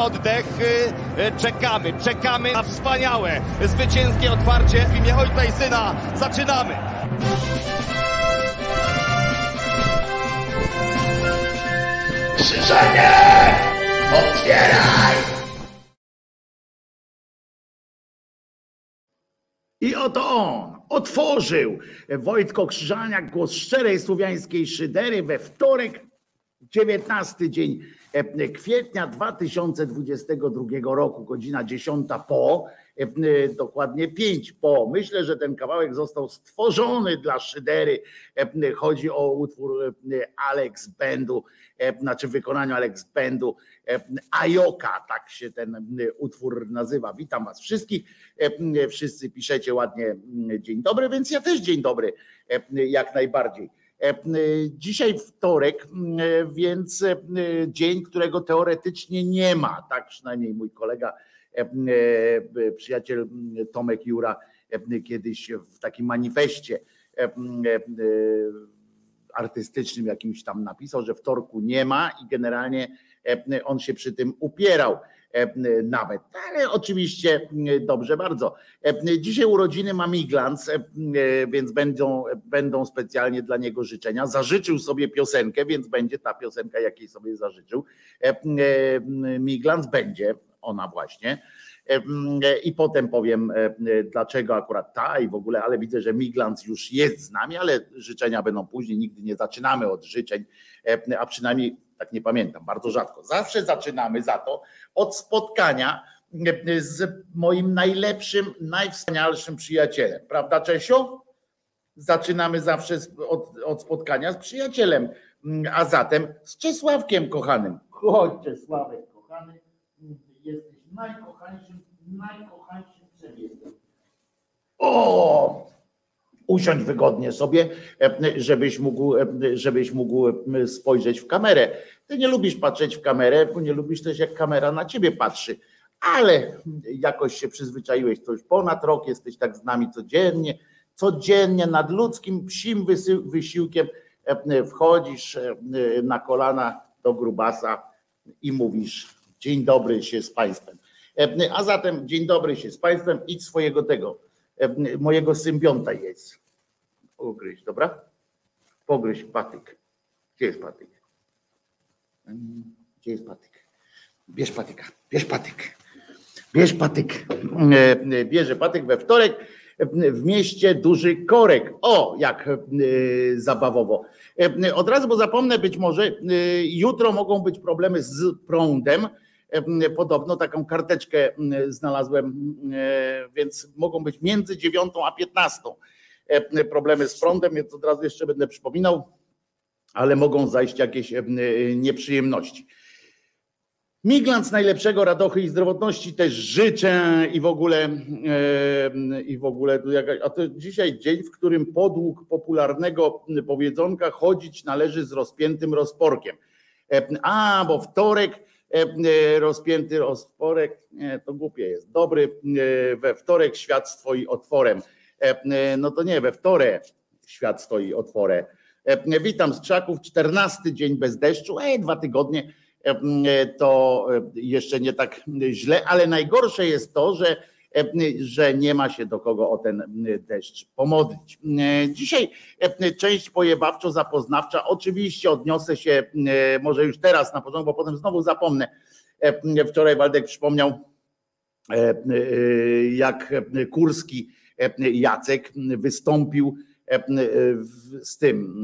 Oddech, czekamy, czekamy na wspaniałe, zwycięskie otwarcie w imię Ojca i Syna. Zaczynamy! Krzyżenie! Otwieraj! I oto on otworzył Wojtko Krzyżaniak, głos szczerej słowiańskiej szydery we wtorek, 19 dzień kwietnia 2022 roku, godzina 10 po, e, dokładnie 5 po. Myślę, że ten kawałek został stworzony dla szydery. E, chodzi o utwór Alex Bendu, znaczy w wykonaniu Alex Bendu, Ajoka, tak się ten utwór nazywa. Witam Was wszystkich. Wszyscy piszecie ładnie dzień dobry, więc ja też dzień dobry, jak najbardziej. Dzisiaj wtorek, więc dzień, którego teoretycznie nie ma. Tak przynajmniej mój kolega, przyjaciel Tomek Jura kiedyś w takim manifestie artystycznym jakimś tam napisał, że wtorku nie ma i generalnie on się przy tym upierał nawet. Ale oczywiście dobrze bardzo. Dzisiaj urodziny ma Miglans, więc będą, będą specjalnie dla niego życzenia. Zażyczył sobie piosenkę, więc będzie ta piosenka, jakiej sobie zażyczył. Miglans będzie, ona właśnie. I potem powiem, dlaczego akurat ta i w ogóle, ale widzę, że Miglans już jest z nami, ale życzenia będą później. Nigdy nie zaczynamy od życzeń, a przynajmniej tak nie pamiętam, bardzo rzadko. Zawsze zaczynamy za to od spotkania z moim najlepszym, najwspanialszym przyjacielem. Prawda, Czesio? Zaczynamy zawsze od, od spotkania z przyjacielem, a zatem z Czesławkiem kochanym. Chodź, Czesławek kochany, jesteś najkochańszym, najkochańszym człowiekiem. O! Usiądź wygodnie sobie, żebyś mógł, żebyś mógł spojrzeć w kamerę. Ty nie lubisz patrzeć w kamerę, bo nie lubisz też jak kamera na ciebie patrzy, ale jakoś się przyzwyczaiłeś, to już ponad rok jesteś tak z nami codziennie, codziennie nad ludzkim psim wysiłkiem wchodzisz na kolana do grubasa i mówisz dzień dobry się z państwem. A zatem dzień dobry się z państwem, idź swojego tego, mojego symbionta jest ugryźć, dobra? Pogryź patyk. Gdzie jest patyk? Gdzie jest patyk? Bierz patyka, bierz patyk. Bierz patyk. Bierze patyk we wtorek w mieście Duży Korek. O, jak zabawowo. Od razu, bo zapomnę być może, jutro mogą być problemy z prądem. Podobno taką karteczkę znalazłem, więc mogą być między 9 a 15 E, problemy z prądem, więc od razu jeszcze będę przypominał, ale mogą zajść jakieś e, nieprzyjemności. Miglans najlepszego radochy i zdrowotności też życzę i w ogóle e, i w ogóle a to dzisiaj dzień, w którym podług popularnego powiedzonka chodzić należy z rozpiętym rozporkiem. A, bo wtorek rozpięty rozporek, nie, to głupie jest. Dobry we wtorek świat stoi otworem. E, no to nie, we wtorek świat stoi otworem. E, witam z Krzaków, 14 dzień bez deszczu, ej, dwa tygodnie e, to jeszcze nie tak źle, ale najgorsze jest to, że, że nie ma się do kogo o ten deszcz pomodlić. Dzisiaj część pojebawczo-zapoznawcza, oczywiście odniosę się może już teraz na początku, bo potem znowu zapomnę. Wczoraj Waldek przypomniał, jak Kurski Jacek wystąpił z tym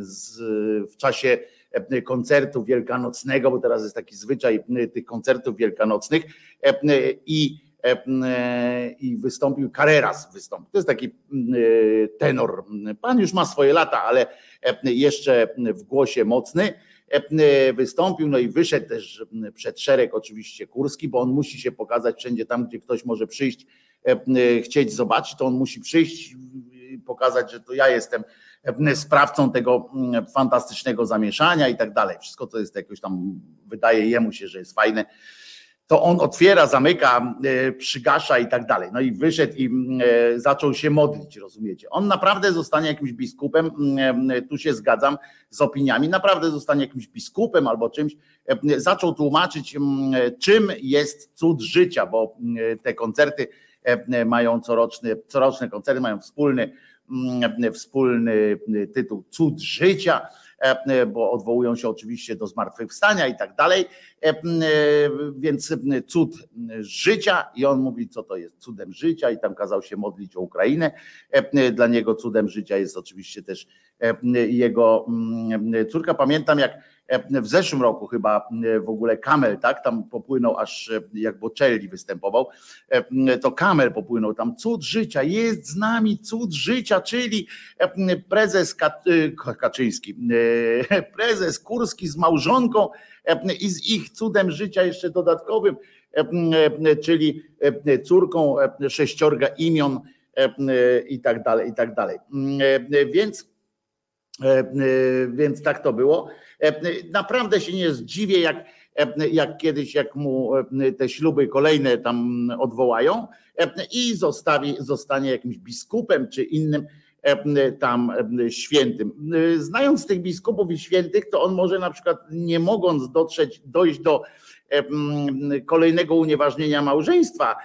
z, w czasie koncertu wielkanocnego, bo teraz jest taki zwyczaj tych koncertów wielkanocnych i, i wystąpił, Carreras wystąpił. To jest taki tenor. Pan już ma swoje lata, ale jeszcze w głosie mocny wystąpił, no i wyszedł też przed szereg oczywiście Kurski, bo on musi się pokazać wszędzie tam, gdzie ktoś może przyjść E, e, chcieć zobaczyć, to on musi przyjść pokazać, że to ja jestem e, sprawcą tego fantastycznego zamieszania i tak dalej. Wszystko to jest jakoś tam, wydaje jemu się, że jest fajne. To on otwiera, zamyka, przygasza i tak dalej. No i wyszedł i zaczął się modlić, rozumiecie? On naprawdę zostanie jakimś biskupem, tu się zgadzam z opiniami, naprawdę zostanie jakimś biskupem albo czymś. Zaczął tłumaczyć, czym jest cud życia, bo te koncerty mają coroczne, koncerty mają wspólny, wspólny tytuł Cud życia E, bo odwołują się oczywiście do zmartwychwstania i tak dalej. E, e, więc cud życia i on mówi, co to jest cudem życia i tam kazał się modlić o Ukrainę. Dla niego cudem życia jest oczywiście też jego córka. Pamiętam, jak w zeszłym roku chyba w ogóle Kamel, tak, tam popłynął aż jak Bocelli występował, to Kamel popłynął tam, cud życia, jest z nami cud życia, czyli prezes Kaczyński, prezes Kurski z małżonką i z ich cudem życia jeszcze dodatkowym, czyli córką sześciorga imion i tak dalej, i tak dalej. Więc, więc tak to było. Naprawdę się nie zdziwię, jak, jak kiedyś, jak mu te śluby kolejne tam odwołają i zostawi, zostanie jakimś biskupem czy innym tam świętym. Znając tych biskupów i świętych, to on może na przykład nie mogąc dotrzeć, dojść do kolejnego unieważnienia małżeństwa,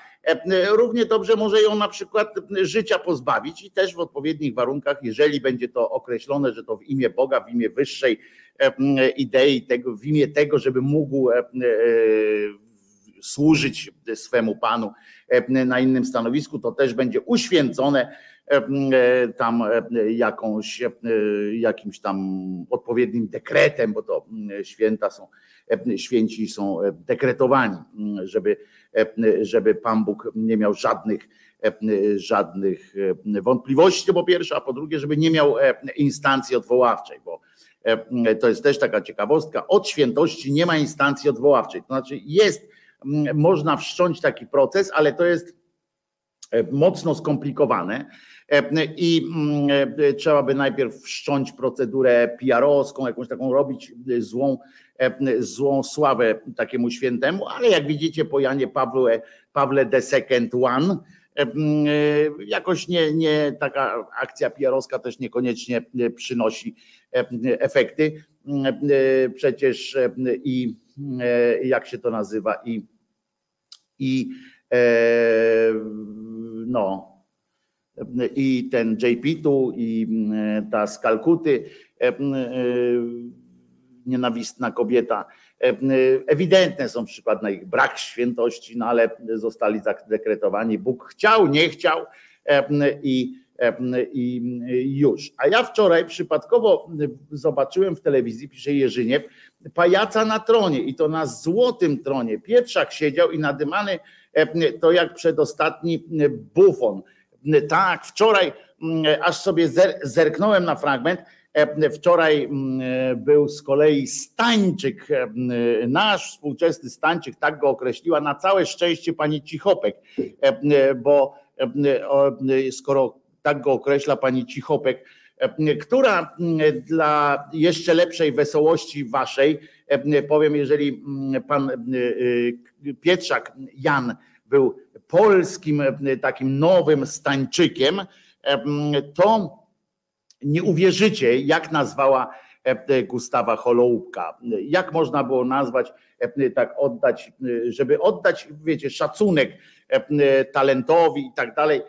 równie dobrze może ją na przykład życia pozbawić i też w odpowiednich warunkach, jeżeli będzie to określone, że to w imię Boga, w imię wyższej idei, tego, w imię tego, żeby mógł e, służyć swemu Panu na innym stanowisku, to też będzie uświęcone E, tam e, jakąś, e, jakimś tam odpowiednim dekretem, bo to święta są, święci są dekretowani, żeby, żeby Pan Bóg nie miał żadnych, żadnych wątpliwości, po pierwsze, a po drugie, żeby nie miał instancji odwoławczej, bo to jest też taka ciekawostka, od świętości nie ma instancji odwoławczej, to znaczy jest, można wszcząć taki proces, ale to jest mocno skomplikowane E, i mm, e, trzeba by najpierw wszcząć procedurę PR-owską, jakąś taką robić złą, e, złą sławę takiemu świętemu, ale jak widzicie po Janie Pawle, Pawle the Second One, jakoś nie, nie taka akcja PR-owska też niekoniecznie przynosi efekty. Przecież i jak się to nazywa i i no i ten JP tu, i mm, ta z Kalkuty, e, e, nienawistna kobieta. E, ewidentne są przykłady na ich brak świętości, no ale zostali zadekretowani. Bóg chciał, nie chciał i, i już. A ja wczoraj przypadkowo zobaczyłem w telewizji, pisze Jerzyniew, pajaca na tronie i to na złotym tronie. Pietrzak siedział i nadymany to jak przedostatni bufon tak, wczoraj aż sobie zerknąłem na fragment. E, wczoraj był z kolei Stańczyk, e, nasz współczesny Stańczyk, tak go określiła, na całe szczęście pani Cichopek, e, bo skoro tak go określa pani Cichopek, która dla jeszcze lepszej wesołości waszej, powiem, jeżeli pan Pietrzak Jan był polskim e, takim nowym Stańczykiem, e, to nie uwierzycie, jak nazwała e, Gustawa Holoubka. Jak można było nazwać, tak oddać, żeby oddać, wiecie, szacunek talentowi i tak dalej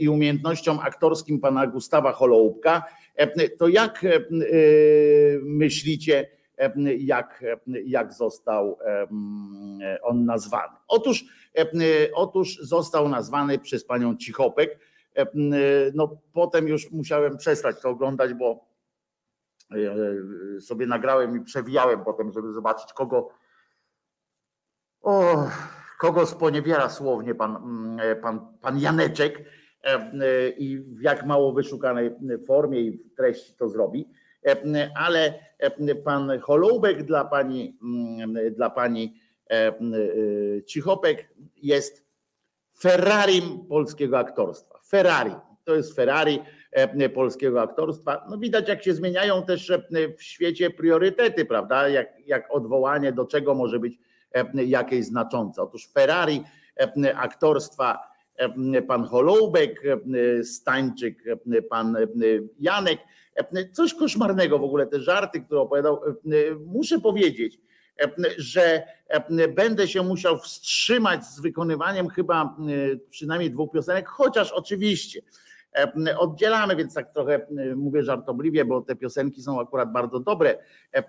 i umiejętnościom aktorskim pana Gustawa Holoubka, to jak myślicie, jak, jak został on nazwany? Otóż Otóż został nazwany przez panią Cichopek. No potem już musiałem przestać to oglądać, bo e, sobie nagrałem i przewijałem potem, żeby zobaczyć kogo o, kogo sponiewiera słownie pan, pan, pan Janeczek i w jak mało wyszukanej formie i treści to zrobi. Ale pan Holoubek dla pani, dla pani E, e, Cichopek jest Ferrari polskiego aktorstwa. Ferrari. To jest Ferrari e, polskiego aktorstwa. No widać, jak się zmieniają też w świecie priorytety, prawda? Jak, jak odwołanie do czego może być jakieś znaczące. Otóż Ferrari aktorstwa pan Holoubek, Stańczyk, pan Janek. Coś koszmarnego w ogóle, te żarty, które opowiadał. Muszę powiedzieć, że będę się musiał wstrzymać z wykonywaniem chyba przynajmniej dwóch piosenek, chociaż oczywiście oddzielamy, więc tak trochę mówię żartobliwie, bo te piosenki są akurat bardzo dobre,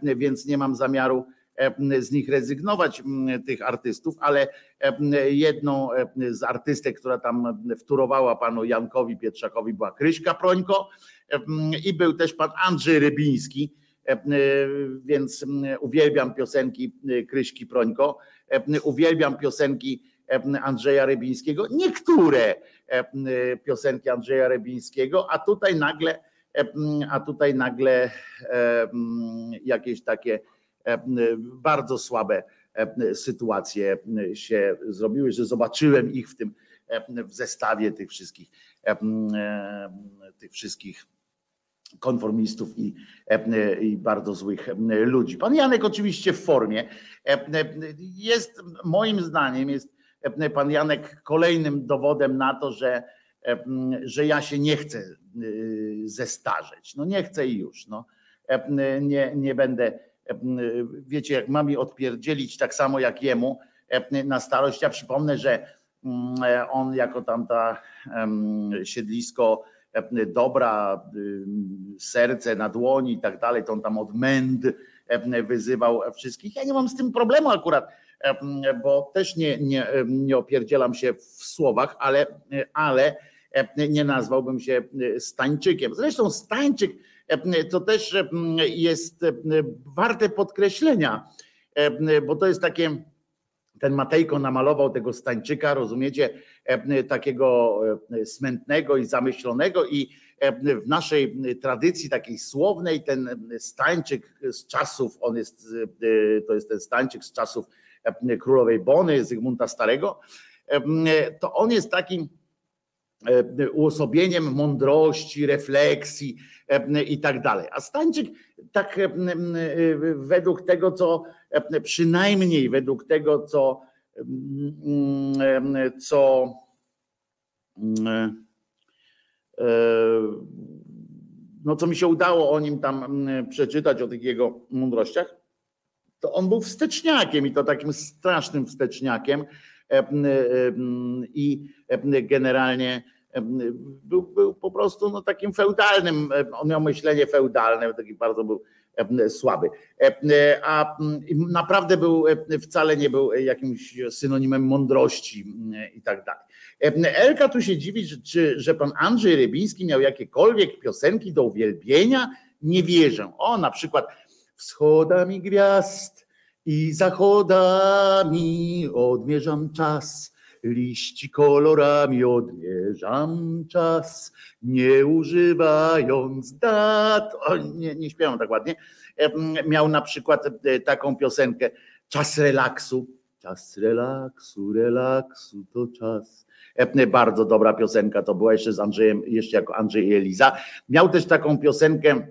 więc nie mam zamiaru z nich rezygnować, tych artystów, ale jedną z artystek, która tam wtórowała panu Jankowi Pietrzakowi była Kryśka Prońko i był też pan Andrzej Rybiński, więc uwielbiam piosenki Kryśki Prońko, uwielbiam piosenki Andrzeja Rybińskiego, niektóre piosenki Andrzeja Rybińskiego, a tutaj nagle, a tutaj nagle jakieś takie bardzo słabe sytuacje się zrobiły, że zobaczyłem ich w tym w zestawie tych wszystkich tych wszystkich konformistów i, i, bardzo złych ludzi. Pan Janek oczywiście w formie jest moim zdaniem jest pan Janek kolejnym dowodem na to, że, że ja się nie chcę zestarzeć. No nie chcę i już. No. Nie, nie będę wiecie, jak mam mi odpierdzielić tak samo jak jemu na starość. Ja przypomnę, że on jako tamta siedlisko dobra, serce na dłoni i tak dalej, to on tam od męd wyzywał wszystkich. Ja nie mam z tym problemu akurat, bo też nie, nie, nie opierdzielam się w słowach, ale, ale nie nazwałbym się Stańczykiem. Zresztą Stańczyk to też jest warte podkreślenia, bo to jest takie, ten Matejko namalował tego Stańczyka, rozumiecie, takiego smętnego i zamyślonego i w naszej tradycji takiej słownej ten Stańczyk z czasów, on jest, to jest ten Stańczyk z czasów królowej Bony, Zygmunta Starego, to on jest takim E, uosobieniem mądrości, refleksji e, i tak dalej. A Stańczyk tak e, według tego, co przynajmniej według tego, co co no co mi się udało o nim tam przeczytać, o tych jego mądrościach, to on był wsteczniakiem i to takim strasznym wsteczniakiem i generalnie był, był po prostu no, takim feudalnym, on miał myślenie feudalne, taki bardzo był słaby. A naprawdę był, wcale nie był jakimś synonimem mądrości i tak dalej. Elka tu się dziwi, że, że pan Andrzej Rybiński miał jakiekolwiek piosenki do uwielbienia? Nie wierzę. O, na przykład wschodami gwiazd i zachodami odmierzam czas liści kolorami odmierzam czas, nie używając dat. O, nie, nie śpiewam tak ładnie. Miał na przykład e, taką piosenkę Czas relaksu. Czas relaksu, relaksu to czas. Bardzo dobra piosenka to była jeszcze z Andrzejem, jeszcze jako Andrzej Eliza. Miał też taką piosenkę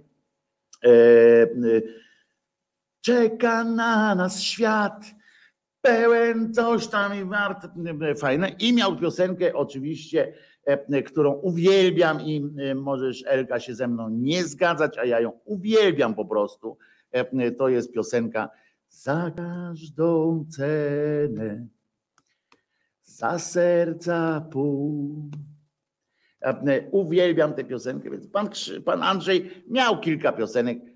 e, e, Czeka na nas świat pełen coś tam i wart, fajne. I miał piosenkę oczywiście, e, którą uwielbiam i e, możesz Elka się ze mną nie zgadzać, a ja ją uwielbiam po prostu. E, to jest piosenka za każdą cenę, za serca pół. Uwielbiam tę piosenkę, więc pan, pan Andrzej miał kilka piosenek, E,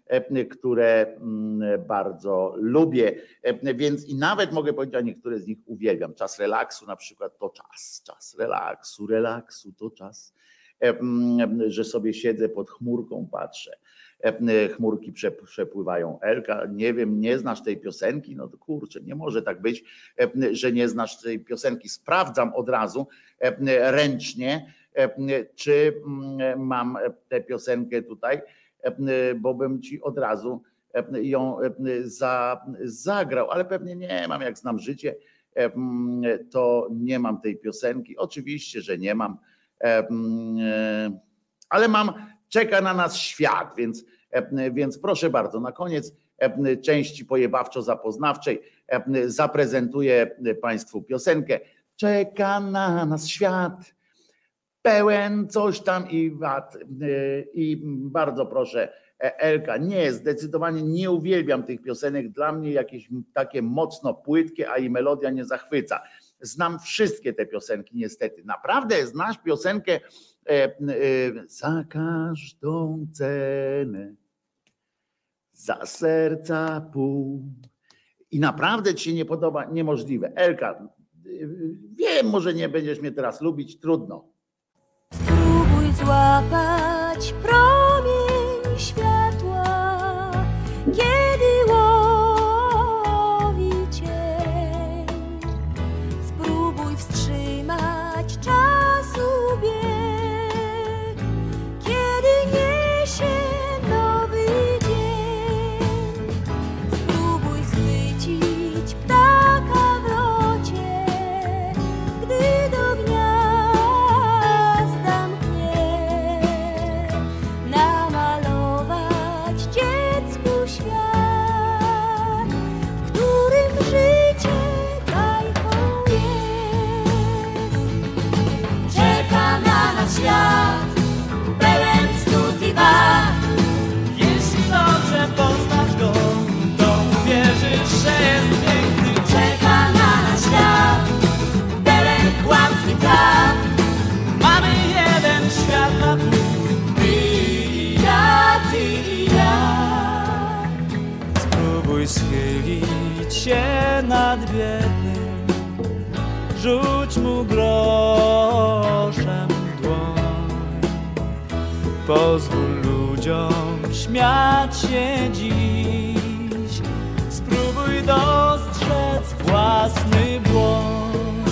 które mm, bardzo lubię. Więc i nawet mogę powiedzieć, a niektóre z nich uwielbiam. Czas relaksu na przykład to czas, czas relaksu, relaksu to czas. Że sobie siedzę pod chmurką, patrzę. Chmurki przepływają. Elka, nie wiem, nie znasz tej piosenki? No to kurczę, nie może tak być, że nie znasz tej piosenki. Sprawdzam od razu ręcznie, czy mm, mam tę piosenkę tutaj bo bym ci od razu e, ją e, za, zagrał, ale pewnie nie mam, jak znam życie, to nie mam tej piosenki. Oczywiście, że nie mam, ale mam, czeka na nas świat, więc Więc proszę bardzo, na koniec części pojebawczo-zapoznawczej zaprezentuję Państwu piosenkę. Czeka na nas świat pełen coś tam i wad. I bardzo proszę, Elka, nie, zdecydowanie nie uwielbiam tych piosenek. Dla mnie jakieś takie mocno płytkie, a i melodia nie zachwyca. Znam wszystkie te piosenki, niestety. Naprawdę znasz piosenkę e, e, za każdą cenę, za serca pół. I naprawdę ci się nie podoba, niemożliwe. Elka, wiem, może nie będziesz mnie teraz lubić, trudno. Złapać promień Pozwól ludziom śmiać się dziś, spróbuj dostrzec własny błąd.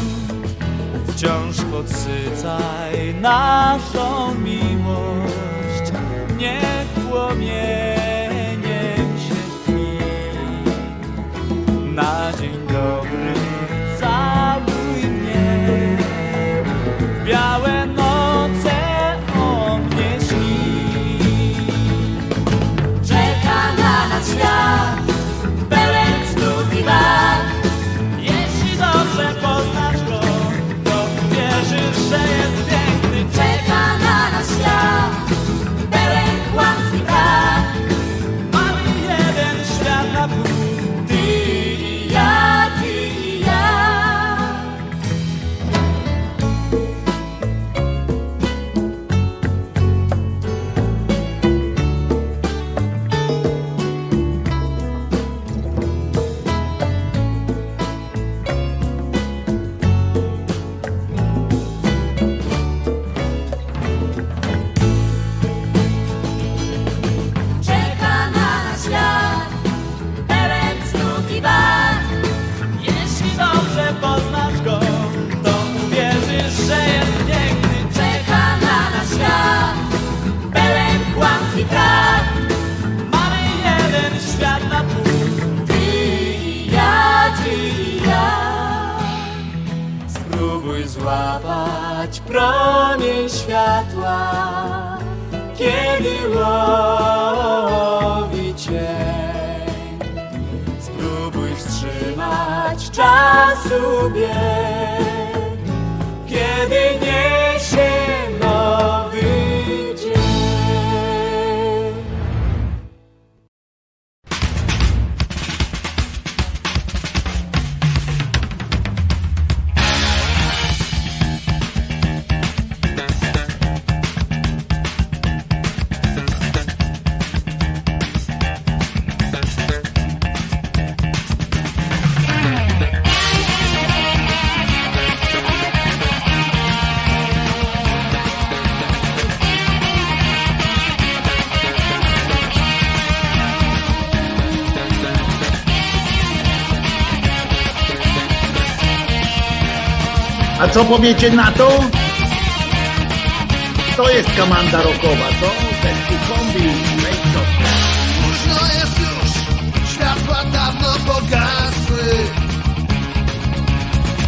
Wciąż podsycaj naszą miłość, niech płomieniem promień światła, kiedy łowi. Spróbuj wstrzymać czasu bieg, kiedy niesie Co powiecie na to? To jest komanda rokowa, To Bez tu kombi, Późno jest już, światła dawno pogasły.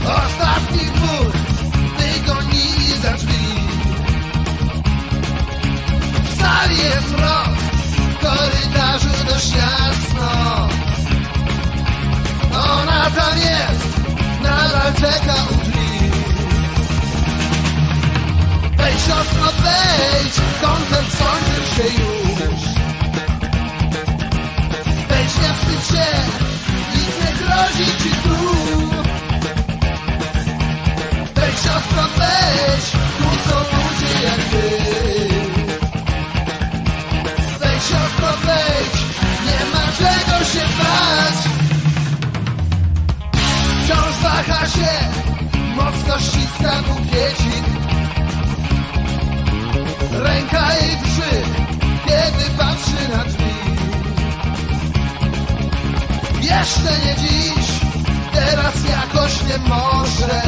Ostatni dwór wygoni za drzwi. W sali jest mrok, w korytarzu dość jasno. No, Ona tam jest, nadal czeka Wejdź siostro, wejdź, koncert skończył się już. Wejdź, nie wstydź się, nic nie grozi ci tu. Wejdź siostro, wejdź, tu są ludzie jak ty. Wejdź siostro, wejdź, nie ma czego się bać. Wciąż waha się, mocno ściska bukiecik. Ręka jej drży, kiedy patrzy na drzwi. Jeszcze nie dziś, teraz jakoś nie może.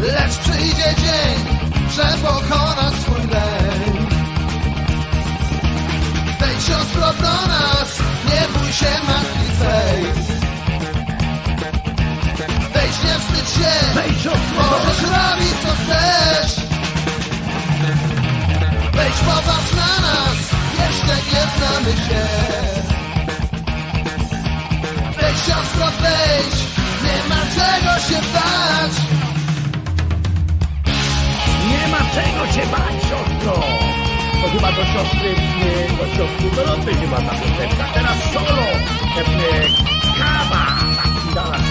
Lecz przyjdzie dzień, że pokona swój lęk. Wejdź siostro do nas, nie bój się matki swej. Wejdź, nie wstydź się, Wejdź, możesz robić co chcesz. Wejdź, popatrz na nas, jeszcze nie znamy się. Wejdź, siostro, wejdź, nie ma czego się bać. Nie ma czego się bać, siostro! To chyba do siostry, do siostry Doroty chyba ta piosenka. Teraz solo! Kawa! Taki dała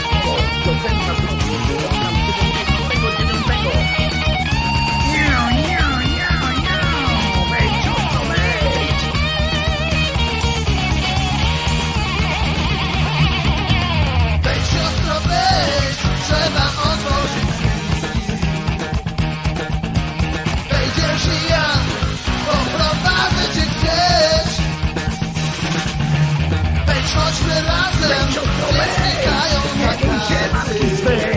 zakazy. Wejdź!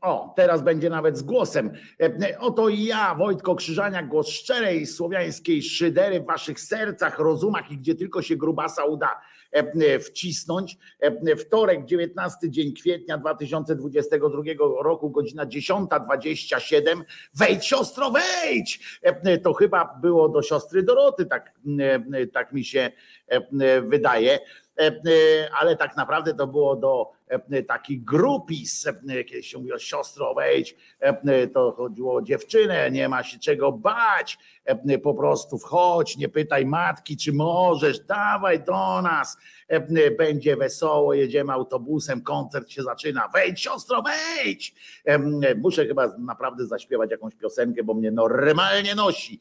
O, teraz będzie nawet z głosem. Oto ja, Wojtko Krzyżaniak, głos szczerej słowiańskiej szydery w waszych sercach, rozumach i gdzie tylko się grubasa uda wcisnąć. Wtorek, 19 dzień kwietnia 2022 roku, godzina 10.27. Wejdź, siostro, wejdź! To chyba było do siostry Doroty, tak, tak mi się wydaje. E, e, ale tak naprawdę to było do e, takich grupis, kiedyś się mówiło siostro wejdź, to chodziło o dziewczynę, nie ma się czego bać, po prostu wchodź, nie pytaj matki, czy możesz, dawaj do nas, będzie wesoło, jedziemy autobusem, koncert się zaczyna, wejdź siostro, wejdź! Muszę chyba naprawdę zaśpiewać jakąś piosenkę, bo mnie normalnie nosi.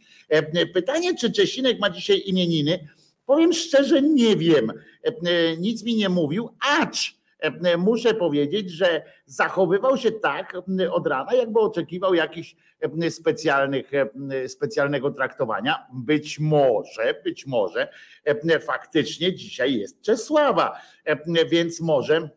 Pytanie, czy Czesinek ma dzisiaj imieniny? Powiem szczerze, nie wiem. E, e, Nic mi nie mówił, acz e, muszę powiedzieć, że zachowywał się tak od rana, jakby oczekiwał jakichś specjalnych, specjalnego traktowania. Być może, być może faktycznie dzisiaj jest Czesława, więc może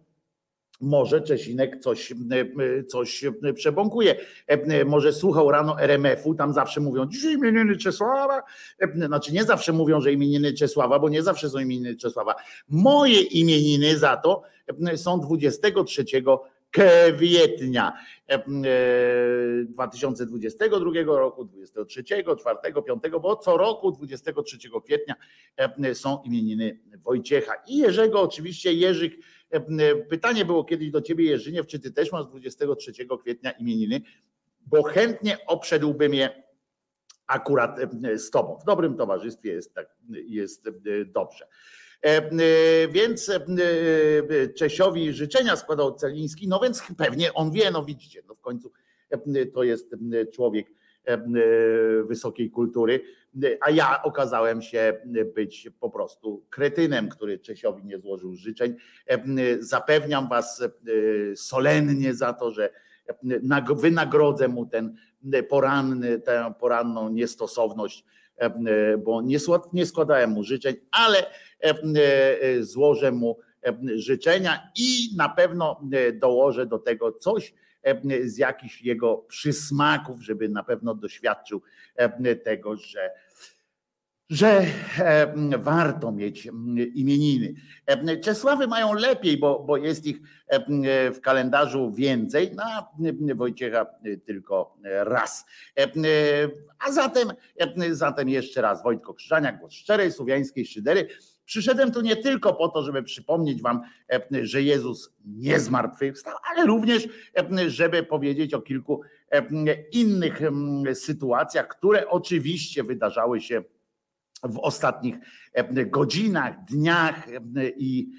może Czesinek coś, e, coś przebąkuje. E, Może słuchał rano RMF-u, tam zawsze mówią, dzisiaj imieniny Czesława. E, Znaczy nie zawsze mówią, że imieniny Czesława, bo nie zawsze są imieniny Czesława. Moje imieniny za to e, są 23 kwietnia e, 2022 roku, 23, 4, 5, bo co roku 23 kwietnia e, są imieniny Wojciecha i Jerzego, oczywiście Jerzyk E, Pytanie było kiedyś do ciebie, Jerzyniew, czy ty też masz 23 kwietnia imieniny, bo chętnie obszedłbym je akurat e, z tobą. W dobrym towarzystwie jest, tak, jest e, dobrze. Więc Czesiowi życzenia składał Celiński, no więc pewnie on wie, no widzicie, no w końcu to jest człowiek wysokiej kultury, a ja okazałem się być po prostu kretynem, który Czesiowi nie złożył życzeń. Zapewniam was solennie za to, że wynagrodzę mu ten poranny, tę poranną niestosowność, bo nie, nie składałem mu życzeń, ale złożę mu życzenia i na pewno dołożę do tego coś z jakichś jego przysmaków, żeby na pewno doświadczył tego, że że warto mieć imieniny. Czesławy mają lepiej, bo, bo jest ich w kalendarzu więcej, no a Wojciecha tylko raz. A zatem, zatem jeszcze raz Wojtko Krzyżaniak, głos szczerej słowiańskiej szydery. Przyszedłem tu nie tylko po to, żeby przypomnieć wam, że Jezus nie zmartwychwstał, ale również, żeby powiedzieć o kilku innych sytuacjach, które oczywiście wydarzały się w ostatnich godzinach, dniach i,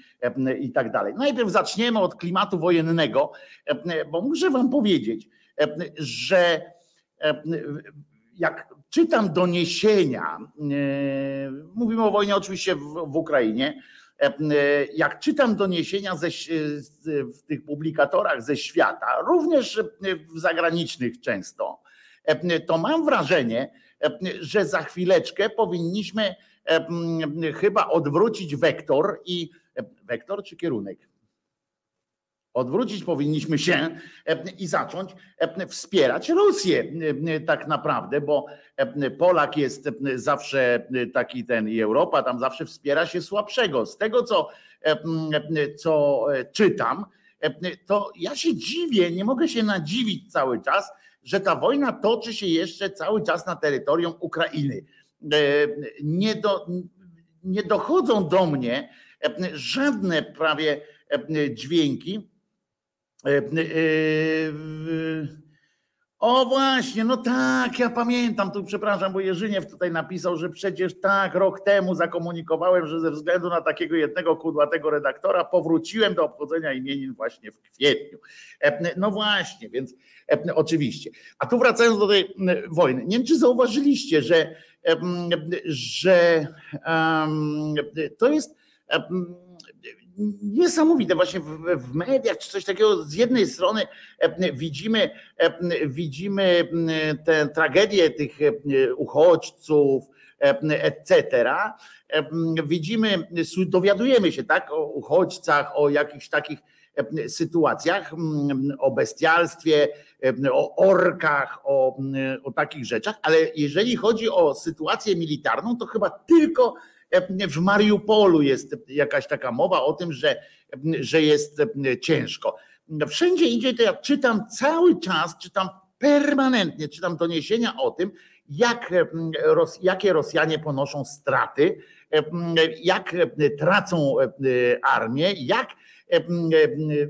i tak dalej. Najpierw zaczniemy od klimatu wojennego, bo muszę Wam powiedzieć, że jak czytam doniesienia, mówimy o wojnie oczywiście w, w Ukrainie, jak czytam doniesienia ze, w tych publikatorach ze świata, również w zagranicznych często, to mam wrażenie, że za chwileczkę powinniśmy chyba odwrócić wektor i wektor czy kierunek? Odwrócić powinniśmy się i zacząć wspierać Rosję tak naprawdę, bo Polak jest zawsze taki ten i Europa tam zawsze wspiera się słabszego. Z tego co, co czytam, to ja się dziwię, nie mogę się nadziwić cały czas, że ta wojna toczy się jeszcze cały czas na terytorium Ukrainy. E, nie, do, nie dochodzą do mnie żadne prawie dźwięki. O właśnie, no tak, ja pamiętam, tu przepraszam, bo Jerzyniew tutaj napisał, że przecież tak, rok temu zakomunikowałem, że ze względu na takiego jednego kudłatego redaktora powróciłem do obchodzenia imienin właśnie w kwietniu. No właśnie, więc oczywiście. A tu wracając do tej wojny, nie wiem czy zauważyliście, że, że um, to jest niesamowite właśnie w, w, mediach czy coś takiego. Z jednej strony e, widzimy, e, widzimy tę tragedię tych e, uchodźców, etc. Widzimy, dowiadujemy się tak o uchodźcach, o jakichś takich sytuacjach, o bestialstwie, o orkach, o, o takich rzeczach, ale jeżeli chodzi o sytuację militarną, to chyba tylko w Mariupolu jest jakaś taka mowa o tym, że, że jest ciężko. Wszędzie indziej to ja czytam cały czas, czytam permanentnie, czytam doniesienia o tym, jak, jakie Rosjanie ponoszą straty, jak tracą armię, jak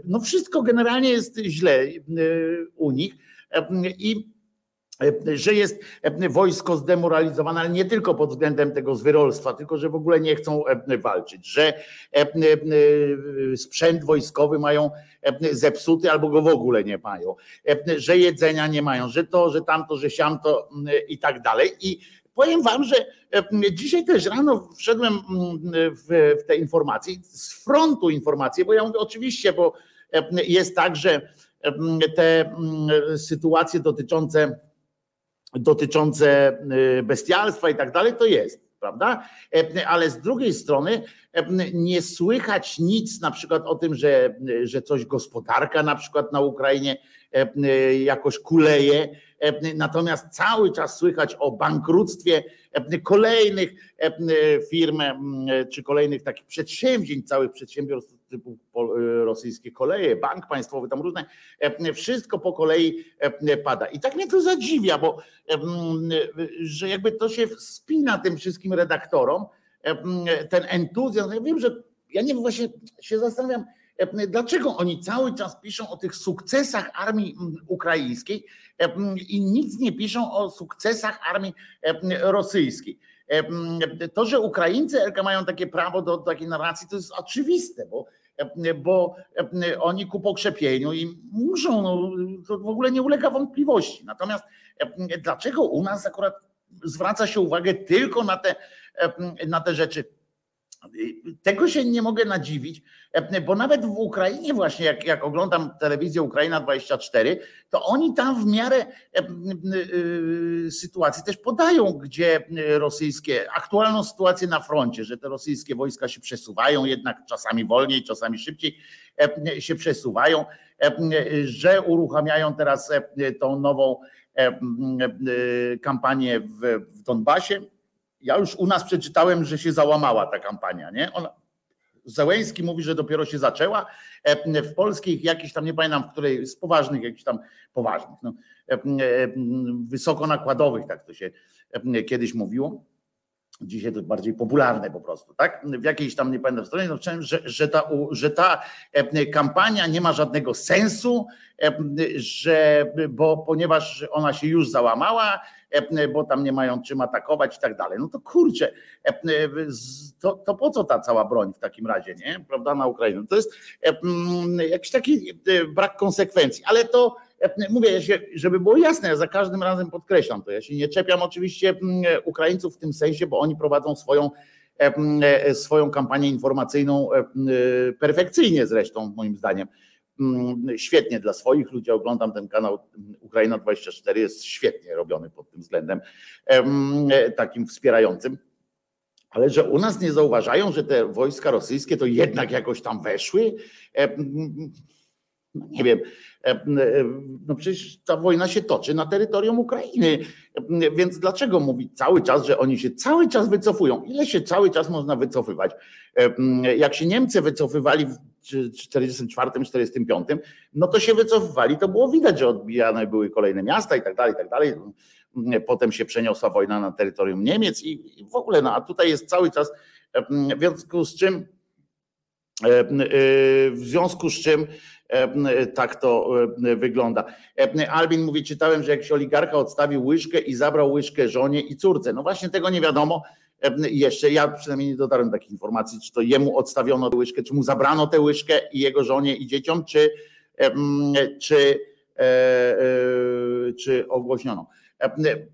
no wszystko generalnie jest źle u nich i że jest wojsko zdemoralizowane, ale nie tylko pod względem tego zwyrolstwa, tylko że w ogóle nie chcą walczyć, że sprzęt wojskowy mają zepsuty albo go w ogóle nie mają, że jedzenia nie mają, że to, że tamto, że siamto i tak dalej. I powiem wam, że dzisiaj też rano wszedłem w, w te informacje, z frontu informacje, bo ja mówię oczywiście, bo jest tak, że te sytuacje dotyczące dotyczące y, bestialstwa i tak dalej, to jest, prawda? E, ale z drugiej strony e, nie słychać nic na przykład o tym, że, że coś gospodarka na przykład na Ukrainie e, jakoś kuleje, natomiast cały czas słychać o bankructwie kolejnych firm czy kolejnych takich przedsięwzięć, całych przedsiębiorstw typu rosyjskie koleje, bank państwowy, tam różne, wszystko po kolei pada. I tak mnie to zadziwia, bo że jakby to się spina tym wszystkim redaktorom, ten entuzjazm. Ja wiem, że ja nie właśnie się zastanawiam, dlaczego oni cały czas piszą o tych sukcesach armii ukraińskiej i nic nie piszą o sukcesach armii rosyjskiej. To, że Ukraińcy mają takie prawo do takiej narracji, to jest oczywiste, bo bo oni ku pokrzepieniu i muszą, no, to w ogóle nie ulega wątpliwości. Natomiast dlaczego u nas akurat zwraca się uwagę tylko na te, na te rzeczy Tego się nie mogę nadziwić, e, bo nawet w Ukrainie właśnie, jak, jak oglądam telewizję Ukraina 24, to oni tam w miarę e, e, sytuacji też podają, gdzie rosyjskie, aktualną sytuację na froncie, że te rosyjskie wojska się przesuwają, jednak czasami wolniej, czasami szybciej się przesuwają, że uruchamiają teraz tą nową kampanię w, w Donbasie, ja już u nas przeczytałem, że się załamała ta kampania, nie? Ona, Zełęński mówi, że dopiero się zaczęła. E, w polskich, jakichś tam, nie pamiętam, w której z poważnych, jakichś tam poważnych, no, e, wysoko nakładowych, tak to się kiedyś mówiło. Dzisiaj to bardziej popularne po prostu, tak? W jakiejś tam, nie pamiętam stronie, no, że, że, ta, że ta kampania nie ma żadnego sensu, że, bo ponieważ ona się już załamała, bo tam nie mają czym atakować i tak dalej. No to kurczę, to, to po co ta cała broń w takim razie, nie? Prawda, na Ukrainę? To jest jakiś taki e, brak konsekwencji, ale to mówię, żeby było jasne, ja za każdym razem podkreślam to. Ja się nie czepiam oczywiście Ukraińców w tym sensie, bo oni prowadzą swoją e, swoją kampanię informacyjną perfekcyjnie zresztą, moim zdaniem. Mm, świetnie dla swoich ludzi. Oglądam ten kanał Ukraina 24, jest świetnie robiony pod tym względem takim wspierającym. Ale że u nas nie zauważają, że te wojska rosyjskie to jednak jakoś tam weszły, no nie wiem, no przecież ta wojna się toczy na terytorium Ukrainy, więc dlaczego mówić cały czas, że oni się cały czas wycofują? Ile się cały czas można wycofywać? Jak się Niemcy wycofywali 44, 45, no to się wycofywali, to było widać, że odbijane były kolejne miasta i tak dalej, i tak dalej. Potem się przeniosła wojna na terytorium Niemiec i w ogóle, no a tutaj jest cały czas, w związku z czym w związku z czym tak to wygląda. Albin mówi, czytałem, że jakiś oligarcha odstawił łyżkę i zabrał łyżkę żonie i córce. No właśnie tego nie wiadomo jeszcze. Ja przynajmniej nie dotarłem takich informacji, czy to jemu odstawiono tę łyżkę, czy mu zabrano tę łyżkę i jego żonie i dzieciom, czy, czy, e, e, czy ogłośniono.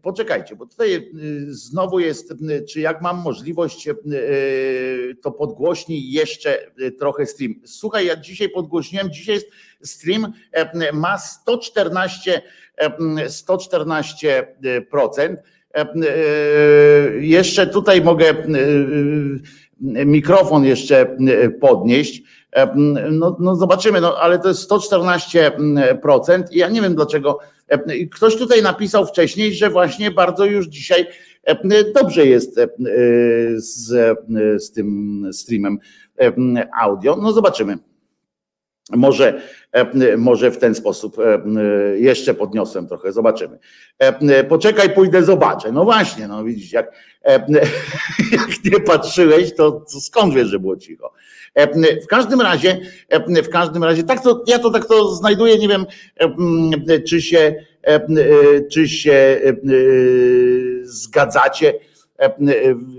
Poczekajcie, bo tutaj y, znowu jest, y, czy jak mam możliwość, y, to podgłośnij jeszcze trochę stream. Słuchaj, ja dzisiaj podgłośniłem, dzisiaj jest stream, ma 114, 114%. Jeszcze tutaj mogę mikrofon jeszcze podnieść. No, no zobaczymy, no, ale to jest 114% i ja nie wiem dlaczego Ktoś tutaj napisał wcześniej, że właśnie bardzo już dzisiaj dobrze jest z, z tym streamem audio. No zobaczymy. Może, może w ten sposób jeszcze podniosłem trochę, zobaczymy. Poczekaj, pójdę, zobaczę. No właśnie, no widzisz, jak, jak nie patrzyłeś, to skąd wiesz, że było cicho? W każdym razie, w każdym razie, tak to, ja to tak to znajduję, nie wiem, czy się, czy się zgadzacie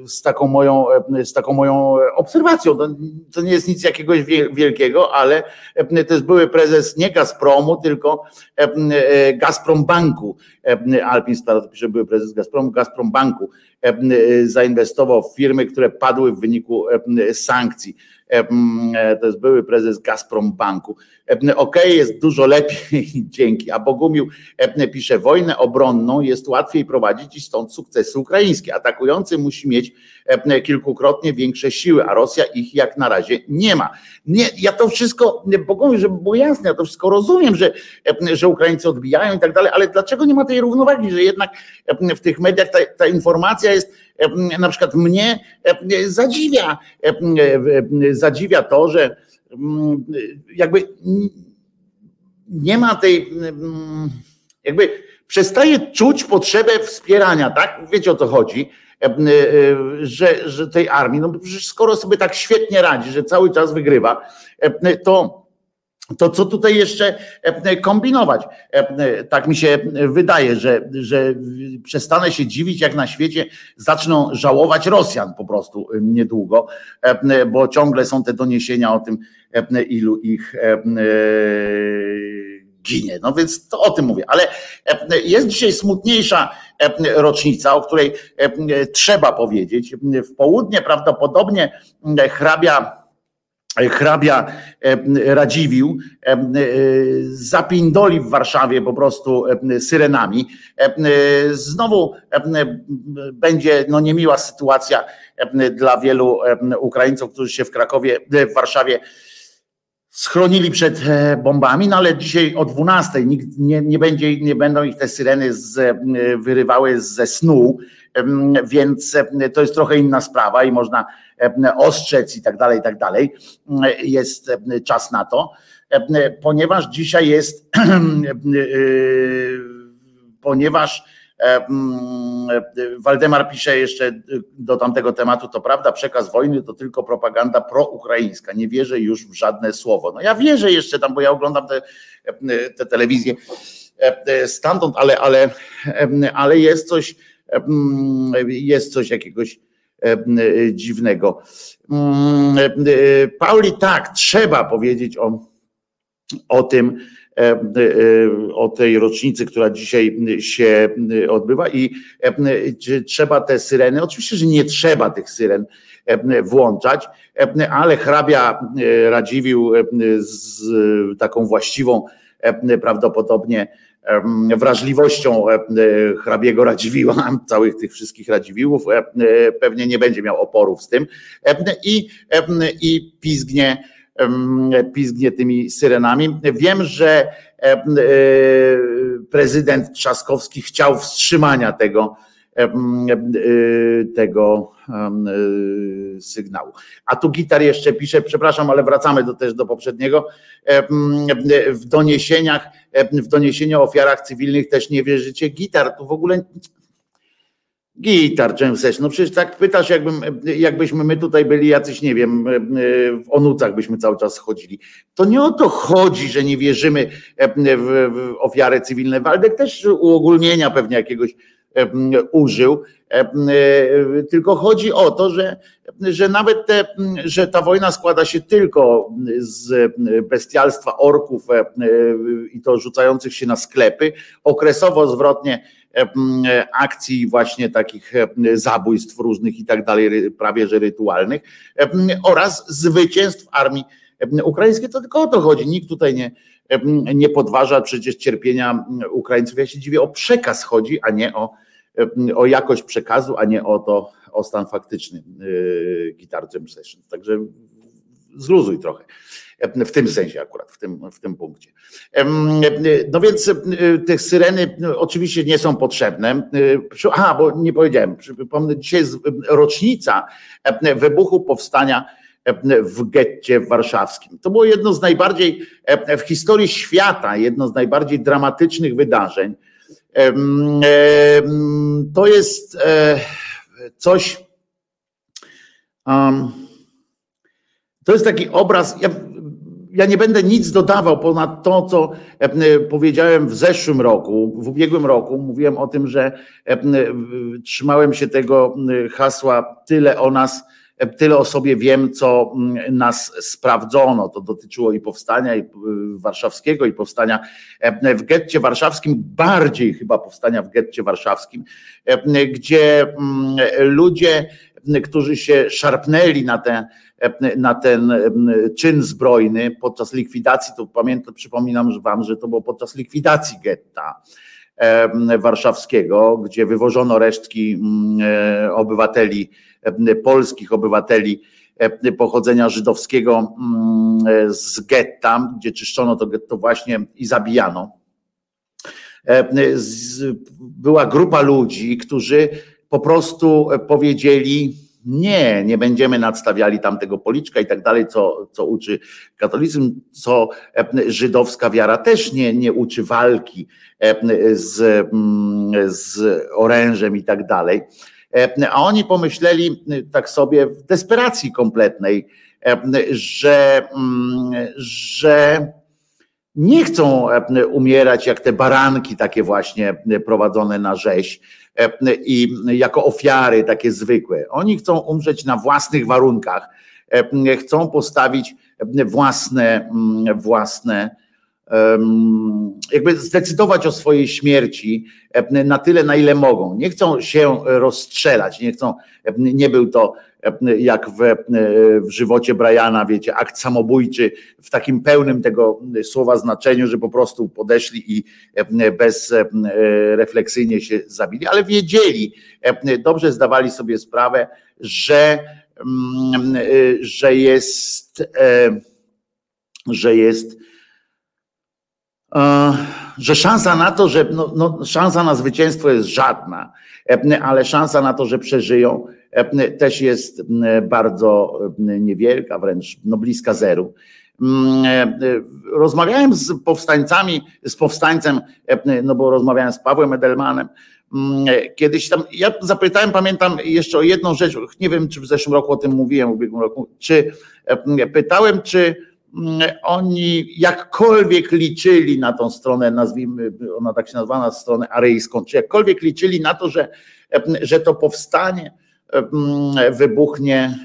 z taką moją, z taką moją obserwacją. To, to nie jest nic jakiegoś wielkiego, ale to jest były prezes nie Gazpromu, tylko Gazprom Banku. Alpin Start pisze, były prezes Gazpromu, Gazprom Banku zainwestował w firmy, które padły w wyniku sankcji. E, to jest były prezes Gazprom Banku. OK, jest dużo lepiej, dzięki. A Bogumił pisze, wojnę obronną jest łatwiej prowadzić i stąd sukcesy ukraińskie. Atakujący musi mieć kilkukrotnie większe siły, a Rosja ich jak na razie nie ma. Nie, ja to wszystko, Bogumił, żeby było jasne, ja to wszystko rozumiem, że, że Ukraińcy odbijają i tak dalej, ale dlaczego nie ma tej równowagi, że jednak w tych mediach ta, ta informacja jest na przykład mnie zadziwia, zadziwia to, że jakby nie ma tej, jakby przestaje czuć potrzebę wspierania, tak? Wiecie o co chodzi, że, że tej armii, no przecież skoro sobie tak świetnie radzi, że cały czas wygrywa, to to co tutaj jeszcze e, kombinować? E, tak mi się wydaje, że, że przestanę się dziwić, jak na świecie zaczną żałować Rosjan po prostu niedługo, e, bo ciągle są te doniesienia o tym, ilu ich ginie. No więc to o tym mówię. Ale jest dzisiaj smutniejsza rocznica, o której trzeba powiedzieć. W południe prawdopodobnie hrabia hrabia Radziwił zapindoli w Warszawie po prostu syrenami. Znowu będzie no niemiła sytuacja dla wielu Ukraińców, którzy się w Krakowie, w Warszawie schronili przed bombami, no ale dzisiaj o 12 nikt nie, nie, będzie, nie będą ich te syreny z, wyrywały ze snu, więc to jest trochę inna sprawa i można ostrzec i tak dalej, i tak dalej. Jest czas na to, ponieważ dzisiaj jest, ponieważ Waldemar pisze jeszcze do tamtego tematu, to prawda, przekaz wojny to tylko propaganda proukraińska. Nie wierzę już w żadne słowo. No ja wierzę jeszcze tam, bo ja oglądam te, te telewizje stamtąd, ale, ale, ale jest coś, jest coś jakiegoś dziwnego. Pauli, tak, trzeba powiedzieć o, o tym, o tej rocznicy, która dzisiaj się odbywa i trzeba te syreny, oczywiście, że nie trzeba tych syren włączać, ale hrabia Radziwił z taką właściwą prawdopodobnie wrażliwością hrabiego Radziwiła, całych tych wszystkich Radziwiłów, pewnie nie będzie miał oporów z tym i, i pizgnie, pizgnie tymi syrenami. Wiem, że prezydent Trzaskowski chciał wstrzymania tego, tego sygnału. A tu gitar jeszcze pisze, przepraszam, ale wracamy do, też do poprzedniego. W doniesieniach, w doniesieniu o ofiarach cywilnych też nie wierzycie. Gitar, tu w ogóle Gitar Jam Session. No przecież tak pytasz, jakbym, jakbyśmy my tutaj byli jacyś, nie wiem, w onucach byśmy cały czas chodzili. To nie o to chodzi, że nie wierzymy w, w ofiary cywilne. Waldek też uogólnienia pewnie jakiegoś użył, tylko chodzi o to, że, że nawet te, że ta wojna składa się tylko z bestialstwa orków i to rzucających się na sklepy, okresowo zwrotnie akcji właśnie takich zabójstw różnych i tak dalej, prawie że rytualnych oraz zwycięstw armii ukraińskiej. To tylko o to chodzi. Nikt tutaj nie, nie podważa przecież cierpienia Ukraińców. Ja się dziwię, o przekaz chodzi, a nie o, o jakość przekazu, a nie o to, o stan faktyczny Guitar Jam Sessions. Także zluzuj trochę. W tym sensie akurat, w tym, w tym punkcie. No więc te syreny oczywiście nie są potrzebne. Aha, bo nie powiedziałem, przypomnę, dzisiaj jest rocznica wybuchu powstania w getcie warszawskim. To było jedno z najbardziej w historii świata, jedno z najbardziej dramatycznych wydarzeń. To jest coś. To jest taki obraz. Ja, ja nie będę nic dodawał ponad to, co powiedziałem w zeszłym roku, w ubiegłym roku. Mówiłem o tym, że trzymałem się tego hasła tyle o nas tyle o sobie wiem, co nas sprawdzono. To dotyczyło i powstania y, warszawskiego, i powstania e, w getcie warszawskim, bardziej chyba powstania w getcie warszawskim, e, gdzie ludzie, którzy się szarpnęli na ten, e, na ten czyn zbrojny podczas likwidacji, to pamiętam, przypominam wam, że to było podczas likwidacji getta warszawskiego, gdzie wywożono resztki mm, obywateli E, polskich obywateli e, pochodzenia żydowskiego mm, z getta, gdzie czyszczono to getto właśnie i zabijano. E, była grupa ludzi, którzy po prostu powiedzieli, nie, nie będziemy nadstawiali tam tego policzka i tak dalej, co, co uczy katolicyzm, co żydowska wiara też nie, nie uczy walki z, mm, z orężem i tak dalej. E, a oni pomyśleli e, tak sobie w desperacji kompletnej, e, że, mm, że nie chcą umierać jak te baranki takie właśnie prowadzone na rzeź i jako ofiary takie zwykłe. Oni chcą umrzeć na własnych warunkach, chcą postawić własne, mm, własne jakby zdecydować o swojej śmierci na tyle, na ile mogą. Nie chcą się rozstrzelać, nie chcą, nie był to jak w, w żywocie Briana, wiecie, akt samobójczy w takim pełnym tego słowa znaczeniu, że po prostu podeszli i bezrefleksyjnie się zabili, ale wiedzieli, dobrze zdawali sobie sprawę, że, że jest, że jest że szansa na to, że no, no, szansa na zwycięstwo jest żadna, ale szansa na to, że przeżyją, też jest bardzo niewielka, wręcz no, bliska zeru. Rozmawiałem z powstańcami, z powstańcem, no bo rozmawiałem z Pawłem Edelmanem, kiedyś tam, ja zapytałem, pamiętam jeszcze o jedną rzecz, nie wiem, czy w zeszłym roku o tym mówiłem, w ubiegłym roku, czy pytałem, czy oni jakkolwiek liczyli na tą stronę, nazwijmy, ona tak się nazywa, na stronę aryjską, czy jakkolwiek liczyli na to, że, że to powstanie wybuchnie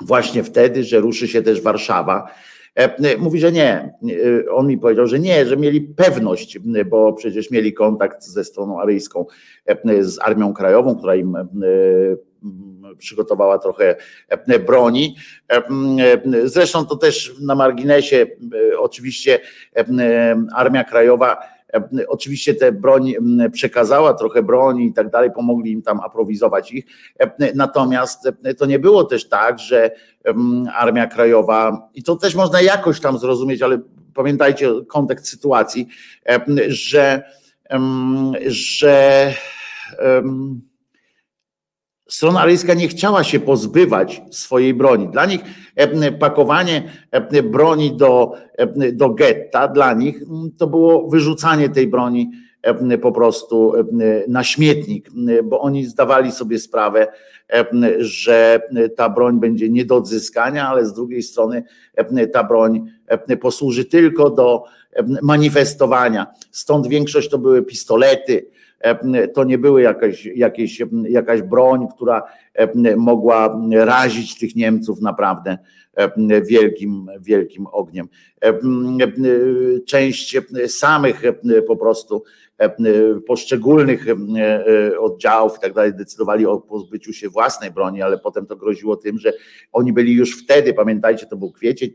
właśnie wtedy, że ruszy się też Warszawa. Mówi, że nie. On mi powiedział, że nie, że mieli pewność, bo przecież mieli kontakt ze stroną aryjską, z Armią Krajową, która im przygotowała trochę broni. Zresztą to też na marginesie, oczywiście Armia Krajowa Oczywiście te broń przekazała trochę broni i tak dalej, pomogli im tam aprowizować ich. Natomiast to nie było też tak, że Armia Krajowa, i to też można jakoś tam zrozumieć, ale pamiętajcie kontekst sytuacji, że, że strona aryjska nie chciała się pozbywać swojej broni. Dla nich pakowanie broni do, do getta, dla nich to było wyrzucanie tej broni po prostu na śmietnik, bo oni zdawali sobie sprawę, że ta broń będzie nie do odzyskania, ale z drugiej strony ta broń posłuży tylko do manifestowania. Stąd większość to były pistolety, to nie były jakaś, jakieś, jakaś broń, która mogła razić tych Niemców naprawdę wielkim, wielkim ogniem. Część samych po prostu poszczególnych oddziałów i tak dalej decydowali o pozbyciu się własnej broni, ale potem to groziło tym, że oni byli już wtedy, pamiętajcie, to był kwiecień,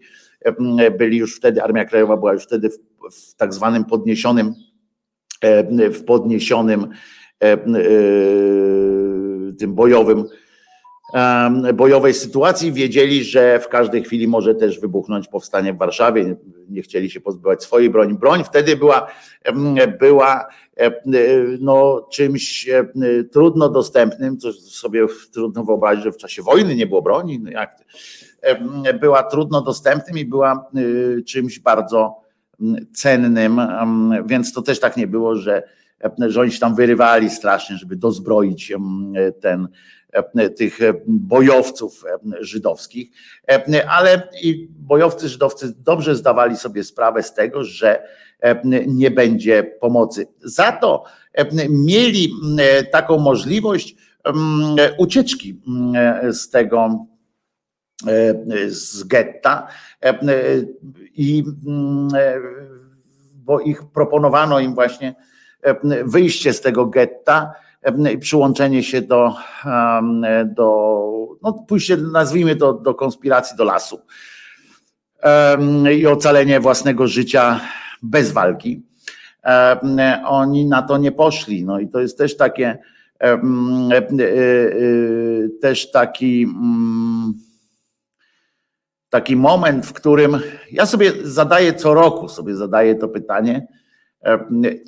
byli już wtedy, Armia Krajowa była już wtedy w, w tak zwanym podniesionym E, w podniesionym e, e, tym bojowym bojowej sytuacji wiedzieli, że w każdej chwili może też wybuchnąć powstanie w Warszawie. Nie chcieli się pozbywać swojej broni. Broń wtedy była, była no, czymś trudno dostępnym, co sobie trudno wyobrazić, że w czasie wojny nie było broni. No jak, była trudno dostępnym i była czymś bardzo cennym, więc to też tak nie było, że, że oni się tam wyrywali strasznie, żeby dozbroić ten, tych bojowców żydowskich, ale i bojowcy żydowcy dobrze zdawali sobie sprawę z tego, że nie będzie pomocy. Za to mieli taką możliwość ucieczki z tego z getta i bo ich proponowano im właśnie wyjście z tego getta przyłączenie się do, do no pójście, nazwijmy to, do konspiracji do lasu i ocalenie własnego życia bez walki. Oni na to nie poszli. No i to jest też takie, też taki taki moment, w którym ja sobie zadaję co roku, sobie zadaję to pytanie, e,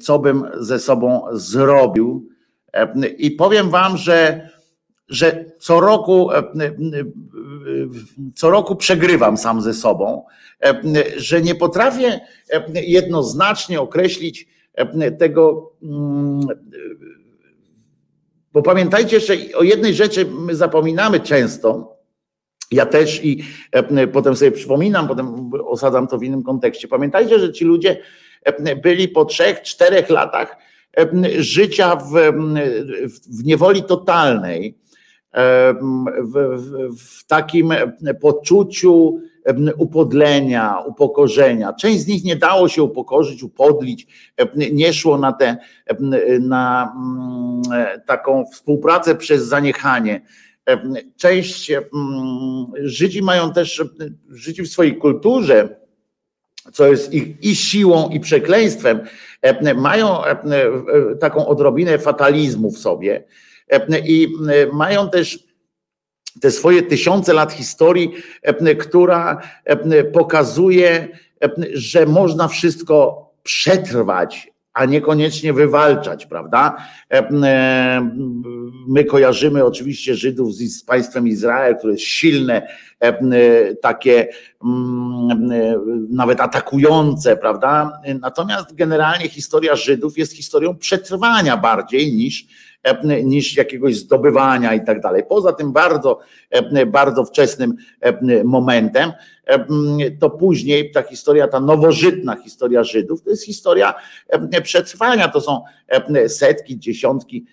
co bym ze sobą zrobił. E, I powiem wam, że, że co roku, e, co roku przegrywam sam ze sobą, że nie potrafię jednoznacznie określić tego. Mm, bo pamiętajcie jeszcze o jednej rzeczy, my zapominamy często, ja też i e, potem sobie przypominam, potem osadzam to w innym kontekście. Pamiętajcie, że ci ludzie e, byli po trzech, czterech latach e, życia w, w niewoli totalnej, w, w, w takim poczuciu upodlenia, upokorzenia. Część z nich nie dało się upokorzyć, upodlić, nie szło na tę na taką współpracę przez zaniechanie. Część Żydzi mają też, Żydzi w swojej kulturze, co jest ich i siłą, i przekleństwem, mają taką odrobinę fatalizmu w sobie i mają też te swoje tysiące lat historii, która pokazuje, że można wszystko przetrwać, a niekoniecznie wywalczać, prawda? My kojarzymy oczywiście Żydów z, państwem Izrael, które jest silne, takie nawet atakujące, prawda? Natomiast generalnie historia Żydów jest historią przetrwania bardziej niż E, niż jakiegoś zdobywania i tak dalej. Poza tym bardzo, e, bardzo wczesnym e, momentem, to później ta historia, ta nowożytna historia Żydów, to jest historia przetrwania, to są setki, dziesiątki,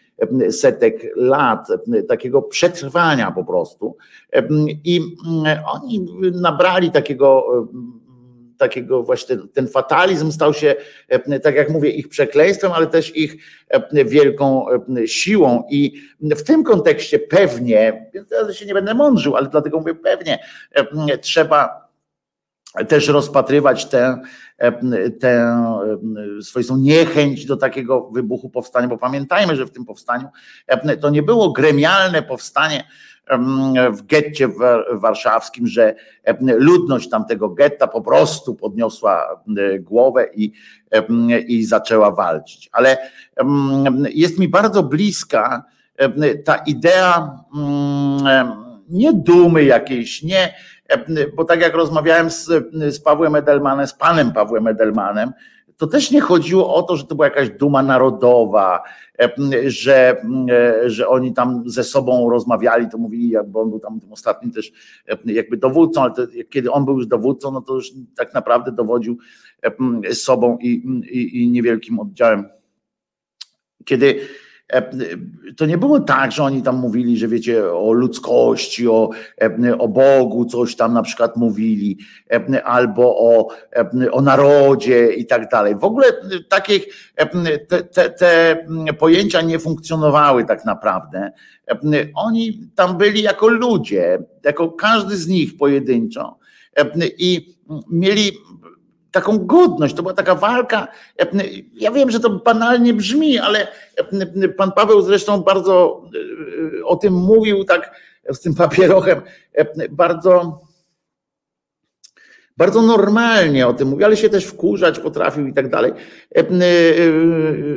setek lat takiego przetrwania po prostu. I oni nabrali takiego takiego właśnie ten fatalizm stał się, e, tak jak mówię, ich przekleństwem, ale też ich e, wielką e, siłą. I w tym kontekście pewnie, ja się nie będę mądrzył, ale dlatego mówię pewnie, trzeba też rozpatrywać tę, tę swoistą niechęć do takiego wybuchu powstania, bo pamiętajmy, że w tym powstaniu to nie było gremialne powstanie w getcie warszawskim, że ludność tamtego getta po prostu podniosła głowę i, i zaczęła walczyć. Ale jest mi bardzo bliska ta idea nie dumy jakiejś, nie, bo tak jak rozmawiałem z, z Pawłem Edelmanem, z panem Pawłem Edelmanem, to też nie chodziło o to, że to była jakaś duma narodowa, e, że, e, że oni tam ze sobą rozmawiali, to mówili, bo on był tam tym ostatnim też e, jakby dowódcą, ale to, kiedy on był już dowódcą, no to już tak naprawdę dowodził sobą i, i, i niewielkim oddziałem. Kiedy E, to nie było tak, że oni tam mówili, że wiecie, o ludzkości, o, e, o Bogu coś tam na przykład mówili, e, albo o, o narodzie i tak dalej. W ogóle takich, te, te, te pojęcia nie funkcjonowały tak naprawdę. Oni tam byli jako ludzie, jako każdy z nich pojedynczo i mieli taką godność, to była taka walka. Ja wiem, że to banalnie brzmi, ale pan Paweł zresztą bardzo e, o tym mówił, tak z tym papierochem, bardzo bardzo normalnie o tym mówi, ale się też wkurzać potrafił i tak dalej. E, e,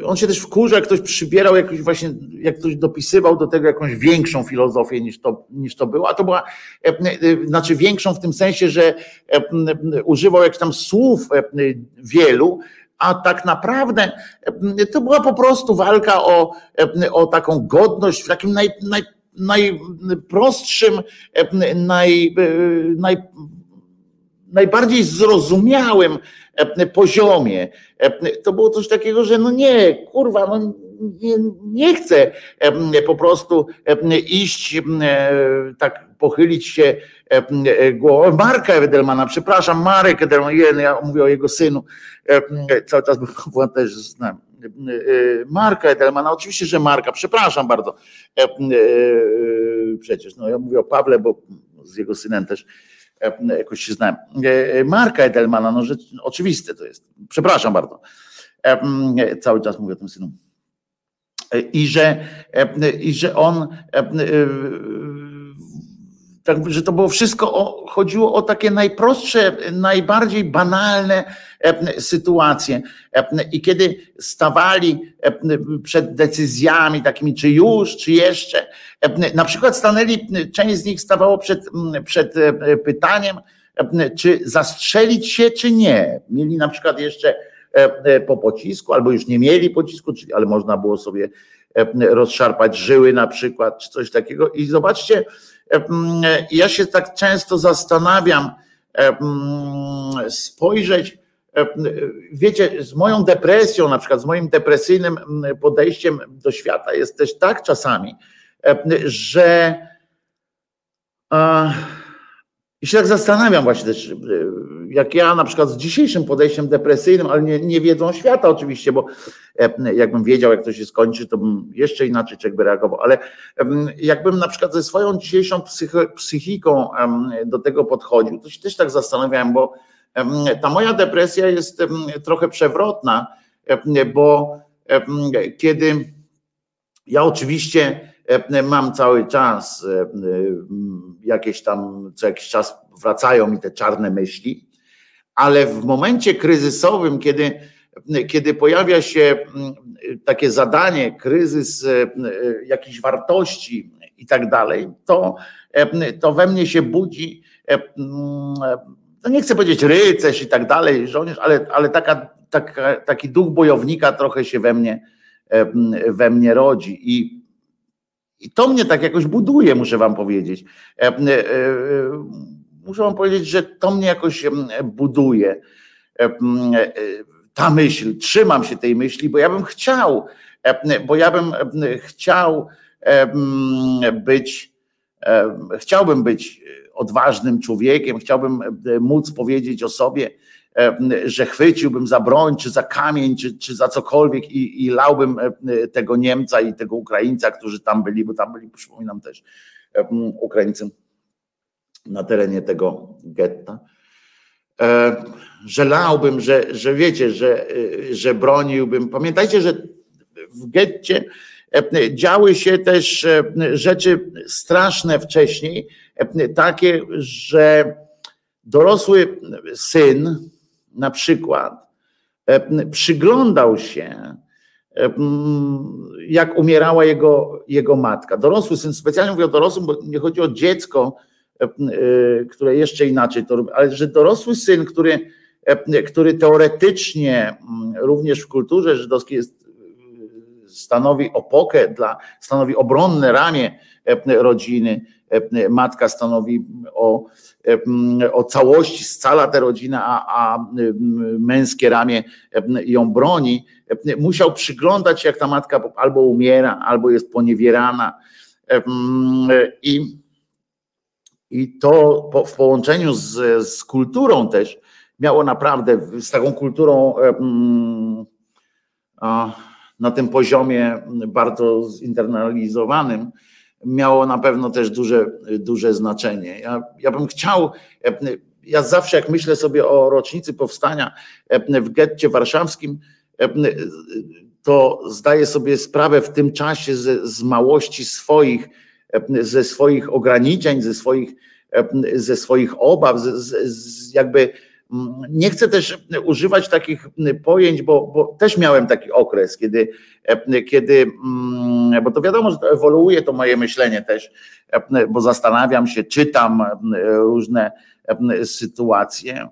on się też wkurza, jak ktoś przybierał jakiś właśnie, jak ktoś dopisywał do tego jakąś większą filozofię niż to, niż to było, a to była, e, znaczy większą w tym sensie, że używał jakichś tam słów wielu, a tak naprawdę to była po prostu walka o, o taką godność w takim naj, naj, najprostszym, naj, naj najbardziej zrozumiałym e, poziomie. E, to było coś takiego, że no nie, kurwa, no nie, nie chcę e, po prostu iść, tak pochylić się głową. Marka Edelmana, przepraszam, Marek Edelman, ja mówię o jego synu, cały czas był też znam. Marka Edelmana, oczywiście, że Marka, przepraszam bardzo. Przecież, no ja mówię o Pawle, bo z jego synem też jakoś się znałem. E, e, Marka Edelmana, no rzecz, oczywiste to jest. Przepraszam bardzo. Cały czas mówię o tym synu. I że, i że on tak, że to było wszystko, o, chodziło o takie najprostsze, najbardziej banalne sytuacje. I kiedy stawali przed decyzjami takimi, czy już, czy jeszcze, na przykład stanęli, część z nich stawało przed, przed pytaniem, czy zastrzelić się, czy nie. Mieli na przykład jeszcze po pocisku, albo już nie mieli pocisku, ale można było sobie rozszarpać żyły na przykład, czy coś takiego. I zobaczcie, ja się tak często zastanawiam, spojrzeć, wiecie, z moją depresją, na przykład z moim depresyjnym podejściem do świata jest też tak czasami, że I się tak zastanawiam właśnie też, e, jak ja na przykład z dzisiejszym podejściem depresyjnym, ale nie, nie wiedzą świata oczywiście, bo e, jakbym wiedział, jak to się skończy, to bym jeszcze inaczej człowiek by reagował, ale jakbym na przykład ze swoją dzisiejszą psychiką do tego podchodził, to się też tak zastanawiałem, bo ta moja depresja jest trochę przewrotna, bo kiedy ja oczywiście mam cały czas jakieś tam, co jakiś czas wracają mi te czarne myśli, ale w momencie kryzysowym, kiedy, kiedy pojawia się takie zadanie, kryzys jakichś wartości i tak dalej, to, to we mnie się budzi no nie chcę powiedzieć rycerz i tak dalej, żołnierz, ale, ale taka, taka, taki duch bojownika trochę się we mnie, we mnie rodzi i, i to mnie tak jakoś buduje, muszę wam powiedzieć. E, e, muszę wam powiedzieć, że to mnie jakoś buduje. Ta myśl, trzymam się tej myśli, bo ja bym chciał, bo ja bym chciał być, chciałbym być odważnym człowiekiem, chciałbym e, móc powiedzieć o sobie, e, że chwyciłbym za broń, czy za kamień, czy, czy za cokolwiek i, i lałbym e, tego Niemca i tego Ukraińca, którzy tam byli, bo tam byli, przypominam też, Ukraińcy na terenie tego getta. Że lałbym, że, że wiecie, że, że broniłbym. Pamiętajcie, że w getcie działy się też rzeczy straszne wcześniej, takie, że dorosły syn na przykład przyglądał się, jak umierała jego, jego matka. Dorosły syn, specjalnie mówię o dorosłym, bo nie chodzi o dziecko, które jeszcze inaczej to robi, ale że dorosły syn, który, który teoretycznie również w kulturze żydowskiej jest, stanowi opokę dla, stanowi obronne ramię rodziny, E, matka stanowi o, e, o całości, scala tę rodzinę, a, a męskie ramię e, ją broni, musiał przyglądać się, jak ta matka albo umiera, albo jest poniewierana. I, i to w połączeniu z, z kulturą też miało naprawdę, z taką kulturą na tym poziomie bardzo zinternalizowanym, miało na pewno też duże, duże znaczenie. Ja, ja bym chciał, ja zawsze jak myślę sobie o rocznicy powstania w getcie warszawskim, to zdaję sobie sprawę w tym czasie z, z małości swoich, ze swoich ograniczeń, ze swoich, ze swoich obaw, z, z, jakby nie chcę też używać takich pojęć, bo, bo też miałem taki okres, kiedy, kiedy, mm, bo to wiadomo, że to ewoluuje to moje myślenie też, bo zastanawiam się, czytam różne sytuacje.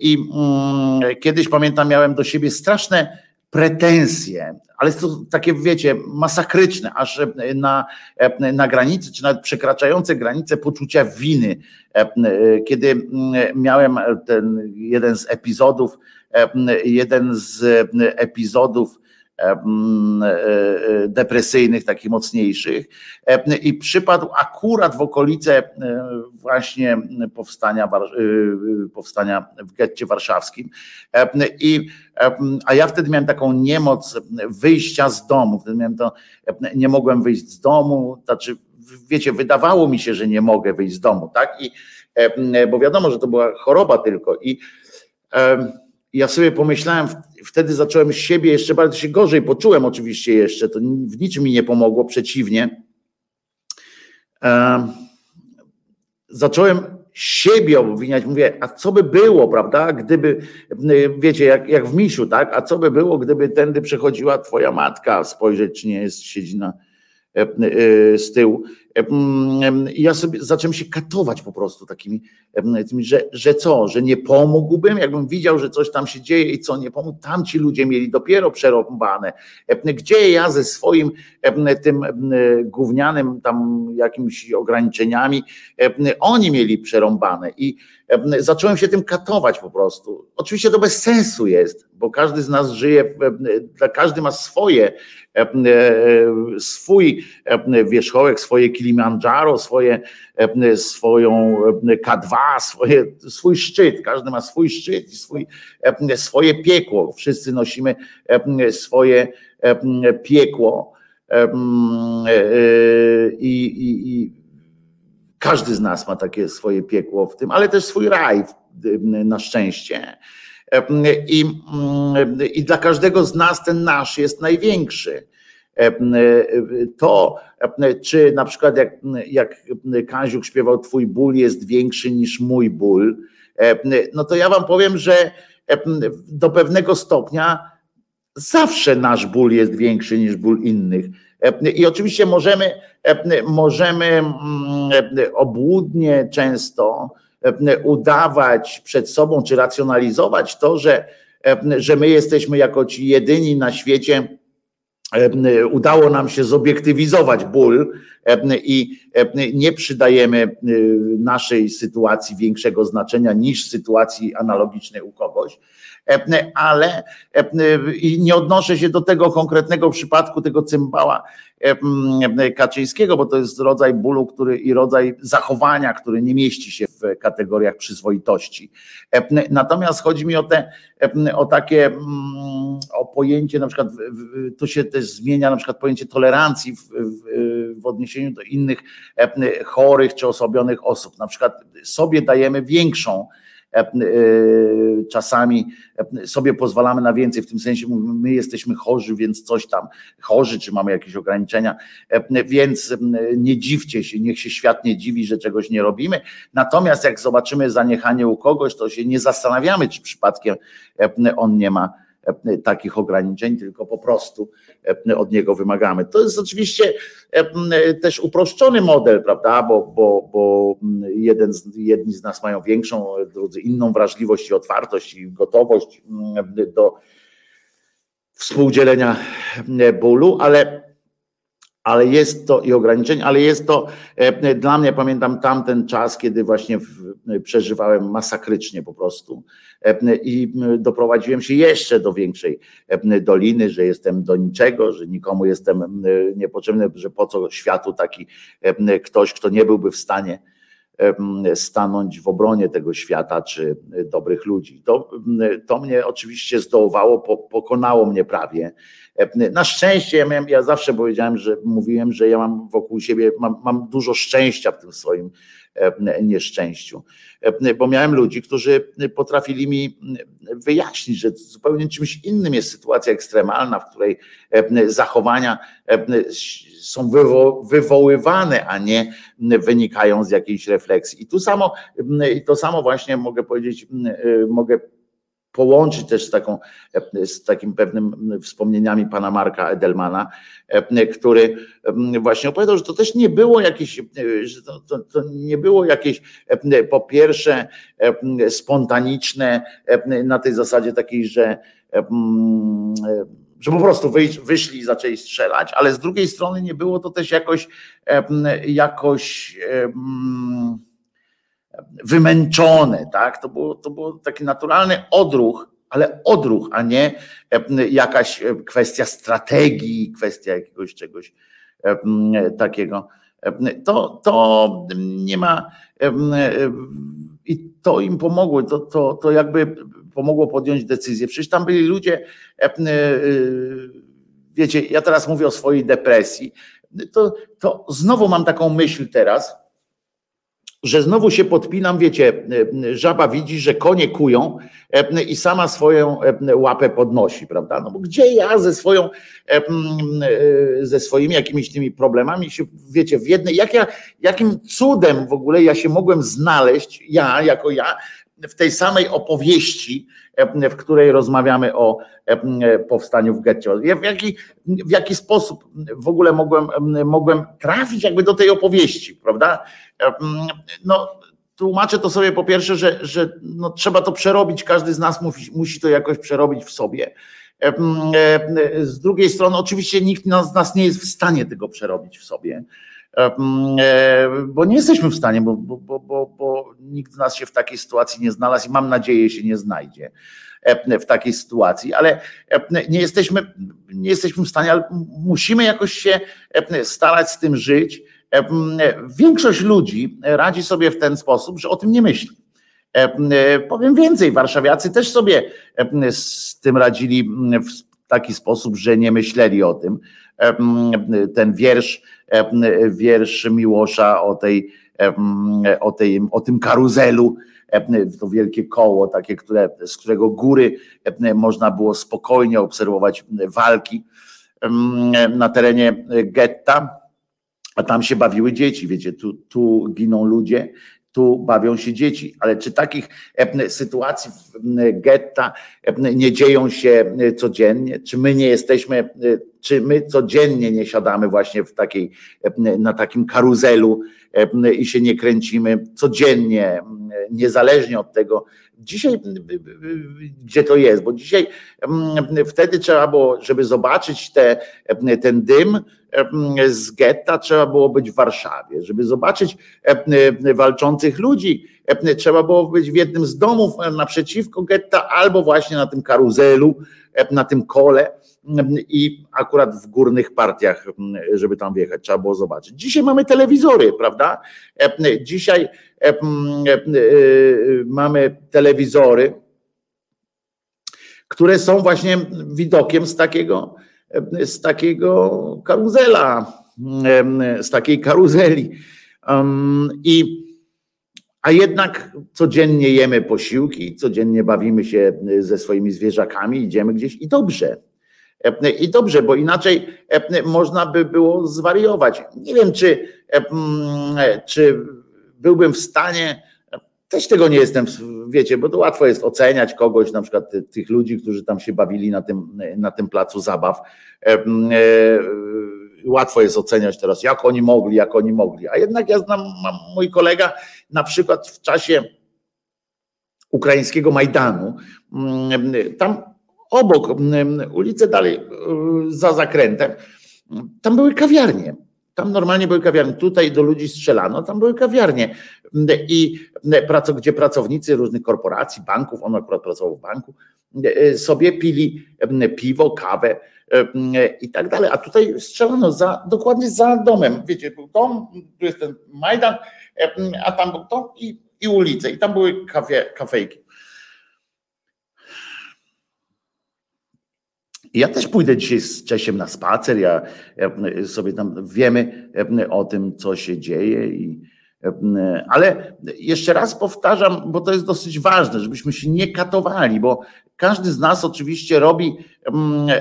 I mm, kiedyś pamiętam, miałem do siebie straszne pretensje, ale to takie, wiecie, masakryczne, aż na, na granicy, czy nawet przekraczające granice poczucia winy. Kiedy miałem ten jeden z epizodów, jeden z epizodów E, e, depresyjnych, takich mocniejszych i przypadł akurat w okolice e, właśnie powstania, powstania w getcie warszawskim. I, a ja wtedy miałem taką niemoc wyjścia z domu, wtedy miałem to, nie mogłem wyjść z domu, znaczy wiecie, wydawało mi się, że nie mogę wyjść z domu, tak? I, bo wiadomo, że to była choroba tylko. I ja sobie pomyślałem, wtedy zacząłem siebie jeszcze bardziej się gorzej poczułem oczywiście jeszcze, to w niczym mi nie pomogło, przeciwnie. Zacząłem siebie obwiniać, mówię, a co by było, prawda, gdyby, wiecie, jak, jak w misiu, tak, a co by było, gdyby tędy przechodziła twoja matka, spojrzeć, czy nie jest, siedzi na, E, e, z tyłu. E, ja sobie zacząłem się katować po prostu takimi, że, że co, że nie pomógłbym, jakbym widział, że coś tam się dzieje i co nie pomógł, tamci ludzie mieli dopiero przerąbane. Gdzie ja ze swoim tym gównianym tam jakimiś ograniczeniami, oni mieli przerąbane i zacząłem się tym katować po prostu. Oczywiście to bez sensu jest, bo każdy z nas żyje, każdy ma swoje, swój wierzchołek, swoje kilka Kilimandżaro, swoje, swoją K2, swoje, swój szczyt. Każdy ma swój szczyt i swój, swoje piekło. Wszyscy nosimy swoje piekło. I, i, i każdy z nas ma takie swoje piekło w tym, ale też swój raj na szczęście. I, I dla każdego z nas ten nasz jest największy. To, czy na przykład jak, jak Kaziuk śpiewał Twój ból jest większy niż mój ból, no to ja wam powiem, że do pewnego stopnia zawsze nasz ból jest większy niż ból innych. I oczywiście możemy, możemy obłudnie często udawać przed sobą, czy racjonalizować to, że, że my jesteśmy jako ci jedyni na świecie, udało nam się zobiektywizować ból i nie przydajemy naszej sytuacji większego znaczenia niż sytuacji analogicznej u kogoś ale i nie odnoszę się do tego konkretnego przypadku, tego cymbała Kaczyńskiego, bo to jest rodzaj bólu, który i rodzaj zachowania, który nie mieści się w kategoriach przyzwoitości. Natomiast chodzi mi o te, o takie, mm, o pojęcie, na przykład to się też zmienia, na przykład pojęcie tolerancji w, w, w odniesieniu do innych chorych czy osobionych osób. Na przykład sobie dajemy większą, czasami e, sobie pozwalamy na więcej, w tym sensie my jesteśmy chorzy, więc coś tam, chorzy, czy mamy jakieś ograniczenia, więc nie dziwcie się, niech się świat nie dziwi, że czegoś nie robimy. Natomiast jak zobaczymy zaniechanie u kogoś, to się nie zastanawiamy, czy przypadkiem on nie ma E, takich ograniczeń, tylko po prostu e, od niego wymagamy. To jest oczywiście e, też uproszczony model, prawda? Bo, bo, bo jeden z, jedni z nas mają większą, drudzy inną wrażliwość i otwartość i gotowość do współdzielenia bólu, ale ale jest to i ograniczeń, ale jest to e, dla mnie, pamiętam tamten czas, kiedy właśnie przeżywałem masakrycznie po prostu. E, i doprowadziłem się jeszcze do większej e, doliny, że jestem do niczego, że nikomu jestem niepotrzebny, że po co światu taki ktoś, kto nie byłby w stanie stanąć w obronie tego świata czy dobrych ludzi. To, to mnie oczywiście zdołowało, pokonało mnie prawie. Na szczęście ja, miałem, ja zawsze powiedziałem, że mówiłem, że ja mam wokół siebie, mam, mam dużo szczęścia w tym swoim nieszczęściu, bo miałem ludzi, którzy potrafili mi wyjaśnić, że zupełnie czymś innym jest sytuacja ekstremalna, w której zachowania są wywo wywoływane, a nie wynikają z jakiejś refleksji. I tu samo, to samo właśnie mogę powiedzieć, mogę połączyć też z, taką, z takim pewnym wspomnieniami pana Marka Edelmana, który właśnie opowiadał, że to też nie było jakieś, że to, to, to nie było jakieś po pierwsze spontaniczne na tej zasadzie takiej, że że po prostu wyszli i zaczęli strzelać, ale z drugiej strony nie było to też jakoś jakoś wymęczone, tak? To było, to było taki naturalny odruch, ale odruch, a nie jakaś kwestia strategii, kwestia jakiegoś czegoś takiego. To, to nie ma i to im pomogło, to, to, to jakby pomogło podjąć decyzję. Przecież tam byli ludzie, wiecie, ja teraz mówię o swojej depresji, to, to znowu mam taką myśl teraz, że znowu się podpinam, wiecie, żaba widzi, że konie kują e, i sama swoją e, łapę podnosi, prawda? No bo gdzie ja ze swoją, e, ze swoimi jakimiś tymi problemami się, wiecie, w jednej, jak ja, jakim cudem w ogóle ja się mogłem znaleźć, ja, jako ja, w tej samej opowieści, w której rozmawiamy o powstaniu w getcie. W jaki, w jaki sposób w ogóle mogłem, mogłem trafić jakby do tej opowieści, prawda? No, tłumaczę to sobie po pierwsze, że, że no, trzeba to przerobić, każdy z nas musi, musi to jakoś przerobić w sobie. Z drugiej strony, oczywiście nikt z nas nie jest w stanie tego przerobić w sobie, bo nie jesteśmy w stanie, bo, bo, bo, bo nikt z nas się w takiej sytuacji nie znalazł i mam nadzieję się nie znajdzie w takiej sytuacji, ale nie jesteśmy, nie jesteśmy w stanie, ale musimy jakoś się starać z tym żyć Większość ludzi radzi sobie w ten sposób, że o tym nie myśli. Powiem więcej, warszawiacy też sobie z tym radzili w taki sposób, że nie myśleli o tym. Ten wiersz, wiersz Miłosza o tej, o tej, o tym karuzelu, to wielkie koło, takie, które, z którego góry można było spokojnie obserwować walki na terenie getta, a tam się bawiły dzieci, wiecie, tu, tu giną ludzie, tu bawią się dzieci. Ale czy takich sytuacji w getta nie dzieją się codziennie? Czy my nie jesteśmy, czy my codziennie nie siadamy właśnie w takiej, na takim karuzelu i się nie kręcimy codziennie, niezależnie od tego, dzisiaj, gdzie to jest, bo dzisiaj wtedy trzeba było, żeby zobaczyć te, ten dym, z getta trzeba było być w Warszawie. Żeby zobaczyć walczących ludzi, trzeba było być w jednym z domów naprzeciwko getta albo właśnie na tym karuzelu, na tym kole i akurat w górnych partiach, żeby tam wjechać, trzeba było zobaczyć. Dzisiaj mamy telewizory, prawda? Dzisiaj mamy telewizory, które są właśnie widokiem z takiego z takiego karuzela, z takiej karuzeli. I a jednak codziennie jemy posiłki, codziennie bawimy się ze swoimi zwierzakami, idziemy gdzieś i dobrze. I dobrze, bo inaczej można by było zwariować. Nie wiem, czy, czy byłbym w stanie też tego nie jestem, wiecie, bo to łatwo jest oceniać kogoś, na przykład tych ludzi, którzy tam się bawili na tym, na tym placu zabaw. E, e, łatwo jest oceniać teraz, jak oni mogli, jak oni mogli. A jednak ja znam, mój kolega na przykład w czasie ukraińskiego Majdanu, tam obok ulicy dalej, e, za zakrętem, tam były kawiarnie tam normalnie były kawiarnie. Tutaj do ludzi strzelano, tam były kawiarnie. I gdzie pracownicy różnych korporacji, banków, on akurat pracował w banku, sobie pili piwo, kawę i tak dalej. A tutaj strzelano za, dokładnie za domem. Wiecie, był dom, tu jest ten Majdan, a tam był dom i, i ulice. I tam były kafe, kafejki. Ja też pójdę dzisiaj z Czesiem na spacer. Ja, sobie tam wiemy o tym, co się dzieje. I, ale jeszcze raz powtarzam, bo to jest dosyć ważne, żebyśmy się nie katowali, bo każdy z nas oczywiście robi,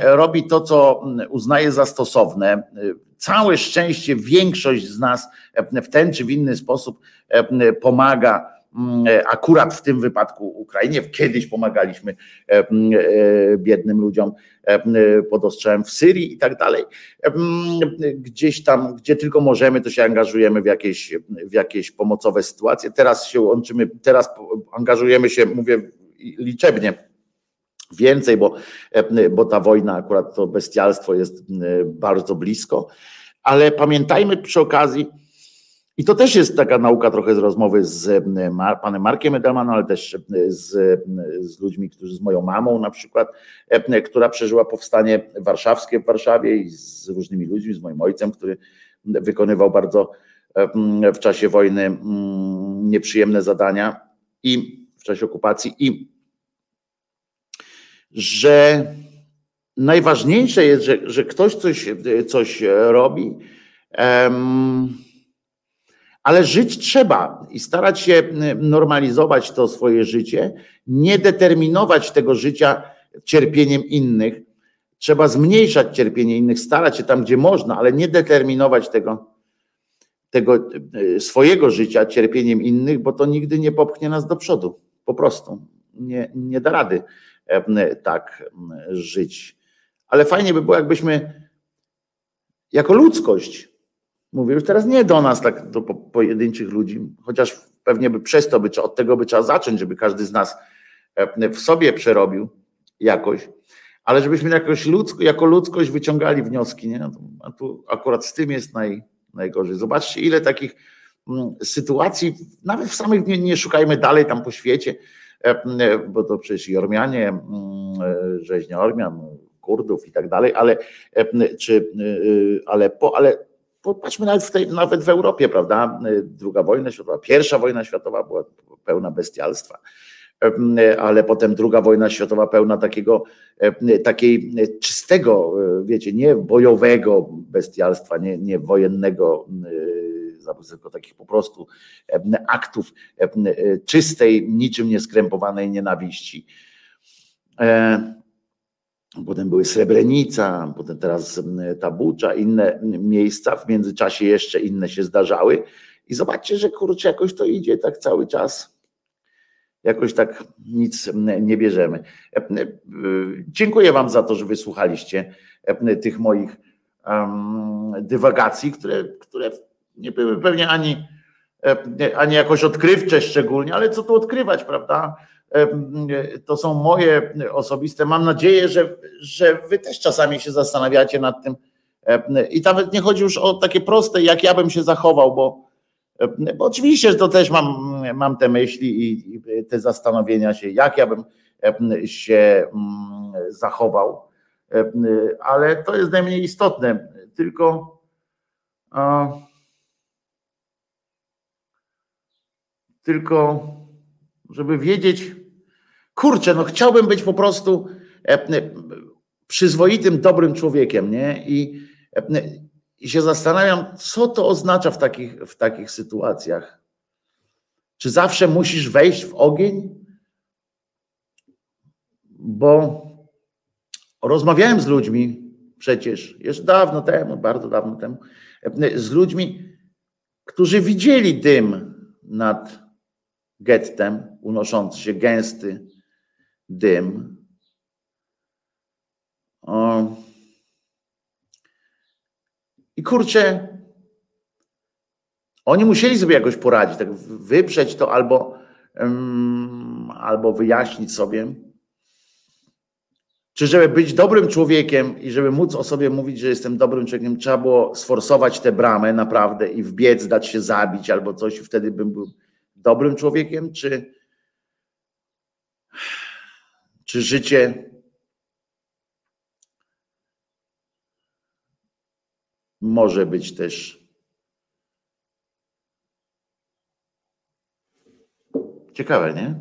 robi to, co uznaje za stosowne. Całe szczęście większość z nas w ten czy w inny sposób pomaga Mm, akurat w tym wypadku Ukrainie. Kiedyś pomagaliśmy e, e, biednym ludziom pod ostrzałem w Syrii i tak dalej. Gdzieś tam, gdzie tylko możemy, to się angażujemy w jakieś, w jakieś pomocowe sytuacje. Teraz się łączymy, teraz angażujemy się, mówię liczebnie, więcej, bo, bo ta wojna, akurat to bestialstwo jest bardzo blisko. Ale pamiętajmy przy okazji, i to też jest taka nauka trochę z rozmowy z e, panem Markiem Edelmanem, ale też e, z, e, z ludźmi, którzy z moją mamą na przykład, która przeżyła powstanie warszawskie w Warszawie i z różnymi ludźmi, z moim ojcem, który wykonywał bardzo w czasie wojny nieprzyjemne zadania i w czasie okupacji i że najważniejsze jest, że, że ktoś coś, coś robi. Um, ale żyć trzeba i starać się normalizować to swoje życie, nie determinować tego życia cierpieniem innych. Trzeba zmniejszać cierpienie innych, starać się tam, gdzie można, ale nie determinować tego, tego swojego życia cierpieniem innych, bo to nigdy nie popchnie nas do przodu. Po prostu nie, nie da rady tak żyć. Ale fajnie by było, jakbyśmy jako ludzkość Mówię już teraz nie do nas, tak do pojedynczych ludzi, chociaż pewnie by przez to by, od tego by trzeba zacząć, żeby każdy z nas e, w sobie przerobił jakoś, ale żebyśmy jakoś ludzko, jako ludzkość wyciągali wnioski, nie? A tu akurat z tym jest naj, najgorzej. Zobaczcie, ile takich mm, sytuacji, nawet w samych nie, nie szukajmy dalej tam po świecie, e, e, bo to przecież i Ormianie, rzeźnia Ormian, Kurdów i tak dalej, ale czy, ale, po, ale popatrzmy nawet w, tej, nawet w Europie, prawda? Druga wojna światowa, pierwsza wojna światowa była pełna bestialstwa ale potem druga wojna światowa pełna takiego, takiej czystego, wiecie, nie bojowego bestialstwa, nie, nie wojennego, tylko takich po prostu aktów czystej, niczym nieskrępowanej nienawiści. E, potem były Srebrenica, potem teraz Tabucza, inne miejsca, w międzyczasie jeszcze inne się zdarzały. I zobaczcie, że kurczę, jakoś to idzie tak cały czas jakoś tak nic nie bierzemy. Dziękuję Wam za to, że wysłuchaliście tych moich dywagacji, które, które nie były pewnie ani, ani jakoś odkrywcze szczególnie, ale co tu odkrywać, prawda? To są moje osobiste. Mam nadzieję, że, że Wy też czasami się zastanawiacie nad tym. I nawet nie chodzi już o takie proste, jak ja bym się zachował, bo bo oczywiście, to też mam, mam te myśli i te zastanowienia się, jak ja bym się zachował, ale to jest najmniej istotne. Tylko tylko żeby wiedzieć, kurczę, no chciałbym być po prostu przyzwoitym, dobrym człowiekiem, nie? I i się zastanawiam, co to oznacza w takich, w takich sytuacjach. Czy zawsze musisz wejść w ogień? Bo rozmawiałem z ludźmi przecież, jeszcze dawno temu, bardzo dawno temu, z ludźmi, którzy widzieli dym nad gettem, unoszący się gęsty dym. O, i kurczę, oni musieli sobie jakoś poradzić, tak wyprzeć to albo, um, albo wyjaśnić sobie. Czy żeby być dobrym człowiekiem i żeby móc o sobie mówić, że jestem dobrym człowiekiem, trzeba było sforsować tę bramę naprawdę i wbiec, dać się zabić albo coś, i wtedy bym był dobrym człowiekiem, czy, czy życie może być też ciekawe, nie?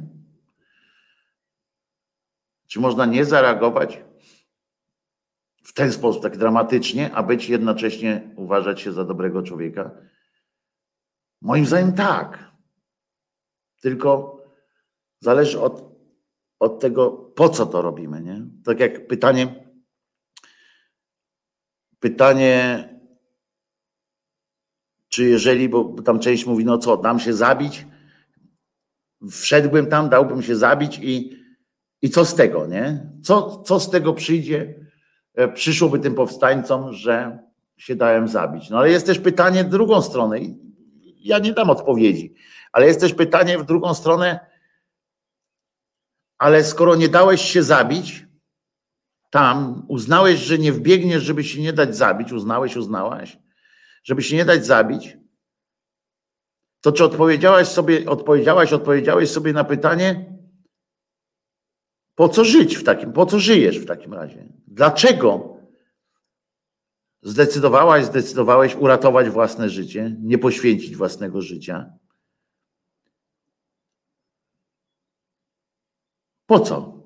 Czy można nie zareagować w ten sposób, tak dramatycznie, a być jednocześnie uważać się za dobrego człowieka? Moim zdaniem tak. Tylko zależy od, od tego, po co to robimy, nie? Tak jak pytanie, pytanie czy jeżeli, bo tam część mówi, no co, dam się zabić, wszedłbym tam, dałbym się zabić i, i co z tego, nie? Co, co z tego przyjdzie, e, przyszłoby tym powstańcom, że się dałem zabić. No ale jest też pytanie drugą stronę. Ja nie dam odpowiedzi, ale jest też pytanie w drugą stronę, ale skoro nie dałeś się zabić, tam uznałeś, że nie wbiegniesz, żeby się nie dać zabić, uznałeś, uznałaś, żeby się nie dać zabić, to czy odpowiedziałaś sobie, odpowiedziałaś, odpowiedziałeś sobie na pytanie, po co żyć w takim, po co żyjesz w takim razie? Dlaczego zdecydowałaś, zdecydowałeś uratować własne życie, nie poświęcić własnego życia? Po co?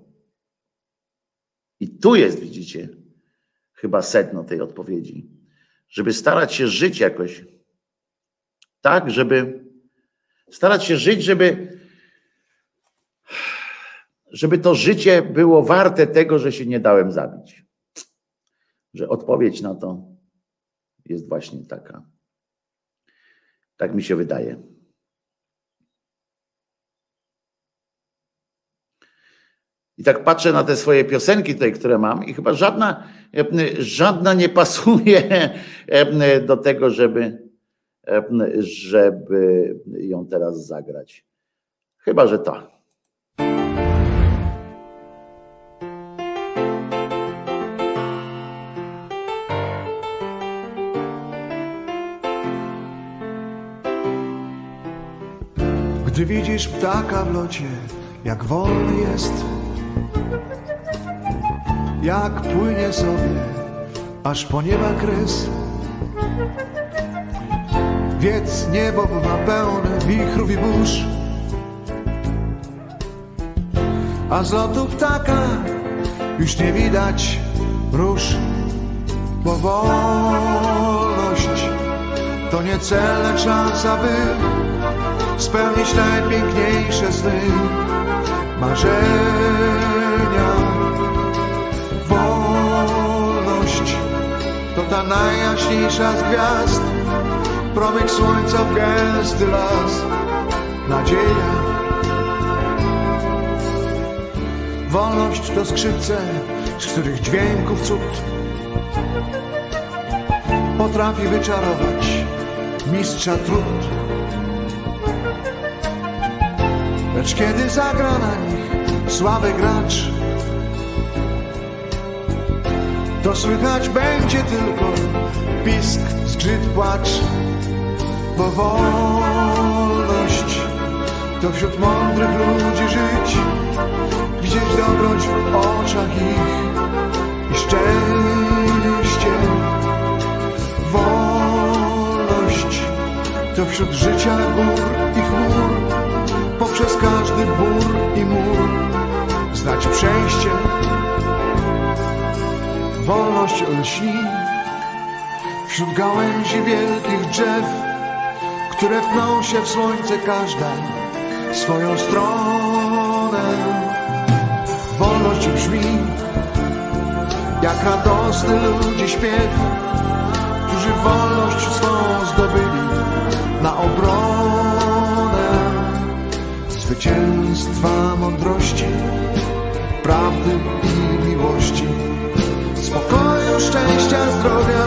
I tu jest, widzicie, chyba sedno tej odpowiedzi żeby starać się żyć jakoś tak, żeby starać się żyć, żeby żeby to życie było warte tego, że się nie dałem zabić. Że odpowiedź na to jest właśnie taka. Tak mi się wydaje. I tak patrzę na te swoje piosenki tutaj, które mam, i chyba żadna, żadna nie pasuje do tego, żeby, żeby ją teraz zagrać. Chyba, że to. Widzisz ptaka w locie, jak wolny jest jak płynie sobie aż po nieba kres. Wiec niebo bywa pełne wichrów i burz A z lotu ptaka już nie widać róż Bo wolność to nie cel, lecz szansa, by spełnić najpiękniejsze sny, marzenia. Wolność to ta najjaśniejsza z gwiazd, promyk słońca w gęsty las, nadzieja. Wolność to skrzypce, z których dźwięków cud potrafi wyczarować mistrza trud. Lecz kiedy zagra na nich słaby gracz, to słychać będzie tylko pisk, zgrzyt, płacz, bo wolność to wśród mądrych ludzi żyć, widzieć dobroć w oczach ich i szczęście. Wolność to wśród życia gór i chmur, poprzez każdy bór i mur znać przejście. Wolność lśni wśród gałęzi wielkich drzew, które wpną się w słońce każda swoją stronę. Wolność brzmi jak radosny ludzi śpiew którzy wolność swą zdobyli na obronę zwycięstwa mądrości, prawdy i miłości, spokoju, szczęścia, zdrowia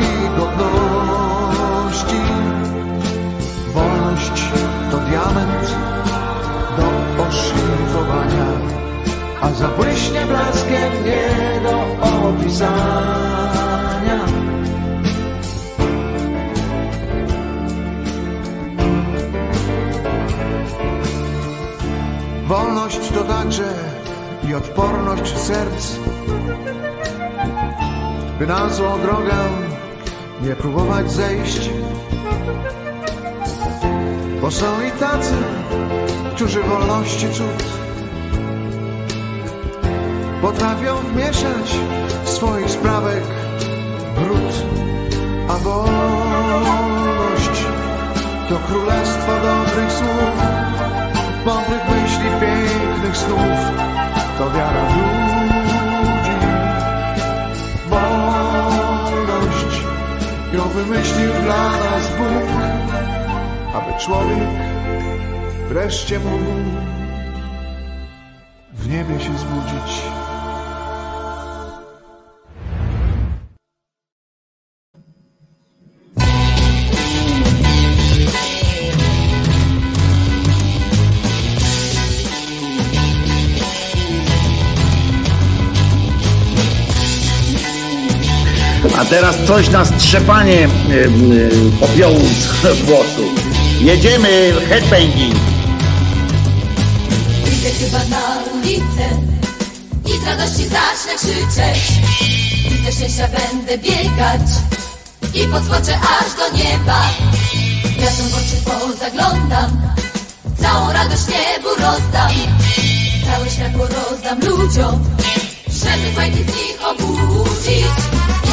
i godności. Wolność to diament do oszlifowania, a zabłyśnie blaskiem nie do opisania. Wolność to także i odporność serc, by na złą drogę nie próbować zejść. Bo są i tacy, którzy wolności cud potrafią wmieszać swoich sprawek brud, a wolność to królestwo dobrych słów mądrych myśli, pięknych snów, to wiara w ludzi. Wolność ją wymyślił dla nas Bóg, aby człowiek wreszcie mógł w niebie się zbudzić. Teraz coś na strzepanie y, y, popiołu z włosów. Jedziemy, headbanging. Wyjdę chyba na ulicę i z radości zacznę krzyczeć. I szczęścia będę biegać i podskoczę aż do nieba. Gwiazdom w oczy pozaglądam, całą radość niebu rozdam. Całe światło rozdam ludziom, żeby fajnych nich obudzić.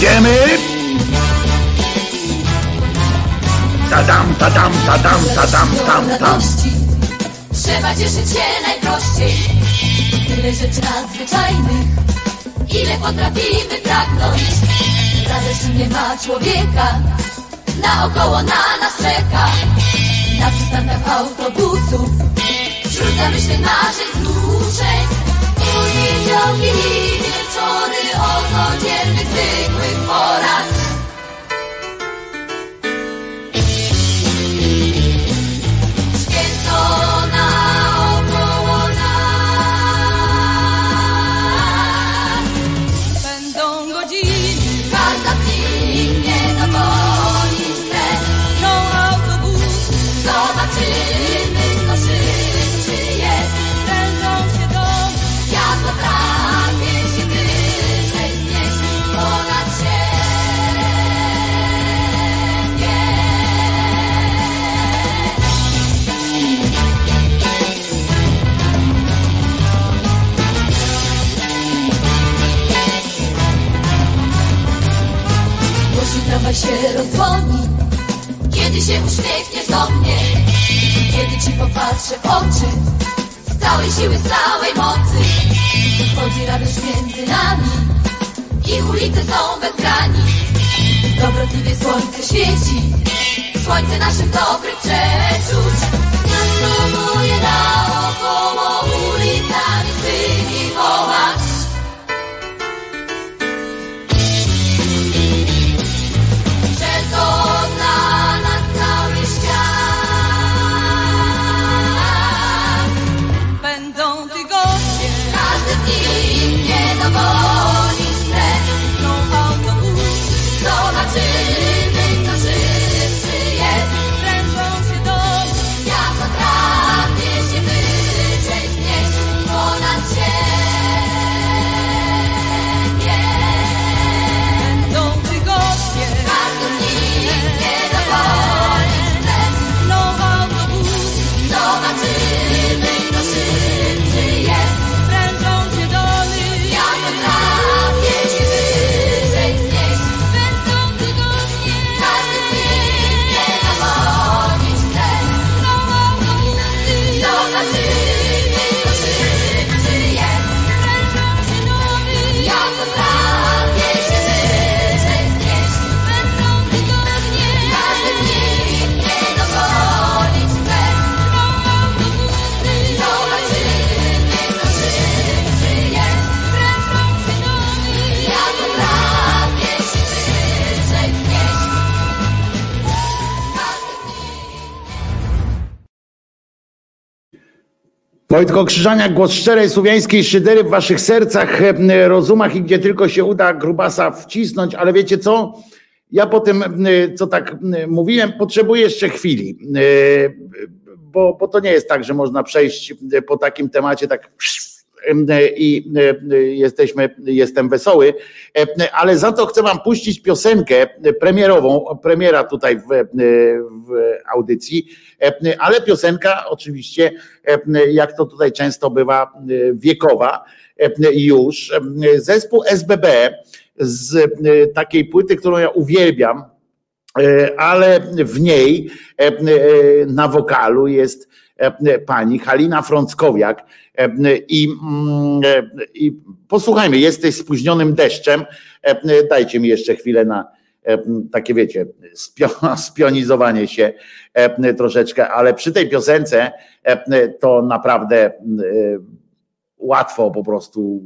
Jedziemy. Tadam, tadam, tadam, tadam, tam, tam. radości. Trzeba cieszyć się najprościej. Tyle rzeczy nadzwyczajnych, ile potrafimy pragnąć. Radość nie ma człowieka, naokoło na nas czeka Na przystankach autobusów Wśród zamyśleń naszych znużeń Poniedziałki i wieczory O codziennych, zwykłych porach Tramwaj się Kiedy się uśmiechniesz do mnie Kiedy ci popatrzę w oczy Z całej siły, z całej mocy Chodzi radość między nami I ulice są bez granic Dobrotliwie słońce świeci Słońce naszych dobrych przeczuć. Miasto moje Wojtko Krzyżaniak, głos szczerej słowiańskiej szydery w waszych sercach, e, rozumach i gdzie tylko się uda grubasa wcisnąć, ale wiecie co? Ja po tym, co tak mówiłem, potrzebuję jeszcze chwili, e, bo, bo to nie jest tak, że można przejść po takim temacie tak i e, jesteśmy, jestem wesoły, E, ale za to chcę wam puścić piosenkę premierową, premiera tutaj w, e, w audycji, ale piosenka oczywiście, jak to tutaj często bywa, wiekowa. Już. Zespół SBB z takiej płyty, którą ja uwielbiam, ale w niej na wokalu jest pani Halina Frąckowiak i, mm, e, i posłuchajmy, jesteś spóźnionym deszczem, E, dajcie mi jeszcze chwilę na e, takie wiecie, spio- spionizowanie się e, troszeczkę, ale przy tej piosence e, to naprawdę e, łatwo po prostu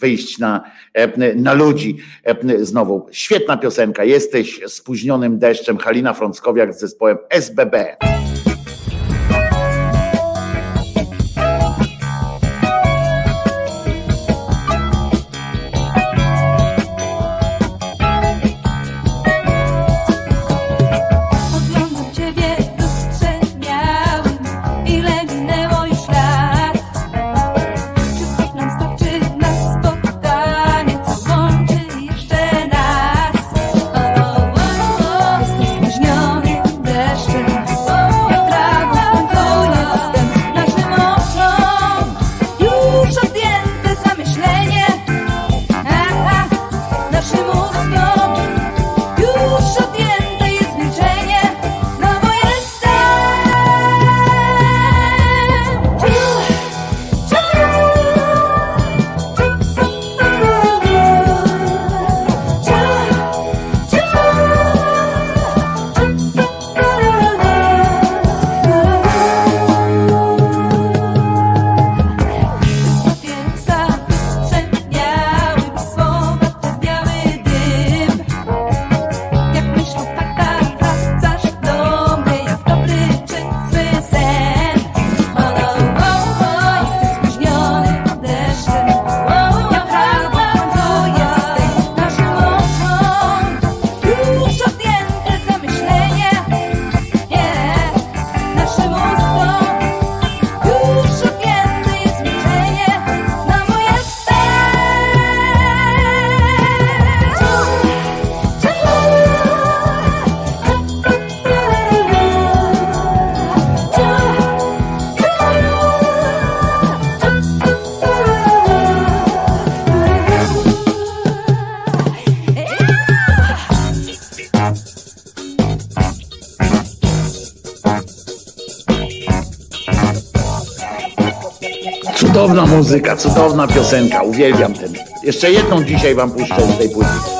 wyjść na, e, na ludzi e, znowu. Świetna piosenka. Jesteś spóźnionym deszczem. Halina Frąckowiak z zespołem SBB. Muzyka, cudowna piosenka, uwielbiam ten. Jeszcze jedną dzisiaj wam puszczę z tej płyty.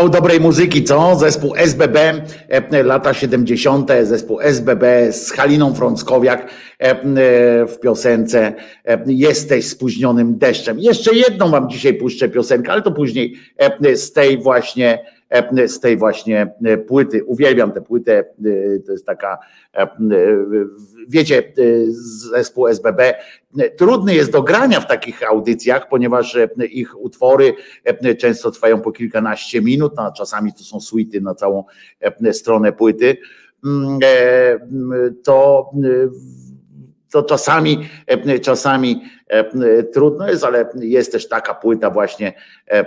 Kawał dobrej muzyki, co? Zespół SBB, e, lata 70., zespół SBB z Haliną Frąckowiak e, e, w piosence e, Jesteś spóźnionym deszczem. Jeszcze jedną wam dzisiaj puszczę piosenkę, ale to później e, z tej właśnie e, z tej właśnie e, płyty. Uwielbiam tę płytę. e, To jest taka, e, e, wiecie, e, zespół SBB. e, Trudny jest do grania w takich audycjach, ponieważ e, ich utwory e, często trwają po kilkanaście minut, a czasami to są suity na całą e, stronę płyty. Mm, e, To e, to czasami, e, czasami e, trudno jest, ale jest też taka płyta właśnie e,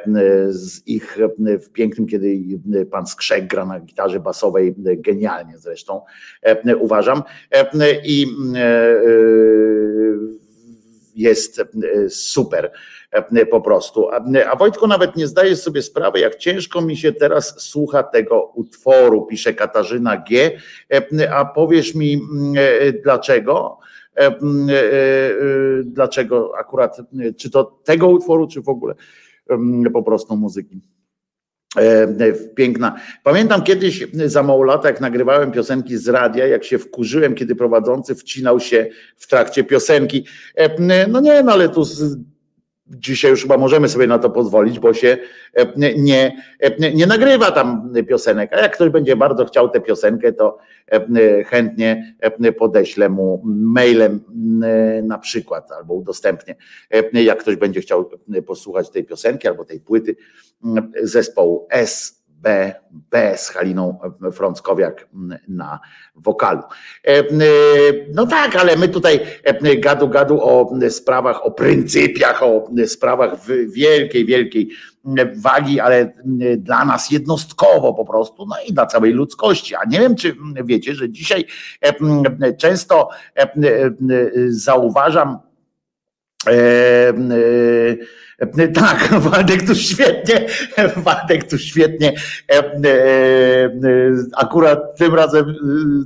z ich w pięknym, kiedy pan Skrzek gra na gitarze basowej, genialnie zresztą uważam. I jest super po prostu. A, Wojtko nawet nie zdaje sobie sprawy, jak ciężko mi się teraz słucha tego utworu, pisze Katarzyna G. A powiesz mi mm, dlaczego? E, mm, e, e, Dlaczego akurat, czy to tego utworu, czy w ogóle em, po prostu muzyki? Piękna. Pamiętam kiedyś za mało lata, jak nagrywałem piosenki z radia, jak się wkurzyłem, kiedy prowadzący wcinał się w trakcie piosenki. No nie, no ale tu z, dzisiaj już chyba możemy sobie na to pozwolić, bo się e, nie, e, nie nagrywa tam piosenek. A jak ktoś będzie bardzo chciał tę piosenkę, to e, chętnie podeślę mu mailem na przykład albo udostępnię. Jak ktoś będzie chciał posłuchać tej piosenki albo tej płyty zespołu SBB z Haliną Frąckowiak m, na wokalu. E, e, No tak, ale my tutaj e, gadu gadu o sprawach, o pryncypiach, o sprawach wielkiej, wielkiej wagi, ale dla nas jednostkowo po prostu, no i dla całej ludzkości. A nie wiem, czy wiecie, że dzisiaj często zauważam, tak, Waldek tu świetnie, Waldek tu świetnie. E, e, e, akurat tym razem e,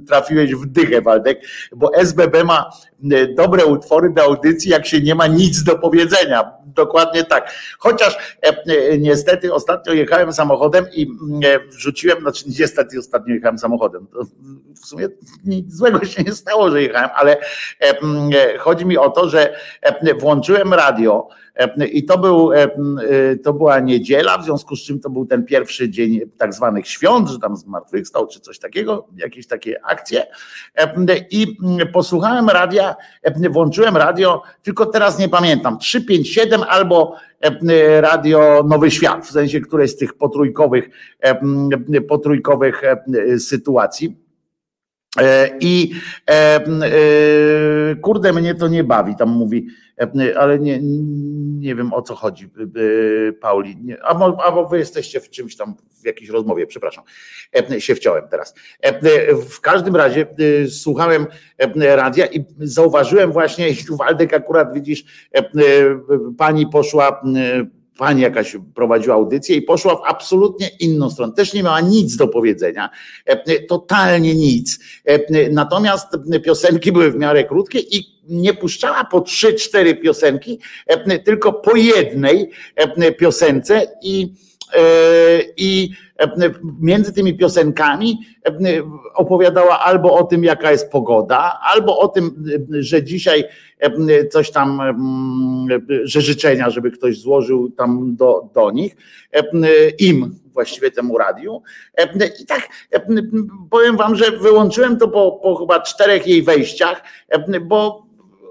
trafiłeś w dychę, Waldek, bo SBB ma e, dobre utwory do audycji, jak się nie ma nic do powiedzenia. Dokładnie tak. Chociaż e, e, niestety ostatnio jechałem samochodem i mm, e, wrzuciłem, znaczy niestety ostatnio jechałem samochodem. W sumie nic złego się nie stało, że jechałem, ale e, mm, e, chodzi mi o to, że e, włączyłem radio E, I to, był, e, e, to była niedziela, w związku z czym to był ten pierwszy dzień tak zwanych świąt, że tam zmartwychwstał czy coś takiego, jakieś takie akcje. E, I posłuchałem radia, e, włączyłem radio, tylko teraz nie pamiętam, 357 albo e, radio Nowy Świat, w sensie któreś z tych potrójkowych, e, potrójkowych e, sytuacji. E, I e, e, kurde, mnie to nie bawi, tam mówi, ale nie, nie wiem o co chodzi, Pauli. Albo, albo wy jesteście w czymś tam, w jakiejś rozmowie, przepraszam, się wciąłem teraz. W każdym razie słuchałem radia i zauważyłem właśnie, tu Waldek akurat widzisz, pani poszła pani jakaś prowadziła audycję i poszła w absolutnie inną stronę. Też nie miała nic do powiedzenia, e, totalnie nic. E, Natomiast piosenki były w miarę krótkie i nie puszczała po trzy, cztery piosenki, e, tylko po jednej e, piosence i e, i e, między tymi piosenkami e, opowiadała albo o tym, jaka jest pogoda, albo o tym, e, że dzisiaj e, coś tam, że życzenia, żeby ktoś złożył tam do, do nich, e, im właściwie temu radiu. E, I tak e, powiem wam, że wyłączyłem to po, po chyba czterech jej wejściach, e, bo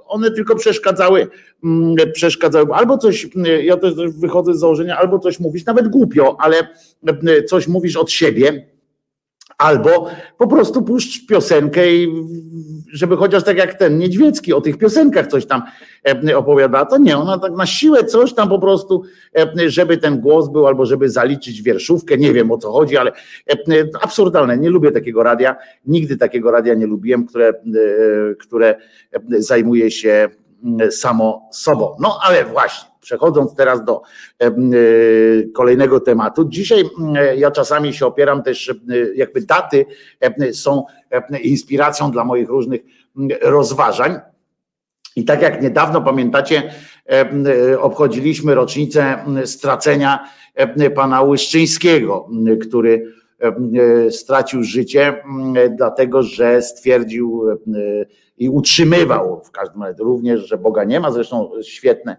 one tylko przeszkadzały, mm, przeszkadzały, albo coś, mm, ja też wychodzę z założenia, albo coś mówisz, nawet głupio, ale mm, coś mówisz od siebie, albo po prostu puszcz piosenkę i żeby chociaż tak jak ten Niedźwiecki o tych piosenkach coś tam e, opowiada, to nie, ona tak na siłę coś tam po prostu, e, żeby ten głos był, albo żeby zaliczyć wierszówkę, nie wiem o co chodzi, ale e, absurdalne, nie lubię takiego radia, nigdy takiego radia nie lubiłem, które, które zajmuje się mm, samo sobą. No ale właśnie, przechodząc teraz do e, kolejnego tematu. Dzisiaj ja czasami się opieram też, jakby daty są inspiracją dla moich różnych rozważań. I tak jak niedawno pamiętacie, obchodziliśmy rocznicę stracenia pana Łyszczyńskiego, który e, stracił życie, dlatego że stwierdził e, i utrzymywał w każdym razie również, że Boga nie ma, zresztą świetne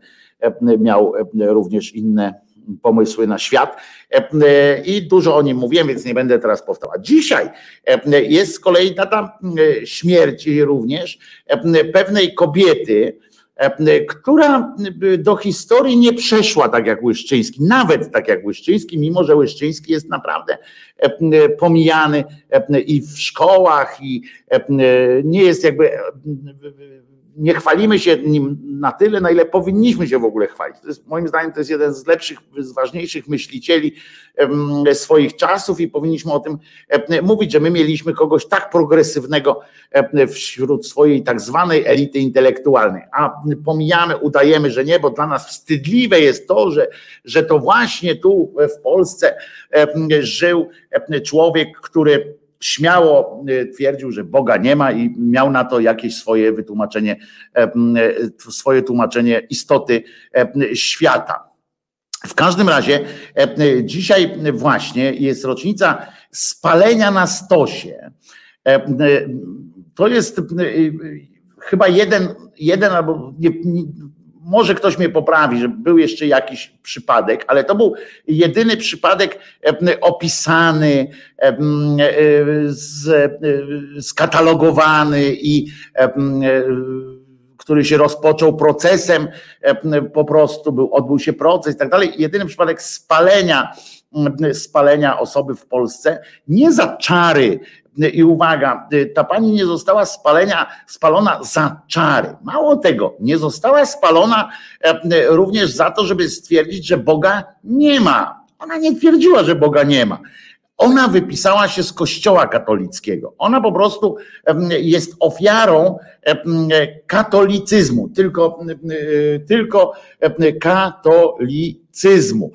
miał e, również inne pomysły na świat E, i dużo o nim mówiłem, więc nie będę teraz powtarzał. Dzisiaj e, jest z kolei data e, śmierci również e, pewnej kobiety, e, która do historii nie przeszła tak jak Łyszczyński, nawet tak jak Łyszczyński, mimo że Łyszczyński jest naprawdę e, pomijany e, i w szkołach i e, nie jest jakby e, nie chwalimy się nim na tyle, na ile powinniśmy się w ogóle chwalić. To jest, moim zdaniem to jest jeden z lepszych, z ważniejszych myślicieli swoich czasów i powinniśmy o tym mówić, że my mieliśmy kogoś tak progresywnego wśród swojej tak zwanej elity intelektualnej, a pomijamy, udajemy, że nie, bo dla nas wstydliwe jest to, że, że to właśnie tu w Polsce żył człowiek, który śmiało y, twierdził, że Boga nie ma i miał na to jakieś swoje wytłumaczenie, e, e, swoje tłumaczenie istoty e, świata. W każdym razie dzisiaj właśnie jest rocznica spalenia na stosie. To jest chyba jeden, jeden albo nie, może ktoś mnie poprawi, że był jeszcze jakiś przypadek, ale to był jedyny przypadek opisany, e, e, skatalogowany i e, który się rozpoczął procesem, em, po prostu był, odbył się proces i tak dalej. Jedyny przypadek spalenia, spalenia osoby w Polsce, nie za czary, i uwaga, ta pani nie została spalenia, spalona za czary. Mało tego, nie została spalona e, również za to, żeby stwierdzić, że Boga nie ma. Ona nie twierdziła, że Boga nie ma. Ona wypisała się z kościoła katolickiego. Ona po prostu jest ofiarą katolicyzmu, tylko, tylko katolicyzmu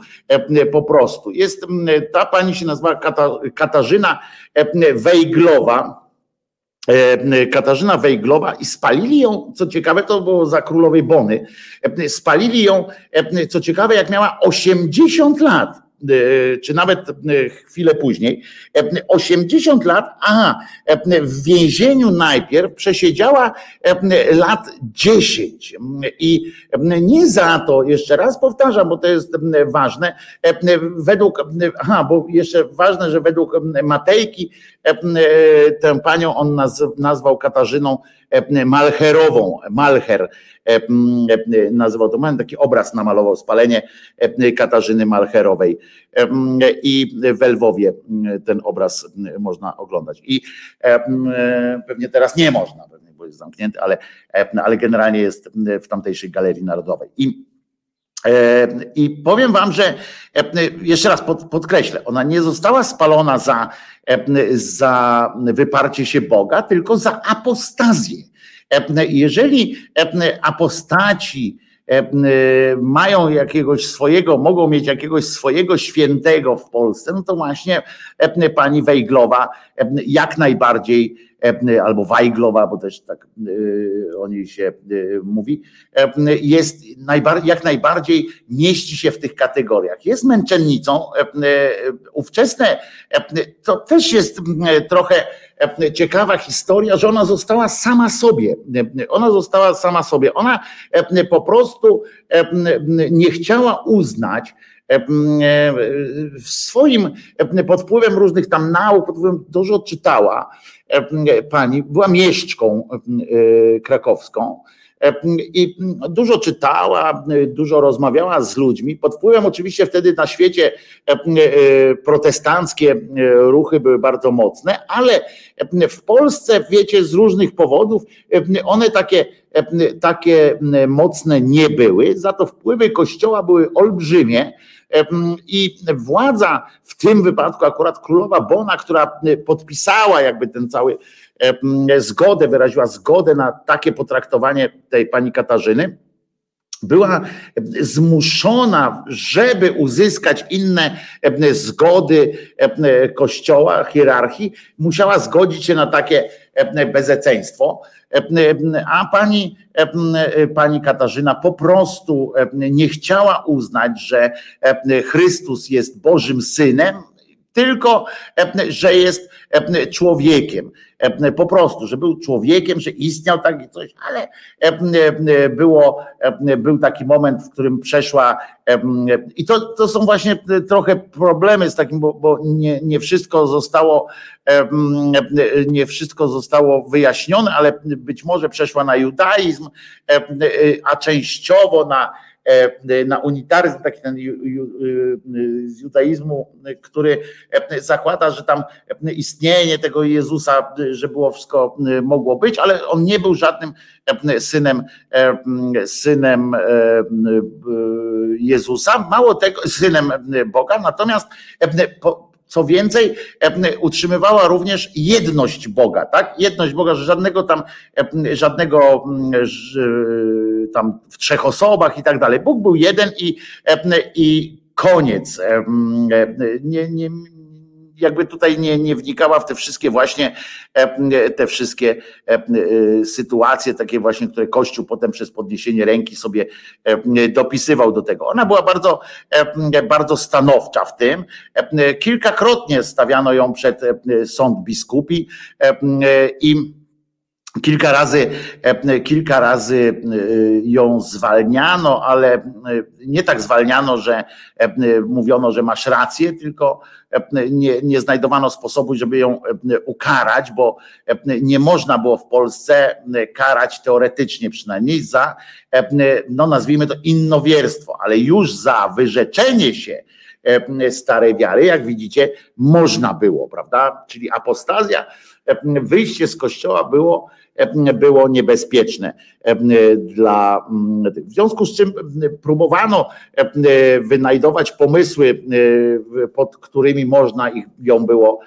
po prostu. Jest, ta pani się nazywa Kata, Katarzyna Wejglowa. Katarzyna Wejglowa i spalili ją, co ciekawe, to było za królowej Bony, spalili ją, co ciekawe, jak miała 80 lat. Czy nawet chwilę później, 80 lat, aha, w więzieniu najpierw przesiedziała lat 10 i nie za to, jeszcze raz powtarzam, bo to jest ważne, według, aha, bo jeszcze ważne, że według Matejki tę panią on nazwał Katarzyną Malcherową, Malcher nazywał to, mam taki obraz namalował, spalenie Katarzyny Malcherowej i w Lwowie ten obraz można oglądać. I pewnie teraz nie można, bo jest zamknięty, ale, ale generalnie jest w tamtejszej Galerii Narodowej. I i powiem wam, że jeszcze raz podkreślę, ona nie została spalona za, za wyparcie się Boga, tylko za apostazję. Jeżeli apostaci mają jakiegoś swojego, mogą mieć jakiegoś swojego świętego w Polsce, no to właśnie pani Wejglowa jak najbardziej albo Wajglowa, bo też tak o niej się mówi, jest jak najbardziej mieści się w tych kategoriach. Jest męczennicą. Ówczesne to też jest trochę ciekawa historia, że ona została sama sobie. Ona została sama sobie. Ona po prostu nie chciała uznać, w swoim pod wpływem różnych tam nauk, pod wpływem dużo czytała pani, była mieszczką krakowską i dużo czytała, dużo rozmawiała z ludźmi. Pod wpływem oczywiście wtedy na świecie protestanckie ruchy były bardzo mocne, ale w Polsce, wiecie, z różnych powodów one takie, takie mocne nie były, za to wpływy kościoła były olbrzymie. I władza, w tym wypadku akurat królowa Bona, która podpisała jakby ten cały zgodę, wyraziła zgodę na takie potraktowanie tej pani Katarzyny, była zmuszona, żeby uzyskać inne zgody kościoła, hierarchii, musiała zgodzić się na takie bezeceństwo. A pani, pani Katarzyna po prostu nie chciała uznać, że Chrystus jest Bożym Synem, tylko że jest człowiekiem. Po prostu, że był człowiekiem, że istniał taki coś, ale było, był taki moment, w którym przeszła i to, to są właśnie trochę problemy z takim, bo, bo nie, nie wszystko zostało nie wszystko zostało wyjaśnione, ale być może przeszła na judaizm, a częściowo na na unitaryzm, taki ten z judaizmu, który zakłada, że tam istnienie tego Jezusa, że było wszystko mogło być, ale on nie był żadnym synem, synem Jezusa, mało tego, synem Boga, natomiast co więcej, utrzymywała również jedność Boga, tak? Jedność Boga, że żadnego tam, żadnego tam w trzech osobach i tak dalej. Bóg był jeden i, i koniec. Nie, nie, jakby tutaj nie, nie wnikała w te wszystkie właśnie te wszystkie sytuacje, takie właśnie, które Kościół potem przez podniesienie ręki sobie dopisywał do tego. Ona była bardzo, bardzo stanowcza w tym. Kilkakrotnie stawiano ją przed sąd biskupi i Kilka razy, kilka razy ją zwalniano, ale nie tak zwalniano, że mówiono, że masz rację, tylko nie, nie znajdowano sposobu, żeby ją ukarać, bo nie można było w Polsce karać teoretycznie przynajmniej za, no nazwijmy to innowierstwo, ale już za wyrzeczenie się starej wiary, jak widzicie, można było, prawda? Czyli apostazja, wyjście z kościoła było było niebezpieczne. Dla w związku z czym próbowano wynajdować pomysły, pod którymi można ich ją było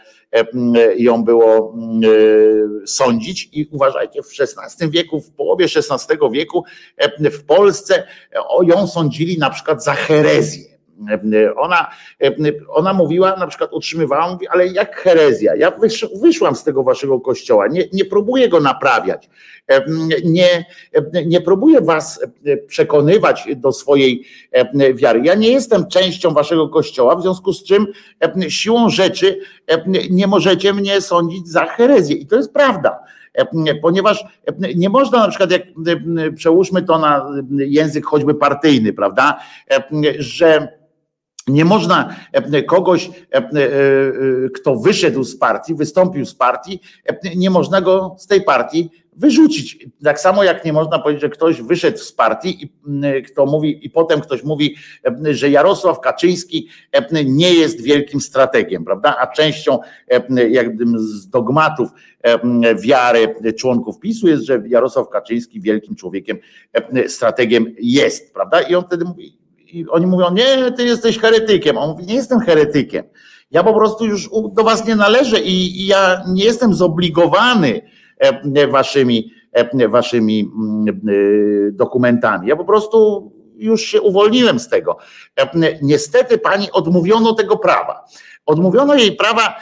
ją było sądzić. I uważajcie, w XVI wieku, w połowie XVI wieku w Polsce ją sądzili na przykład za herezję Ona, ona mówiła, na przykład utrzymywała, mówi, ale jak herezja, ja wysz, wyszłam z tego waszego kościoła, nie, nie próbuję go naprawiać, nie, nie próbuję was przekonywać do swojej wiary. Ja nie jestem częścią waszego kościoła, w związku z czym siłą rzeczy nie możecie mnie sądzić za herezję. I to jest prawda ponieważ nie można na przykład, jak przełóżmy to na język choćby partyjny, prawda, że nie można kogoś, kto wyszedł z partii, wystąpił z partii, nie można go z tej partii wyrzucić. Tak samo jak nie można powiedzieć, że ktoś wyszedł z partii i kto mówi, i potem ktoś mówi, że Jarosław Kaczyński nie jest wielkim strategiem, prawda? A częścią jakby z dogmatów wiary członków PiSu jest, że Jarosław Kaczyński wielkim człowiekiem, strategiem jest, prawda? I on wtedy mówi, i oni mówią, nie, ty jesteś heretykiem. On mówi, nie jestem heretykiem. Ja po prostu już do was nie należę i, i ja nie jestem zobligowany waszymi, waszymi dokumentami. Ja po prostu już się uwolniłem z tego. Niestety pani odmówiono tego prawa. Odmówiono jej prawa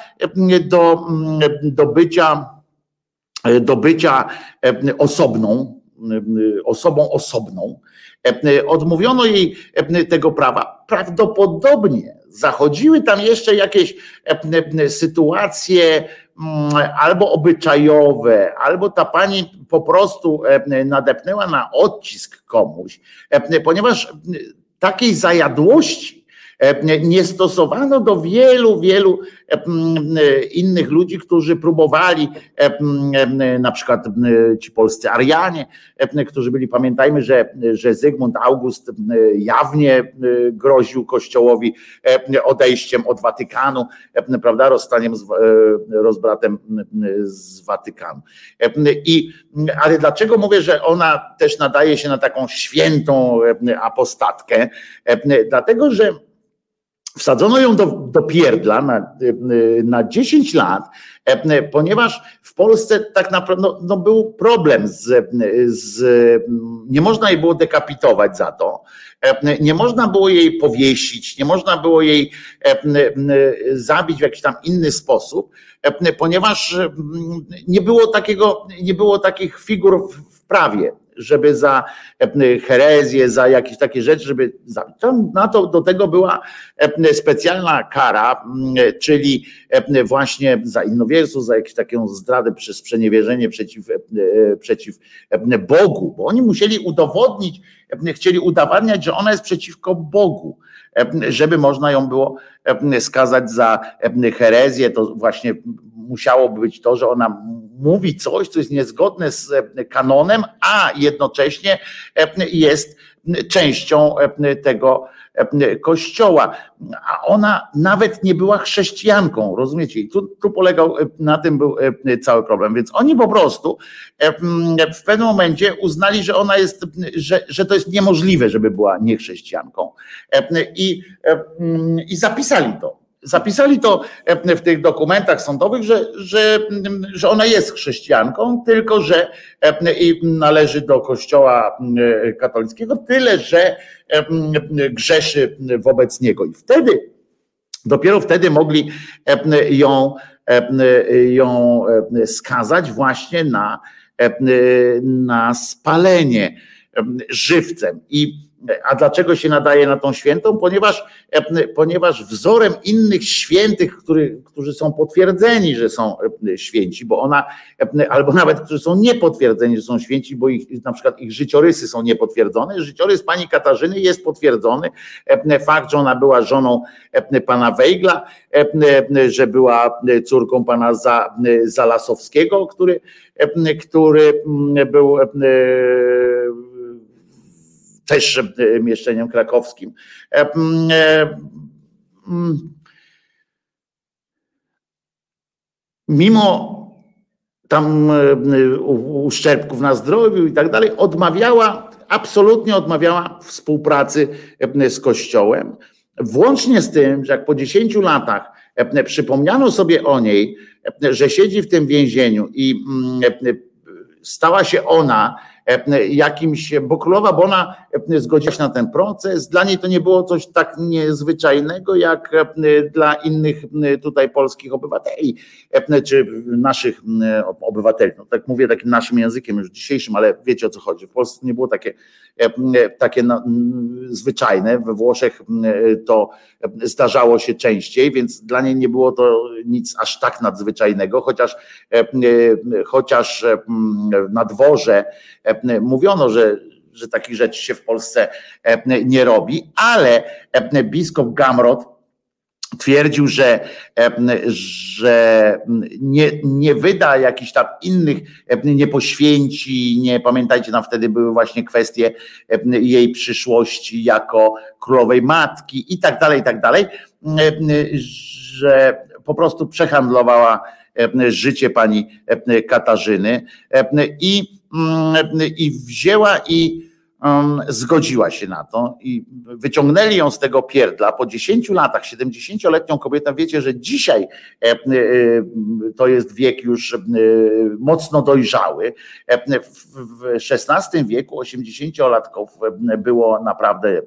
do, do bycia, do bycia osobną, osobą osobną. Odmówiono jej tego prawa. Prawdopodobnie zachodziły tam jeszcze jakieś sytuacje albo obyczajowe, albo ta pani po prostu nadepnęła na odcisk komuś, ponieważ takiej zajadłości nie stosowano do wielu, wielu innych ludzi, którzy próbowali, na przykład ci polscy Arianie, którzy byli, pamiętajmy, że, że Zygmunt August jawnie groził Kościołowi odejściem od Watykanu, prawda, rozstaniem, z, rozbratem z Watykanu. I, ale dlaczego mówię, że ona też nadaje się na taką świętą apostatkę? Dlatego, że Wsadzono ją do, do pierdla na, na 10 lat, ponieważ w Polsce tak naprawdę no, no był problem z, z. Nie można jej było dekapitować za to, nie można było jej powiesić, nie można było jej zabić w jakiś tam inny sposób, ponieważ nie było takiego, nie było takich figur w prawie żeby za herezję, za jakieś takie rzeczy, żeby zabić. Na to do tego była specjalna kara, czyli właśnie za innowierstwo, za jakąś taką zdradę przez sprzeniewierzenie przeciw, przeciw Bogu, bo oni musieli udowodnić, chcieli udowadniać, że ona jest przeciwko Bogu, żeby można ją było skazać za herezję, to właśnie musiałoby być to, że ona mówi coś, co jest niezgodne z kanonem, a jednocześnie jest częścią tego kościoła. A ona nawet nie była chrześcijanką, rozumiecie? I tu, tu polegał, na tym był cały problem. Więc oni po prostu w pewnym momencie uznali, że ona jest, że, że to jest niemożliwe, żeby była niechrześcijanką. I, i zapisali to Zapisali to w tych dokumentach sądowych, że, że, że ona jest chrześcijanką, tylko że i należy do kościoła katolickiego, tyle że grzeszy wobec niego. I wtedy, dopiero wtedy mogli ją, ją skazać właśnie na, na spalenie żywcem. I a dlaczego się nadaje na tą świętą? Ponieważ, ponieważ wzorem innych świętych, który, którzy są potwierdzeni, że są święci, bo ona, albo nawet którzy są niepotwierdzeni, że są święci, bo ich, na przykład ich życiorysy są niepotwierdzone. Życiorys pani Katarzyny jest potwierdzony. Fakt, że ona była żoną pana Wejgla, że była córką pana Zalasowskiego, który, który był też e, mieszczeniem krakowskim. E, e, mimo tam uszczerbków na zdrowiu i tak dalej, odmawiała, absolutnie odmawiała współpracy z Kościołem. Włącznie z tym, że jak po 10 latach przypomniano sobie o niej, że siedzi w tym więzieniu i stała się ona jakimś, bo królowa Bona e, zgodziła się na ten proces. Dla niej to nie było coś tak niezwyczajnego, jak e, dla innych e, tutaj polskich obywateli, e, czy naszych e, obywateli. No, tak mówię takim naszym językiem już dzisiejszym, ale wiecie o co chodzi. W Polsce nie było takie, e, e, takie zwyczajne. We Włoszech to zdarzało się częściej, więc dla niej nie było to nic aż tak nadzwyczajnego, chociaż, e, e, chociaż e, na dworze e, mówiono, że, że takich rzeczy się w Polsce e, nie robi, ale e, biskup Gamrot twierdził, że, e, że nie, nie wyda jakichś tam innych, e, nie poświęci, nie pamiętajcie, tam wtedy były właśnie kwestie e, jej przyszłości jako królowej matki i tak dalej, i tak dalej, e, że po prostu przehandlowała e, życie pani e, Katarzyny e, i, i wzięła i um, zgodziła się na to i wyciągnęli ją z tego pierdla po 10 latach, 70-letnią kobietę. Wiecie, że dzisiaj e, e, to jest wiek już e, mocno dojrzały. W, XVI wieku 80-latków e, było naprawdę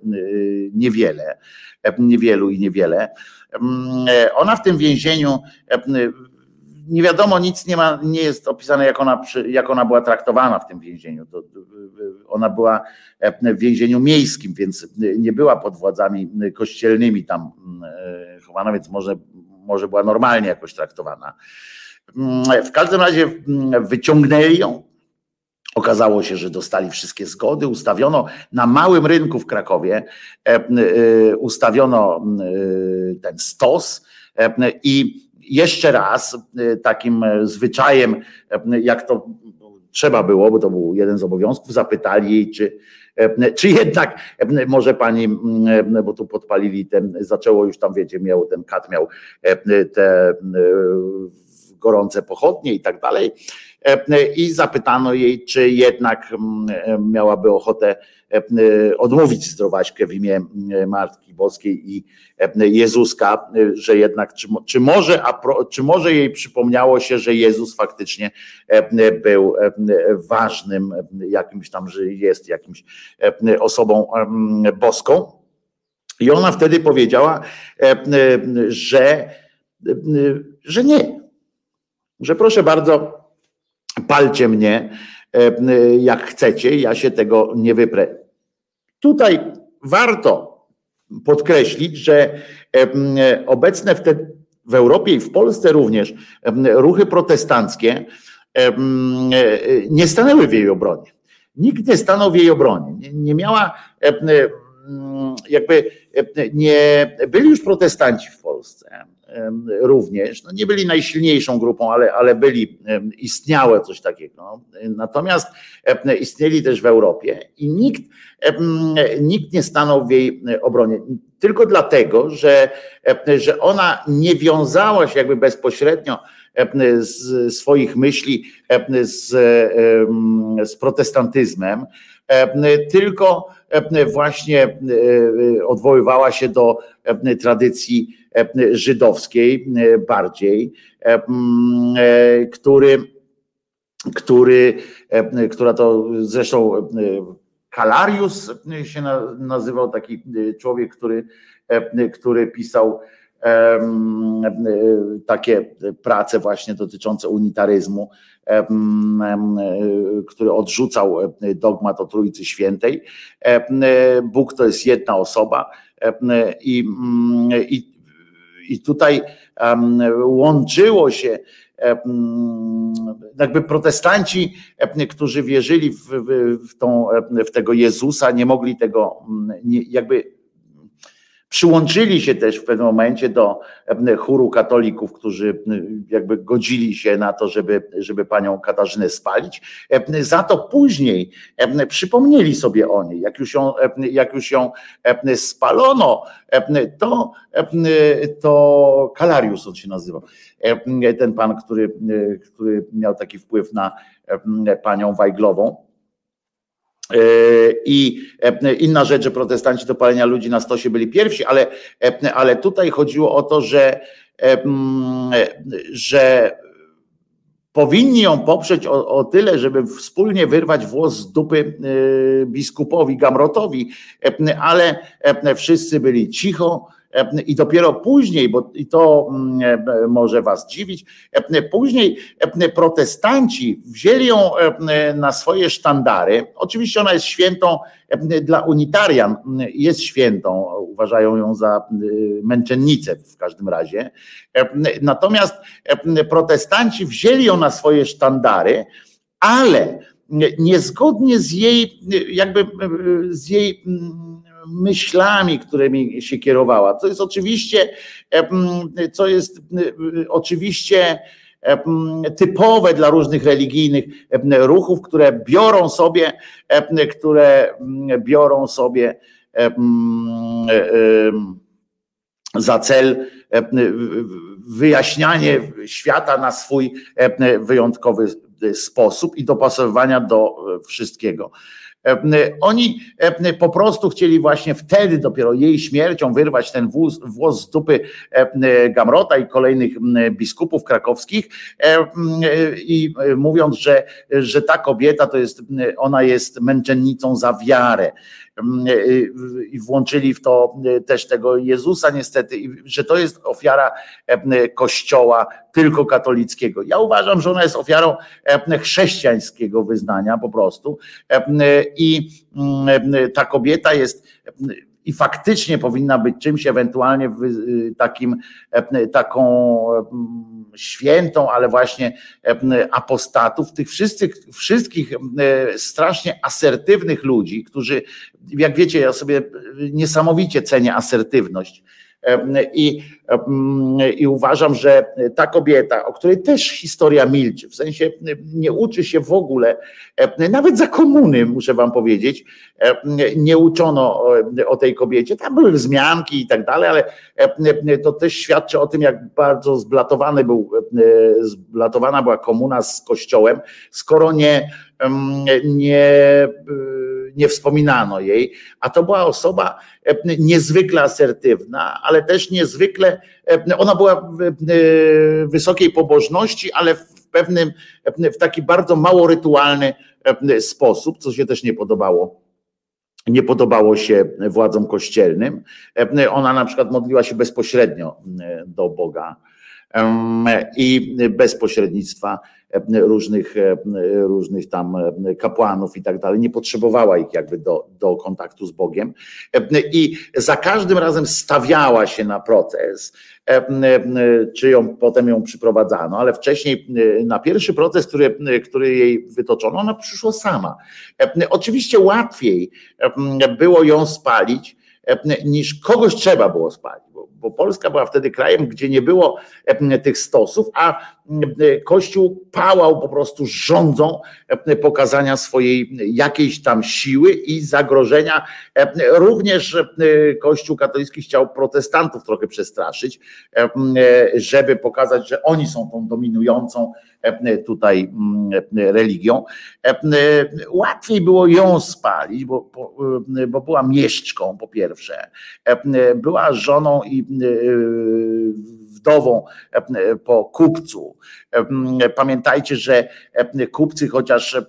niewiele, niewielu i niewiele. Mm, Ona w tym więzieniu nie wiadomo, nic nie ma, nie jest opisane, jak ona, jak ona była traktowana w tym więzieniu. To, ona była e, w więzieniu miejskim, więc nie była pod władzami kościelnymi tam e, chowana, więc może, może była normalnie jakoś traktowana. Mm, W każdym razie mm, wyciągnęli ją. Okazało się, że dostali wszystkie zgody, ustawiono na małym rynku w Krakowie, e, ustawiono e, ten stos i jeszcze raz e, takim e, zwyczajem, e, jak to trzeba było, bo to był jeden z obowiązków, zapytali jej, czy, e, czy jednak może pani, bo tu podpalili ten, zaczęło już tam, wiecie, miał ten kat miał te gorące pochodnie i tak dalej. I zapytano jej, czy jednak miałaby ochotę odmówić zdrowaśkę w imię m, Matki Boskiej i e, Jezuska, e, że jednak, czy, czy, może, czy może jej przypomniało się, że Jezus faktycznie e, był e, ważnym e, jakimś tam, że jest jakimś e, osobą em, boską. I ona wtedy powiedziała, e, e, że, e, że nie, że proszę bardzo, palcie mnie e, jak chcecie, ja się tego nie wyprę. Tutaj warto podkreślić, że e, obecne wtedy w Europie i w Polsce również e, ruchy protestanckie e, nie stanęły w jej obronie. Nikt nie stanął w jej obronie. Nie, miała e, e, jakby e, nie byli już protestanci w Polsce również, no nie byli najsilniejszą grupą, ale, ale byli, em, istniało coś takiego. Natomiast istnieli też w Europie i nikt, nikt nie stanął w jej obronie. Tylko dlatego, że, że ona nie wiązała się jakby bezpośrednio z swoich myśli z, z protestantyzmem, em, tylko właśnie odwoływała się do tradycji żydowskiej e, bardziej, e, który, który, em, która to zresztą Kalarius się na- nazywał taki e, człowiek, który, który pisał e, takie prace właśnie dotyczące unitaryzmu, em, e, który odrzucał e, dogmat o Trójcy Świętej. E, Bóg to jest jedna osoba i, mm, i, i tutaj łączyło się jakby protestanci, którzy wierzyli w, w, w, tą, w tego Jezusa, nie mogli tego mm, jakby Przyłączyli się też w pewnym momencie do em, chóru katolików, którzy jakby godzili się na to, żeby, żeby panią Katarzynę spalić. Em, Za to później em, przypomnieli sobie o niej. Jak już ją, jak już ją spalono, to, to Kalarius on się nazywał. Ten pan, który, który miał taki wpływ na panią Wajglową. E, I e, inna rzecz, że protestanci do palenia ludzi na stosie byli pierwsi, ale, e, ale tutaj chodziło o to, że, e, że powinni ją poprzeć o, o tyle, żeby wspólnie wyrwać włos z dupy biskupowi Gamrotowi, e, ale e, wszyscy byli cicho e, i dopiero później, bo i to mm, e, może was dziwić, e, później e, protestanci wzięli ją e, na swoje sztandary. Oczywiście ona jest świętą e, dla unitarian, jest świętą, uważają ją za męczennicę w każdym razie. E, Natomiast e, protestanci wzięli ją na swoje sztandary, ale niezgodnie z jej, jakby e, z jej myślami, którymi się kierowała, co jest oczywiście, co jest oczywiście typowe dla różnych religijnych ruchów, które biorą sobie, które biorą sobie za cel wyjaśnianie świata na swój wyjątkowy sposób i dopasowywania do e, wszystkiego. E, Oni e, po prostu chcieli właśnie wtedy dopiero jej śmiercią wyrwać ten wóz, włos z dupy e, Gamrota i kolejnych biskupów krakowskich. E, i e, mówiąc, że, że ta kobieta to jest, ona jest męczennicą za wiarę. e, i włączyli w to e, też tego Jezusa niestety, że to jest ofiara e, kościoła tylko katolickiego. Ja uważam, że ona jest ofiarą e, chrześcijańskiego wyznania po prostu e, i mm, ta kobieta jest i faktycznie powinna być czymś ewentualnie wy- takim, e, taką mm, świętą, ale właśnie e, apostatów, tych wszystkich, wszystkich e, strasznie asertywnych ludzi, którzy, jak wiecie, ja sobie niesamowicie cenię asertywność. I, I uważam, że ta kobieta, o której też historia milczy, w sensie nie uczy się w ogóle, nawet za komuny, muszę wam powiedzieć, nie uczono o, tej kobiecie. Tam były wzmianki i tak dalej, ale to też świadczy o tym, jak bardzo zblatowany był, zblatowana była komuna z kościołem, skoro nie, nie, nie wspominano jej, a to była osoba e, niezwykle asertywna, ale też niezwykle, e, ona była e, wysokiej pobożności, ale w pewnym, w taki bardzo mało rytualny sposób, co się też nie podobało nie podobało się władzom kościelnym. Ona na przykład modliła się bezpośrednio do Boga i bez pośrednictwa różnych, e, różnych tam e, kapłanów i tak dalej. Nie potrzebowała ich jakby do, do kontaktu z Bogiem E, i za każdym razem stawiała się na proces, czy ją potem ją przyprowadzano, ale wcześniej na pierwszy proces, który, który jej wytoczono, ona przyszła sama. Oczywiście łatwiej było ją spalić, niż kogoś trzeba było spalić, bo, Polska była wtedy krajem, gdzie nie było tych stosów, a Kościół pałał po prostu rządzą pokazania swojej jakiejś tam siły i zagrożenia. Również Kościół katolicki chciał protestantów trochę przestraszyć, e, żeby pokazać, że oni są tą dominującą tutaj mm, e, religią. E, e, Łatwiej było ją spalić, bo, bo, e, była mieszczką po pierwsze, E, była żoną i e, wdową e, po kupcu. E, Pamiętajcie, że e, kupcy chociaż e,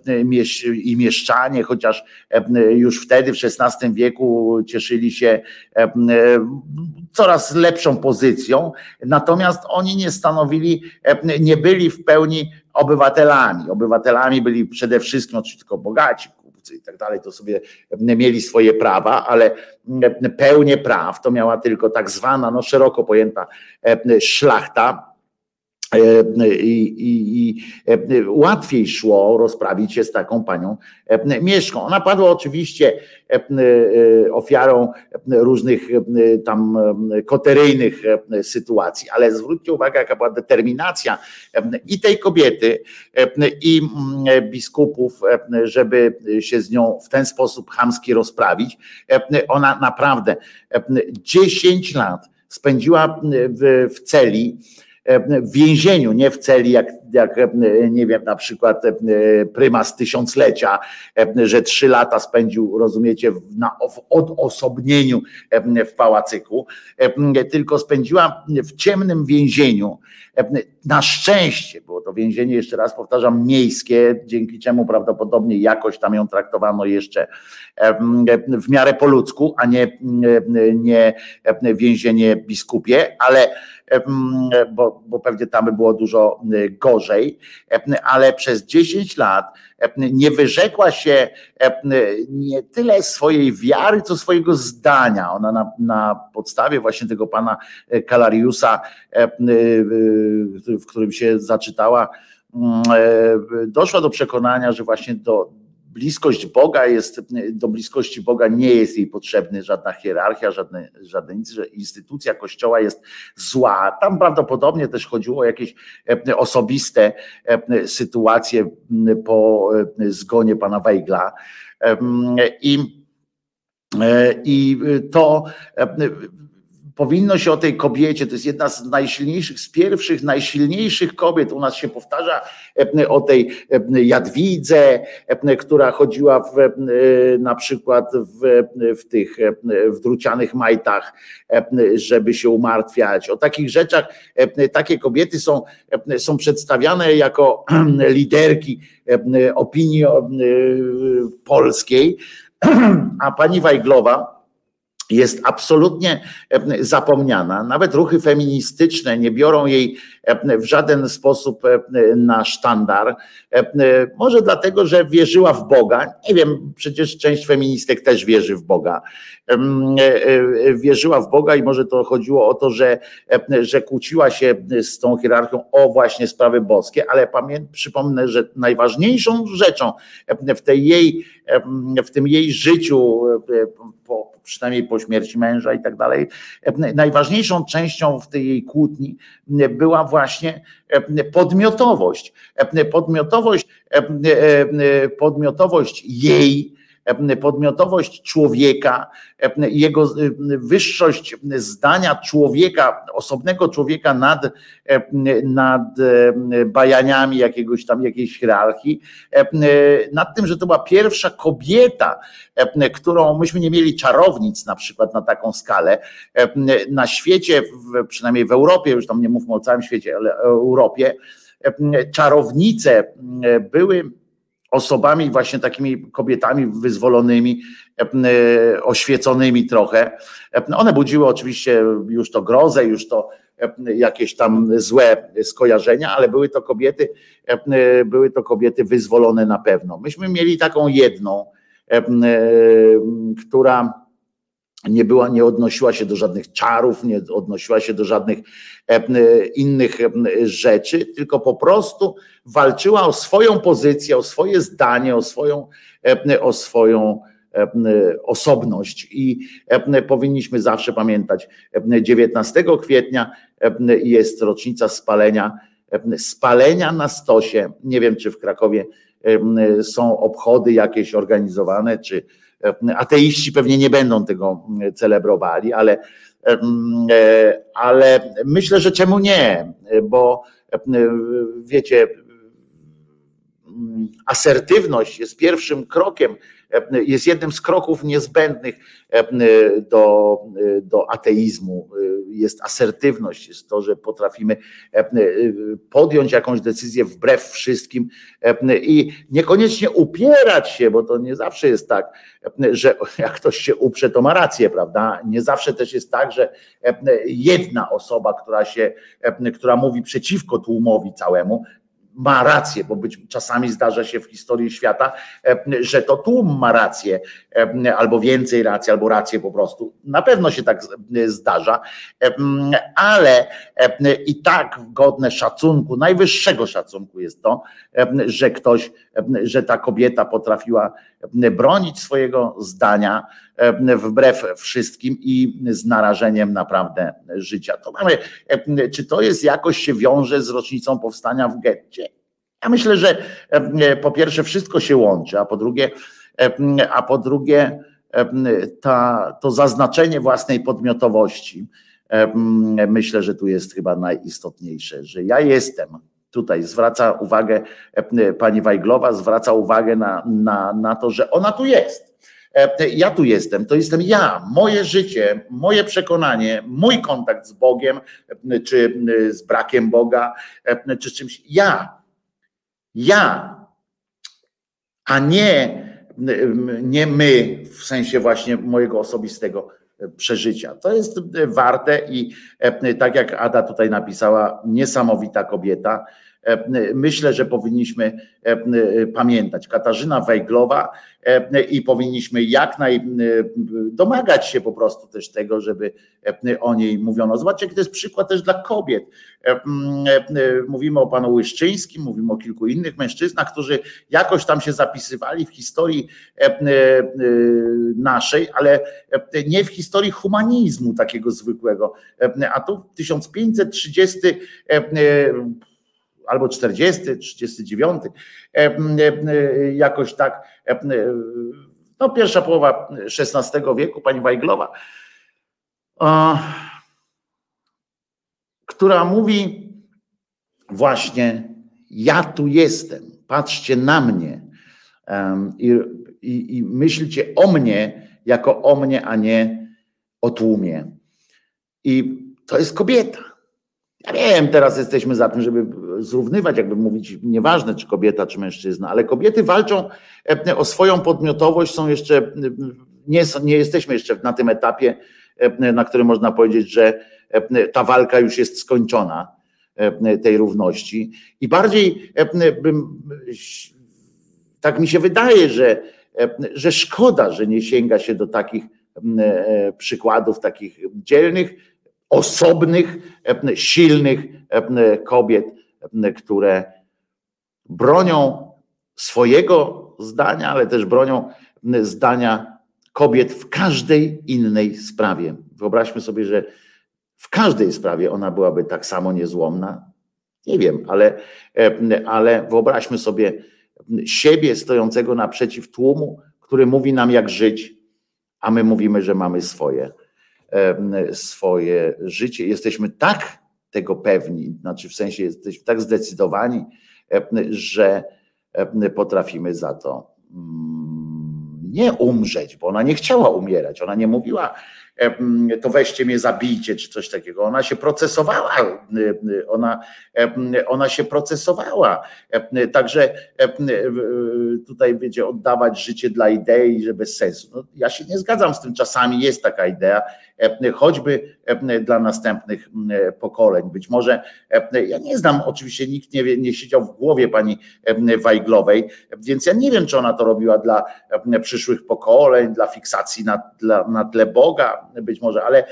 i mieszczanie, chociaż e, już wtedy w XVI wieku cieszyli się e, coraz lepszą pozycją, natomiast oni nie stanowili, e, nie byli w pełni obywatelami. Obywatelami byli przede wszystkim oczywiście tylko bogaci, kupcy i tak dalej, to sobie mieli swoje prawa, ale pełnię praw to miała tylko tak zwana, no szeroko pojęta e, szlachta. E, I, i, i e, łatwiej szło rozprawić się z taką panią e, Mieszką. Ona padła oczywiście e, e, ofiarą różnych e, tam e, koteryjnych e, sytuacji, ale zwróćcie uwagę, jaka była determinacja e, i tej kobiety, e, i biskupów, e, żeby się z nią w ten sposób chamski rozprawić. E, Ona naprawdę e, 10 lat spędziła w, w celi, e, w więzieniu, nie w celi jak jak e, nie wiem, na przykład e, prymas tysiąclecia, e, że trzy lata spędził, rozumiecie, w- na, w odosobnieniu e, w pałacyku, e, tylko spędziła w ciemnym więzieniu. E, Na szczęście było to więzienie, jeszcze raz powtarzam, miejskie, dzięki czemu prawdopodobnie jakoś tam ją traktowano jeszcze w miarę po ludzku, a nie, nie więzienie biskupie, ale bo, bo pewnie tam by było dużo y, gorzej, ale przez 10 lat nie wyrzekła się nie tyle swojej wiary, co swojego zdania. Ona na, na podstawie właśnie tego pana e, Kalariusa, w którym się zaczytała, mm, e, doszła do przekonania, że właśnie do, bliskość Boga jest, do bliskości Boga nie jest jej potrzebny żadna hierarchia, żadne, żadne nic, że instytucja kościoła jest zła. Tam prawdopodobnie też chodziło o jakieś e, osobiste e, sytuacje po e, zgonie pana Wejgla. I, i to powinno się o tej kobiecie, to jest jedna z najsilniejszych, z pierwszych, najsilniejszych kobiet. U nas się powtarza e, o tej e, Jadwidze, e, która chodziła w, na przykład w, w tych w drucianych majtach, żeby się umartwiać. O takich rzeczach takie kobiety są, są przedstawiane jako liderki opinii polskiej, a pani Wajglowa jest absolutnie e, zapomniana. Nawet ruchy feministyczne nie biorą jej e, w żaden sposób e, na sztandar. Może dlatego, że wierzyła w Boga. Nie wiem, przecież część feministek też wierzy w Boga. Wierzyła w Boga i może to chodziło o to, że, że kłóciła się z tą hierarchią o właśnie sprawy boskie, ale pamię, przypomnę, że najważniejszą rzeczą w tej jej, w tym jej życiu, po, przynajmniej po śmierci męża i tak dalej. Najważniejszą częścią w tej jej kłótni była właśnie podmiotowość. Podmiotowość, podmiotowość jej, podmiotowość człowieka, jego wyższość zdania człowieka, osobnego człowieka nad, nad bajaniami jakiegoś tam jakiejś hierarchii, nad tym, że to była pierwsza kobieta, którą myśmy nie mieli czarownic na przykład na taką skalę na świecie, przynajmniej w Europie, już tam nie mówmy o całym świecie, ale Europie, czarownice były osobami, właśnie takimi kobietami wyzwolonymi, e, oświeconymi trochę. E, One budziły oczywiście już to grozę, już to e, jakieś tam złe skojarzenia, ale były to kobiety, e, były to kobiety wyzwolone na pewno. Myśmy mieli taką jedną, e, e, która nie była, nie odnosiła się do żadnych czarów, nie odnosiła się do żadnych e, innych rzeczy, tylko po prostu walczyła o swoją pozycję, o swoje zdanie, o swoją, e, o swoją e, osobność. I powinniśmy zawsze pamiętać, e, 19 kwietnia jest rocznica spalenia, spalenia na stosie, nie wiem czy w Krakowie są obchody jakieś organizowane, czy ateiści pewnie nie będą tego celebrowali, ale, e, ale myślę, że czemu nie, bo e, wiecie, asertywność jest pierwszym krokiem, e, jest jednym z kroków niezbędnych e, do, do ateizmu. Jest asertywność, jest to, że potrafimy e, podjąć jakąś decyzję wbrew wszystkim e, i niekoniecznie upierać się, bo to nie zawsze jest tak, e, że jak ktoś się uprze, to ma rację, prawda? Nie zawsze też jest tak, że e, jedna osoba, która się, e, która mówi przeciwko tłumowi całemu, ma rację, bo być czasami zdarza się w historii świata, e, że to tłum ma rację, e, albo więcej racji, albo rację po prostu. Na pewno się tak z- zdarza, e, ale e, i tak godne szacunku, najwyższego szacunku jest to, e, że ktoś, e, że ta kobieta potrafiła e, bronić swojego zdania e, wbrew wszystkim i z narażeniem naprawdę życia. To mamy, e, czy to jest jakoś się wiąże z rocznicą powstania w getcie? Ja myślę, że e, po pierwsze wszystko się łączy, a po drugie, a po drugie ta, to zaznaczenie własnej podmiotowości. Myślę, że tu jest chyba najistotniejsze, że ja jestem tutaj zwraca uwagę e, pani Wajglowa, zwraca uwagę na, na, na to, że ona tu jest. E, Ja tu jestem, to jestem ja, moje życie, moje przekonanie, mój kontakt z Bogiem, e, czy z brakiem Boga, czy czymś. Ja, ja, a nie, nie my, w sensie właśnie mojego osobistego przeżycia. To jest warte i tak jak Ada tutaj napisała, niesamowita kobieta. E, Myślę, że powinniśmy e, pamiętać Katarzyna Wejglowa i powinniśmy jak naj domagać się po prostu też tego, żeby o niej mówiono. Zobaczcie, jaki to jest przykład też dla kobiet. Mówimy o panu Łyszczyńskim, mówimy o kilku innych mężczyznach, którzy jakoś tam się zapisywali w historii naszej, ale nie w historii humanizmu takiego zwykłego. A tu w 1530 albo 40, 39, jakoś tak, no pierwsza połowa XVI wieku, pani Wajglowa, która mówi właśnie, ja tu jestem, patrzcie na mnie i, i, i myślcie o mnie jako o mnie, a nie o tłumie. I to jest kobieta. Ja wiem, teraz jesteśmy za tym, żeby zrównywać, jakby mówić, nieważne czy kobieta, czy mężczyzna, ale kobiety walczą e, o swoją podmiotowość, są jeszcze, nie, nie jesteśmy jeszcze na tym etapie, e, na którym można powiedzieć, że e, ta walka już jest skończona, tej równości. I bardziej bym, tak mi się wydaje, że, że szkoda, że nie sięga się do takich przykładów, takich dzielnych, osobnych, silnych kobiet, które bronią swojego zdania, ale też bronią zdania kobiet w każdej innej sprawie. Wyobraźmy sobie, że w każdej sprawie ona byłaby tak samo niezłomna. Nie wiem, ale, ale wyobraźmy sobie siebie stojącego naprzeciw tłumu, który mówi nam, jak żyć, a my mówimy, że mamy swoje, swoje życie. Jesteśmy tak tego pewni, znaczy w sensie jesteśmy tak zdecydowani, że potrafimy za to mm, nie umrzeć, bo ona nie chciała umierać. Ona nie mówiła, to weźcie mnie, zabijcie, czy coś takiego. Ona się procesowała, ona, ona się procesowała. Także tutaj będzie oddawać życie dla idei, że bez sensu. No, ja się nie zgadzam z tym, czasami jest taka idea, choćby dla następnych pokoleń. Być może, ja nie znam, oczywiście nikt nie, nie siedział w głowie pani Wajglowej, więc ja nie wiem, czy ona to robiła dla przyszłych pokoleń, dla fiksacji na, dla, na tle Boga, być może, ale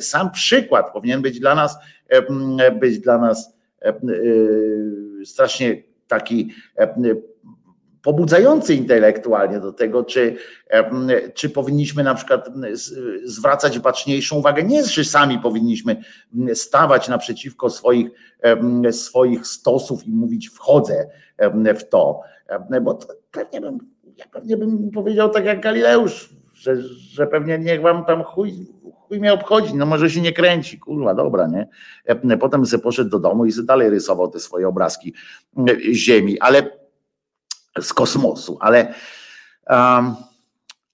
sam przykład powinien być dla nas, być dla nas strasznie taki pobudzający intelektualnie do tego, czy, czy powinniśmy na przykład zwracać baczniejszą uwagę. Nie, że sami powinniśmy stawać naprzeciwko swoich, swoich stosów i mówić wchodzę w to, bo to pewnie bym, ja pewnie bym powiedział tak jak Galileusz, że, że pewnie niech wam tam chuj, chuj mnie obchodzi, no może się nie kręci, kurwa, dobra, nie? Potem sobie poszedł do domu i sobie dalej rysował te swoje obrazki ziemi, ale z kosmosu, ale, um,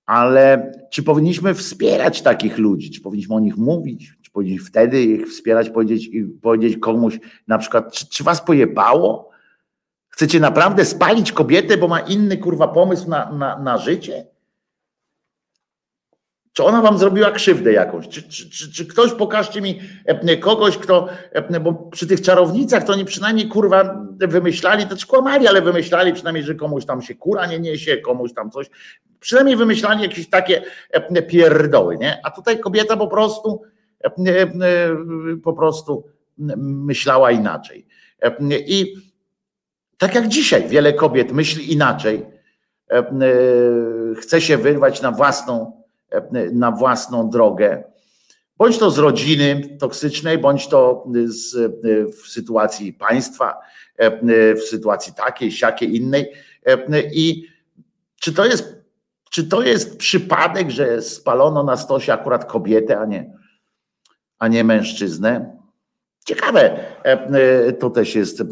ale czy powinniśmy wspierać takich ludzi? Czy powinniśmy o nich mówić? Czy powinniśmy wtedy ich wspierać, powiedzieć, powiedzieć komuś na przykład, czy, czy was pojebało? Chcecie naprawdę spalić kobietę, bo ma inny kurwa pomysł na, na, na życie? Czy ona wam zrobiła krzywdę jakąś? Czy, czy, czy, czy, ktoś pokażcie mi kogoś, kto, bo przy tych czarownicach to oni przynajmniej kurwa wymyślali, to kłamali, ale wymyślali przynajmniej, że komuś tam się kura nie niesie, komuś tam coś. Przynajmniej wymyślali jakieś takie pierdoły, nie? A tutaj kobieta po prostu po prostu myślała inaczej. I tak jak dzisiaj wiele kobiet myśli inaczej, chce się wyrwać na własną E, na własną drogę, bądź to z rodziny toksycznej, bądź to y, z, y, w sytuacji państwa, e, y, w sytuacji takiej, siakiej, innej. E, I czy to jest, czy to jest przypadek, że spalono na stosie akurat kobietę, a nie, a nie mężczyznę? Ciekawe, to też jest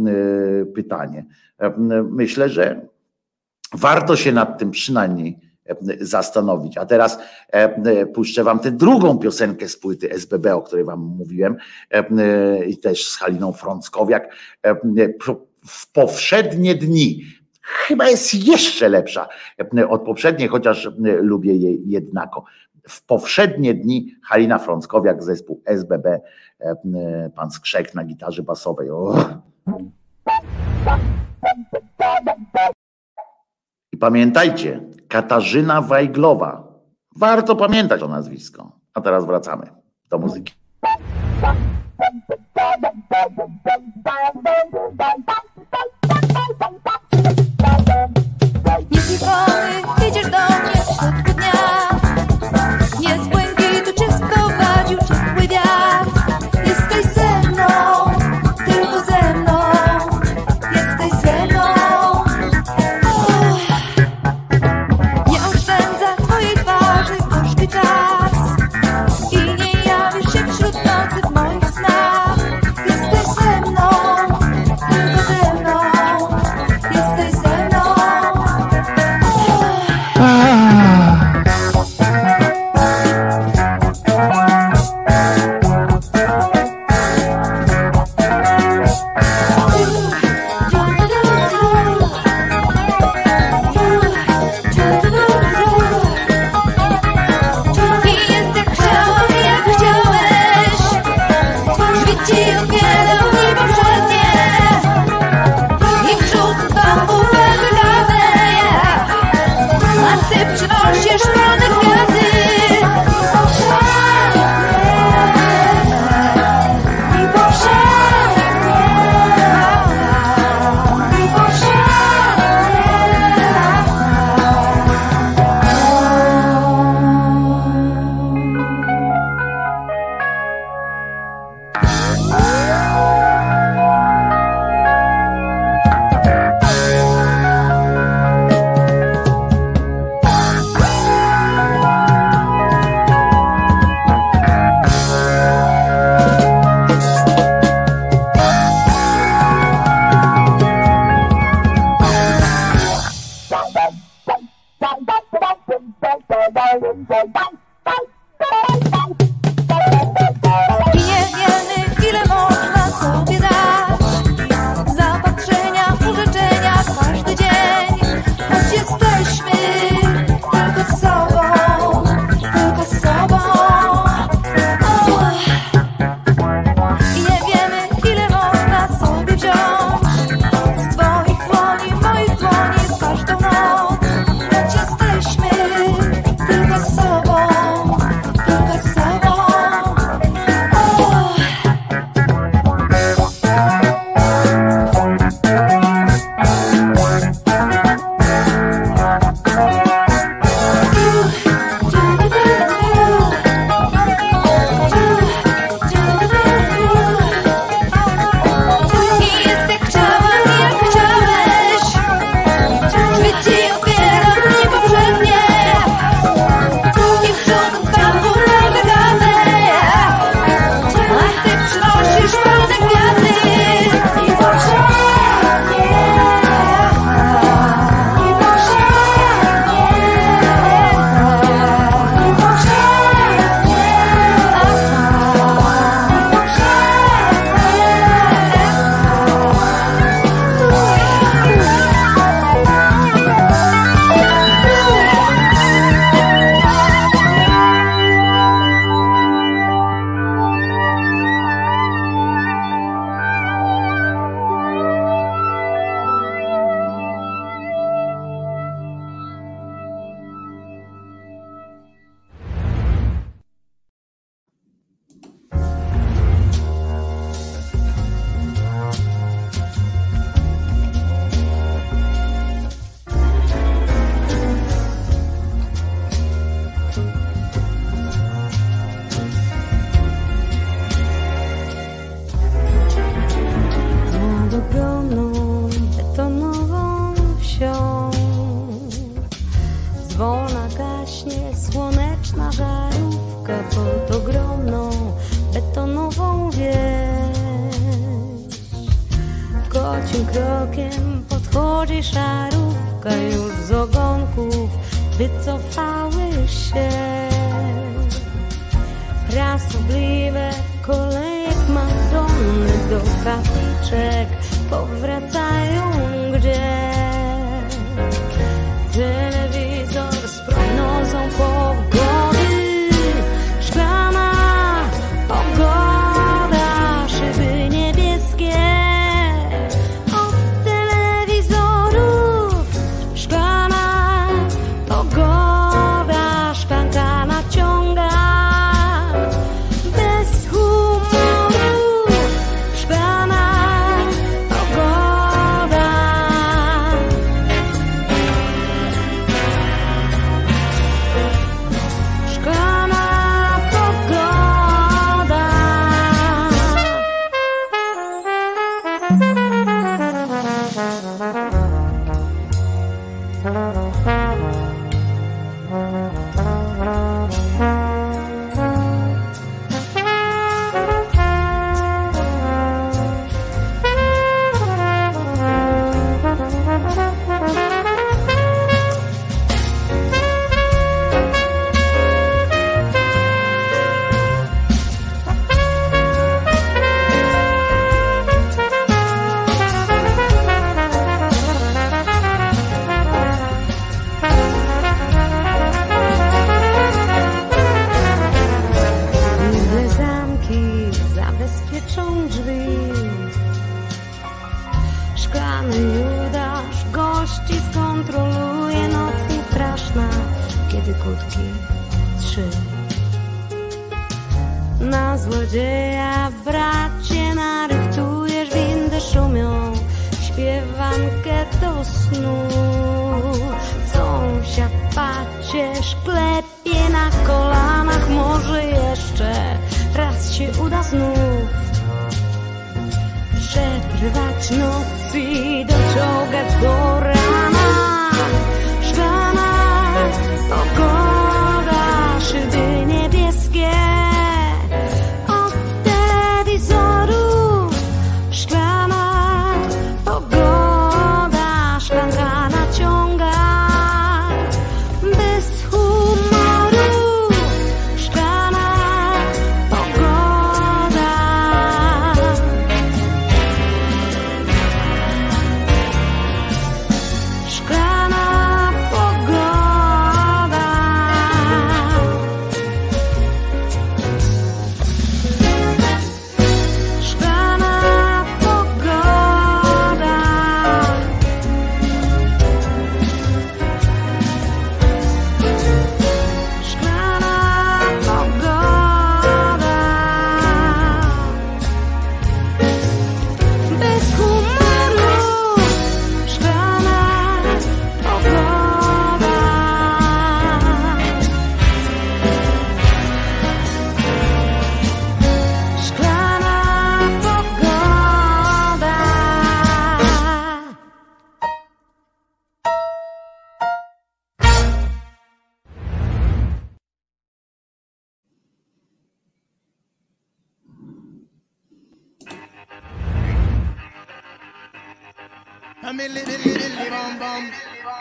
pytanie. Myślę, że warto się nad tym przynajmniej E, zastanowić. A teraz e, e, puszczę wam tę drugą piosenkę z płyty SBB, o której wam mówiłem, i też z Haliną Frąckowiak, w powszednie dni. Chyba jest jeszcze lepsza od poprzedniej, chociaż lubię jej jednako. W powszednie dni Halina Frąckowiak, zespół SBB, pan Skrzek na gitarze basowej. O. Pamiętajcie, Katarzyna Wajglowa. Warto pamiętać to nazwisko. A teraz wracamy do muzyki.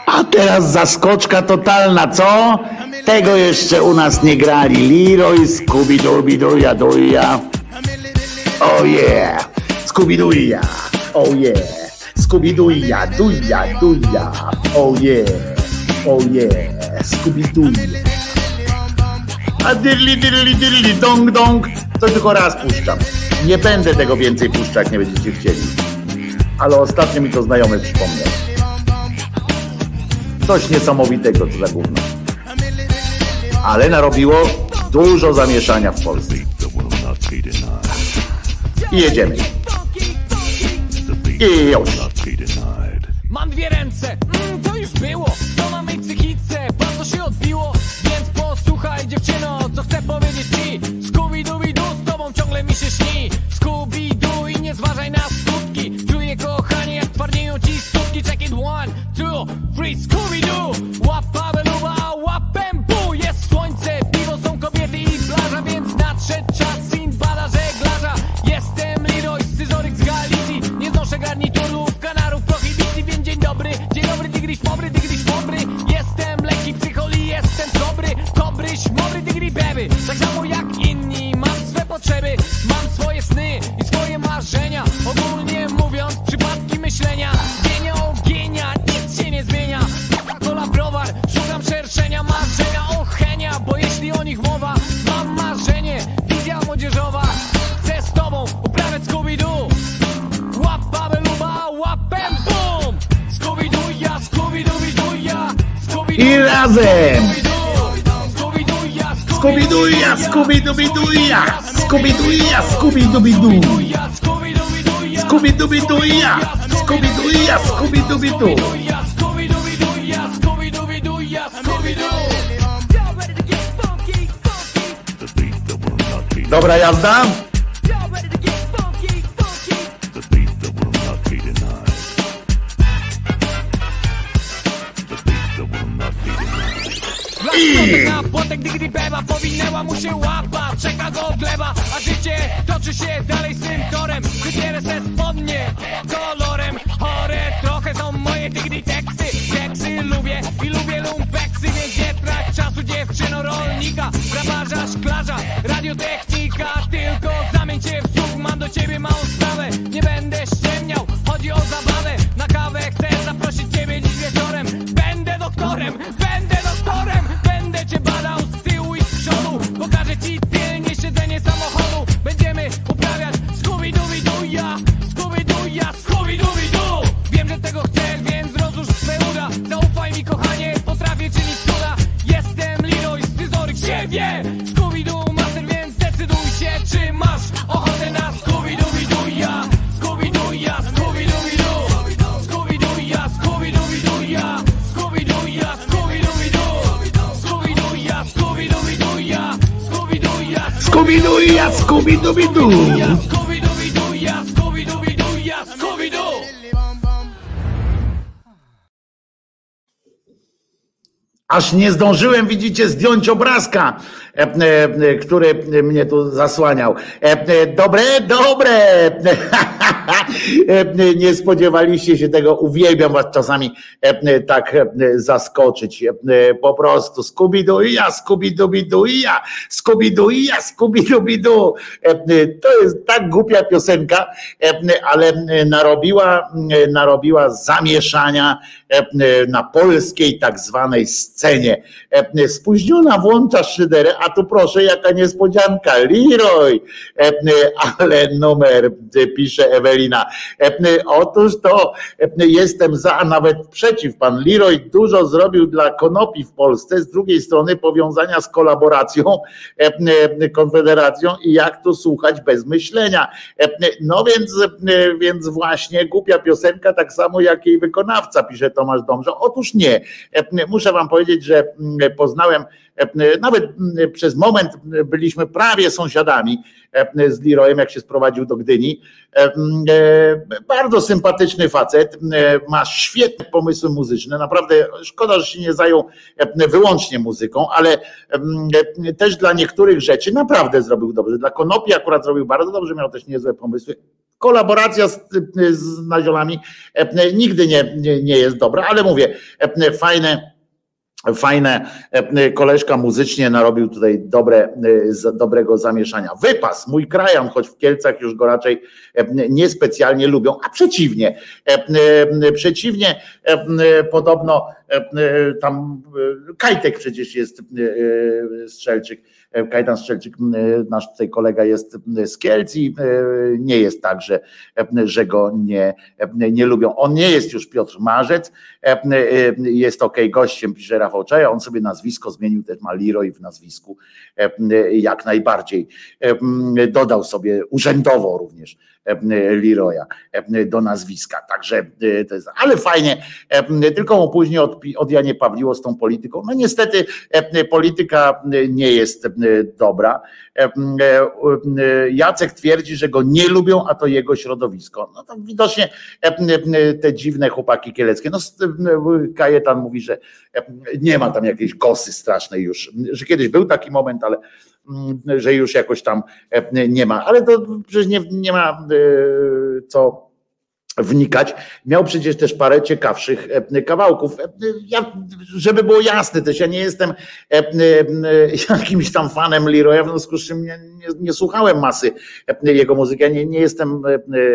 A teraz zaskoczka totalna, co? Tego jeszcze u nas nie grali. Leroy, Scooby-Dooby-Dooja, Dooja. Oh yeah, Scooby-Dooja, oh yeah. Scooby-Dooja, Dooja, Dooja, oh yeah, oh yeah. Scooby-Dooja. A dyrli, dyrli, dyrli, dong, dong. To tylko raz puszczam. Nie będę tego więcej puszczać, nie będziecie chcieli. Ale ostatnio mi to znajomy przypomniał. Coś niesamowitego co za gówno. Ale narobiło dużo zamieszania w Polsce. I jedziemy. I już. Mam dwie ręce, mm, to już było To na mej psychice bardzo się odbiło Więc posłuchaj dziewczyno, co chcę powiedzieć ci Scooby-Dooby-Doo, z tobą ciągle mi się śni Razem! Skubiduja, skubidubiduja, skubiduja, skubidubidu. Skubidubiduja, skubiduja, skubidubidu. Dobra jazda? respect. Aż nie zdążyłem, widzicie, zdjąć obrazka, e, e, który mnie tu zasłaniał. E, Dobre, dobre. E, Nie spodziewaliście się tego. Uwielbiam was czasami e, tak e, zaskoczyć. E, Po prostu Scooby-Doo, Scooby-Dooby-Doo, Scooby-Doo, Scooby-Dooby-Doo. E, To jest tak głupia piosenka, ale narobiła, narobiła zamieszania na polskiej tak zwanej scenie. Spóźniona włącza szyderę, a tu proszę, jaka niespodzianka, Leroy, ale numer, pisze Ewelina. E, Otóż to e, jestem za, a nawet przeciw. Pan Leroy dużo zrobił dla konopi w Polsce, z drugiej strony powiązania z kolaboracją, e, konfederacją i jak to słuchać bez myślenia. No więc, więc właśnie głupia piosenka, tak samo jak jej wykonawca, pisze Tomasz Domżo. Otóż nie. Muszę wam powiedzieć, że mm, poznałem nawet mm, przez moment byliśmy prawie sąsiadami e, z Leroyem, jak się sprowadził do Gdyni. E, e, Bardzo sympatyczny facet, e, ma świetne pomysły muzyczne. Naprawdę szkoda, że się nie zajął e, wyłącznie muzyką, ale e, też dla niektórych rzeczy naprawdę zrobił dobrze. Dla Konopi akurat zrobił bardzo dobrze, miał też niezłe pomysły. Kolaboracja z, z naziolami e, nigdy nie, nie, nie jest dobra, ale mówię, e, fajne Fajne, e, koleżka muzycznie narobił tutaj dobre, e, dobrego zamieszania. Wypas, mój krajan, choć w Kielcach już go raczej e, niespecjalnie lubią, a przeciwnie, e, e, przeciwnie, e, e, podobno e, e, tam e, Kajtek przecież jest e, e, Strzelczyk, e, Kajtan Strzelczyk, e, nasz tutaj kolega jest e, z Kielc i e, nie jest tak, że, e, że go nie, e, nie lubią. On nie jest już Piotr Marzec, e, e, jest ok gościem, pisze Rafał Czaja, on sobie nazwisko zmienił, też ma Leroy w nazwisku, jak najbardziej. Dodał sobie urzędowo również Leroya do nazwiska, także e, to jest, ale fajnie, tylko mu później od, od Janie Pawliło z tą polityką. No niestety polityka nie jest dobra. E, e, e, Jacek twierdzi, że go nie lubią, a to jego środowisko. No to widocznie te dziwne chłopaki kieleckie. No Kajetan mówi, że nie ma tam jakiejś kosy strasznej już, że kiedyś był taki moment, ale że już jakoś tam nie ma. Ale to przecież nie, nie ma co wnikać. Miał przecież też parę ciekawszych e, kawałków. E, Ja, żeby było jasne też, ja nie jestem e, e, jakimś tam fanem Leroya, w związku z czym nie, nie, nie słuchałem masy e, jego muzyki, ja nie, nie jestem e,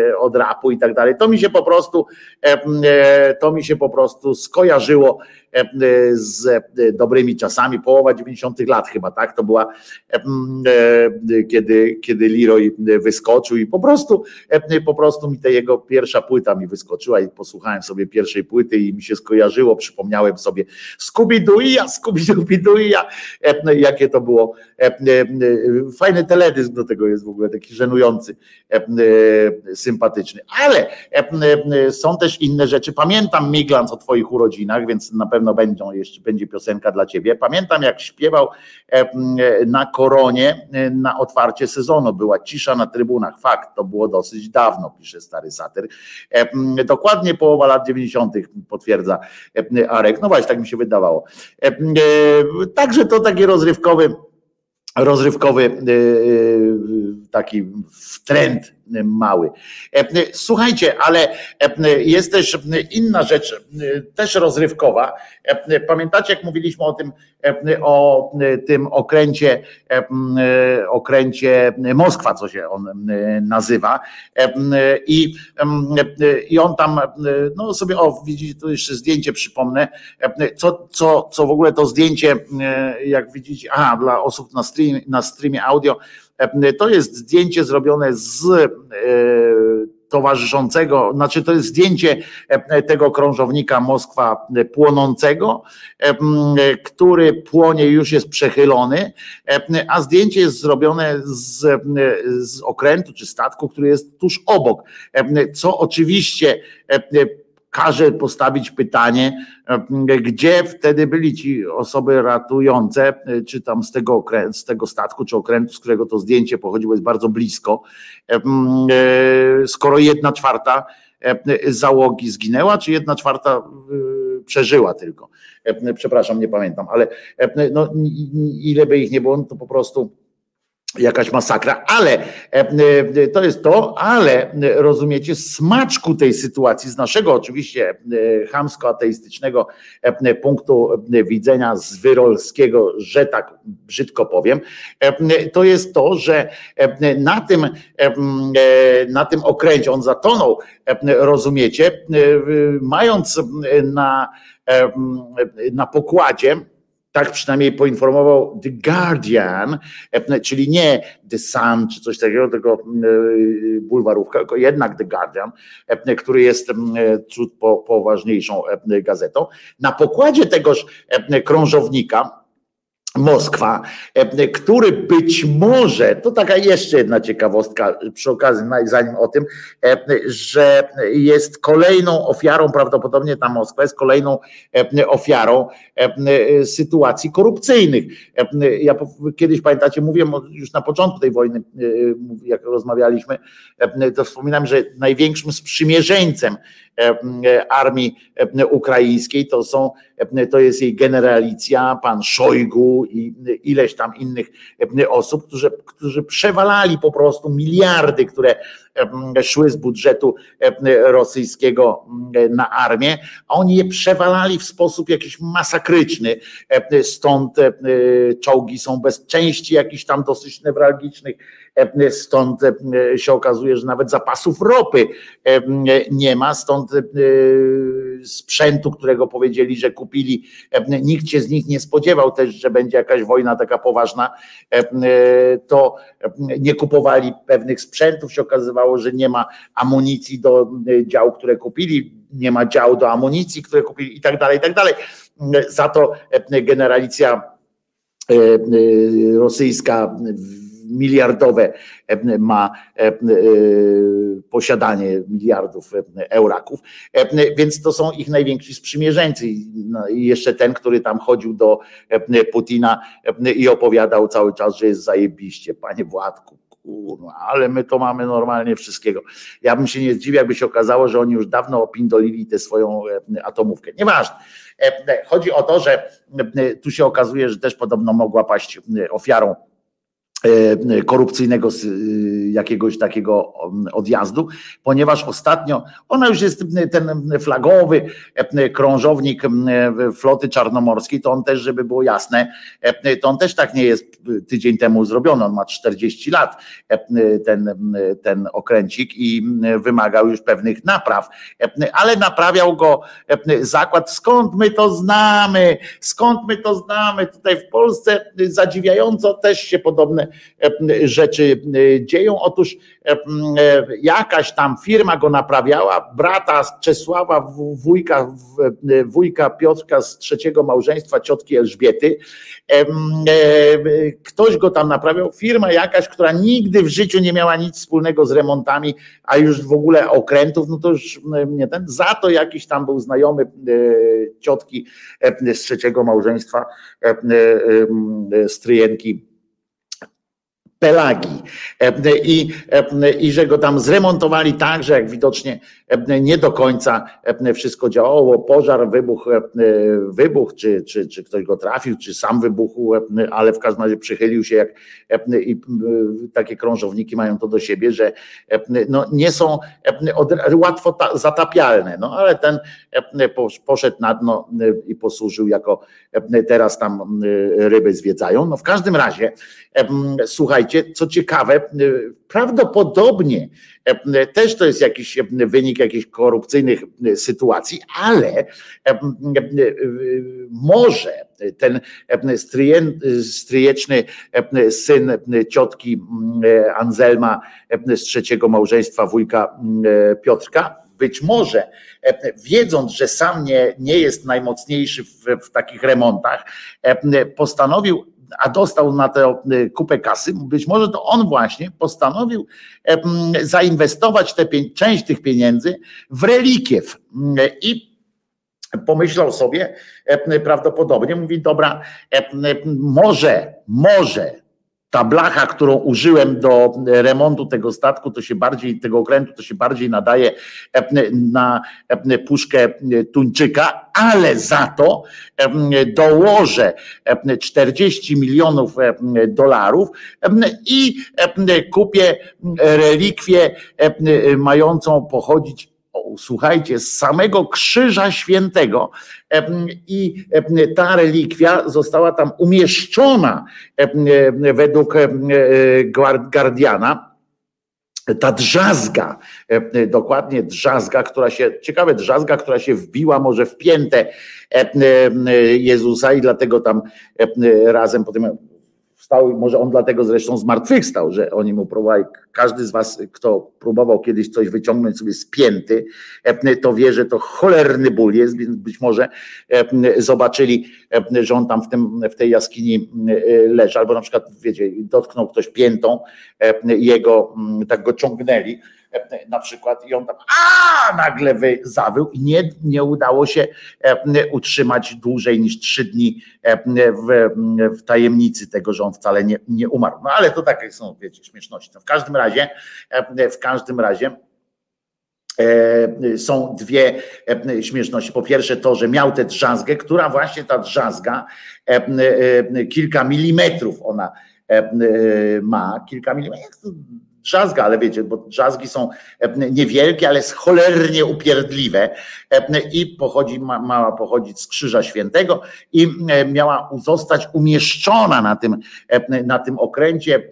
e, od rapu i tak dalej. To mi się po prostu e, e, to mi się po prostu skojarzyło e, e, z e, dobrymi czasami, połowa 90 lat chyba, tak? To była e, m, e, kiedy, kiedy Leroy wyskoczył i po prostu e, po prostu mi ta jego pierwsza płyta mi wyskoczyła i posłuchałem sobie pierwszej płyty i mi się skojarzyło, przypomniałem sobie Scooby-Doo, Scooby-Doo, e, jakie to było e, e, fajny teledysk do tego jest w ogóle taki żenujący, e, e, sympatyczny, ale e, e, są też inne rzeczy. Pamiętam Miglans o twoich urodzinach, więc na pewno będą jeszcze będzie piosenka dla ciebie. Pamiętam jak śpiewał e, na koronie e, na otwarcie sezonu była cisza na trybunach. Fakt, to było dosyć dawno, pisze stary satyr. E, Dokładnie połowa lat 90. potwierdza e, Arek. No właśnie, tak mi się wydawało. E, e, Także to taki rozrywkowy rozrywkowy e, e, taki trend mały. E, Słuchajcie, ale e, jest też inna rzecz, też rozrywkowa. E, Pamiętacie, jak mówiliśmy o tym, o tym okręcie, okręcie Moskwa, co się on nazywa. I, i on tam, no sobie, o, widzicie, tu jeszcze zdjęcie przypomnę, co, co, co w ogóle to zdjęcie, jak widzicie, aha, dla osób na, stream, na streamie audio, to jest zdjęcie zrobione z e, towarzyszącego, znaczy to jest zdjęcie e, tego krążownika Moskwa płonącego, e, który płonie, już jest przechylony, e, a zdjęcie jest zrobione z, z okrętu czy statku, który jest tuż obok, e, co oczywiście e, każe postawić pytanie, e, gdzie wtedy byli ci osoby ratujące, e, czy tam z tego, okrę- z tego statku, czy okrętu, z którego to zdjęcie pochodziło, jest bardzo blisko. E, m, e, Skoro jedna czwarta e, załogi zginęła, czy jedna czwarta przeżyła tylko. Przepraszam, nie pamiętam, ale no, ile by ich nie było, no to po prostu jakaś masakra, ale e, e, to jest to, ale e, rozumiecie, smaczku tej sytuacji, z naszego oczywiście chamsko-ateistycznego punktu widzenia z wyrolskiego, że tak brzydko powiem, to jest to, że na tym, na tym okręcie, on zatonął, rozumiecie, mając na, na pokładzie, tak przynajmniej poinformował The Guardian, e, czyli nie The Sun czy coś takiego, tylko e, bulwarówka, tylko jednak The Guardian, e, który jest po, poważniejszą gazetą. Na pokładzie tegoż krążownika Moskwa, e, który być może, to taka jeszcze jedna ciekawostka przy okazji, zanim o tym, e, że jest kolejną ofiarą, prawdopodobnie ta Moskwa jest kolejną e, ofiarą sytuacji korupcyjnych. Ja kiedyś pamiętacie, mówiłem już na początku tej wojny, jak rozmawialiśmy, to wspominam, że największym sprzymierzeńcem armii e, ukraińskiej to są, e, to jest jej generalicja, pan Szojgu i ileś tam innych e, osób, którzy, którzy przewalali po prostu miliardy, które e, szły z budżetu e, rosyjskiego e, na armię, a oni je przewalali w sposób jakiś masakryczny. E, Stąd e, czołgi są bez części jakichś tam dosyć newralgicznych, e, stąd e, się okazuje, że nawet zapasów ropy e, nie ma, stąd e, sprzętu, którego powiedzieli, że kupili, e, nikt się z nich nie spodziewał też, że będzie jakaś wojna taka poważna, e, to nie kupowali pewnych sprzętów, się okazywało, że nie ma amunicji do e, dział, które kupili, nie ma dział do amunicji, które kupili i tak dalej, i tak dalej. Za to e, generalicja e, e, rosyjska miliardowe e, ma e, e, posiadanie miliardów euraków, więc to są ich najwięksi sprzymierzeńcy. I, no, jeszcze ten, który tam chodził do Putina i opowiadał cały czas, że jest zajebiście, panie Władku. Kurwa, ale my to mamy normalnie wszystkiego. Ja bym się nie zdziwił, jakby się okazało, że oni już dawno opindolili tę swoją atomówkę. Nieważne. Chodzi o to, że tu się okazuje, że też podobno mogła paść ofiarą korupcyjnego s- y, jakiegoś takiego um, odjazdu, ponieważ ostatnio ona już jest m, ten flagowy e, krążownik m, e, floty czarnomorskiej, to on też, żeby było jasne, e, to on też tak nie jest y, tydzień temu zrobiony, on ma 40 lat e, ten, m, ten okręcik i wymagał już pewnych napraw, e, ale naprawiał go e, zakład, skąd my to znamy, skąd my to znamy, tutaj w Polsce zadziwiająco też się podobne e, rzeczy e, dzieją. Otóż e, jakaś tam firma go naprawiała, brata Czesława, wujka, wujka Piotrka z trzeciego małżeństwa ciotki Elżbiety. Ktoś go tam naprawiał, firma jakaś, która nigdy w życiu nie miała nic wspólnego z remontami, a już w ogóle okrętów, no to już nie ten. Za to jakiś tam był znajomy ciotki z trzeciego małżeństwa stryjenki Pelagi. E, i, e, i że go tam zremontowali tak, że jak widocznie e, nie do końca wszystko działało, pożar, wybuch, wybuch czy, czy, czy ktoś go trafił, czy sam wybuchł, ale w każdym razie przychylił się jak i takie krążowniki mają to do siebie, że no, nie są od, łatwo ta, zatapialne, no ale ten posz- poszedł na dno i posłużył jako teraz tam ryby zwiedzają. No w każdym razie Em, Słuchajcie, co ciekawe, e, prawdopodobnie e, też to jest jakiś e, wynik jakichś korupcyjnych sytuacji, ale może ten stryjeczny syn ciotki Anselma z trzeciego małżeństwa wujka Piotrka, być może wiedząc, że sam nie, nie jest najmocniejszy w, w takich remontach, postanowił a dostał na tę y, kupę kasy, być może to on właśnie postanowił em, zainwestować tę część tych pieniędzy w relikiew. Mm, i pomyślał sobie em, prawdopodobnie, mówi dobra, em, może, może ta blacha, którą użyłem do remontu tego statku, to się bardziej, tego okrętu, to się bardziej nadaje em, na em, puszkę tuńczyka, ale za to dołożę em, 40 milionów dolarów i kupię relikwię mającą pochodzić słuchajcie, z samego Krzyża Świętego i ta relikwia została tam umieszczona według Guard- Guardiana. Ta drzazga, e, dokładnie drzazga, która się, ciekawe drzazga, która się wbiła może w piętę e, e, Jezusa i dlatego tam e, razem potem wstał, może on dlatego zresztą zmartwychwstał, że oni mu próbowali, każdy z was, kto próbował kiedyś coś wyciągnąć sobie z pięty, to wie, że to cholerny ból jest, więc być może zobaczyli, że on tam w, tym, w tej jaskini e, leży, albo na przykład, wiecie, dotknął ktoś piętą jego, m, tak go ciągnęli na przykład i on tam a nagle wy, zawył i nie, nie udało się e, utrzymać dłużej niż trzy dni e, w, w tajemnicy tego, że on wcale nie, nie umarł. No ale to takie są, wiecie, śmieszności. No, w każdym razie, e, w każdym razie e, są dwie e, śmieszności. Po pierwsze to, że miał tę drzazgę, która właśnie ta drzazga e, e, kilka milimetrów ona e, e, ma, kilka milimetrów. Drzazga, ale wiecie, bo drzazgi są e, niewielkie, ale cholernie upierdliwe. E, i pochodzi, ma, mała pochodzić z Krzyża Świętego i e, miała zostać umieszczona na tym, na tym okręcie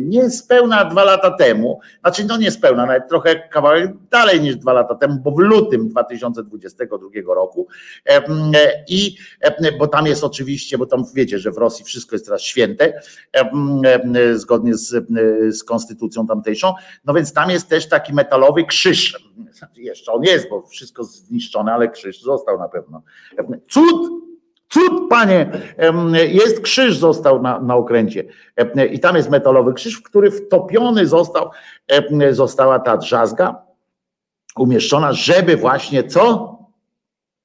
niespełna dwa lata temu, znaczy no niespełna, nawet trochę kawałek dalej niż dwa lata temu, bo w lutym 2022 roku. I bo tam jest oczywiście, bo tam wiecie, że w Rosji wszystko jest teraz święte, zgodnie z, z konstytucją tamtejszą, no więc tam jest też taki metalowy krzyż, jeszcze on jest, bo wszystko zniszczone, ale krzyż został na pewno. Cud, cud panie, jest krzyż został na, na okręcie i tam jest metalowy krzyż, w który wtopiony został, została ta drzazga umieszczona, żeby właśnie co?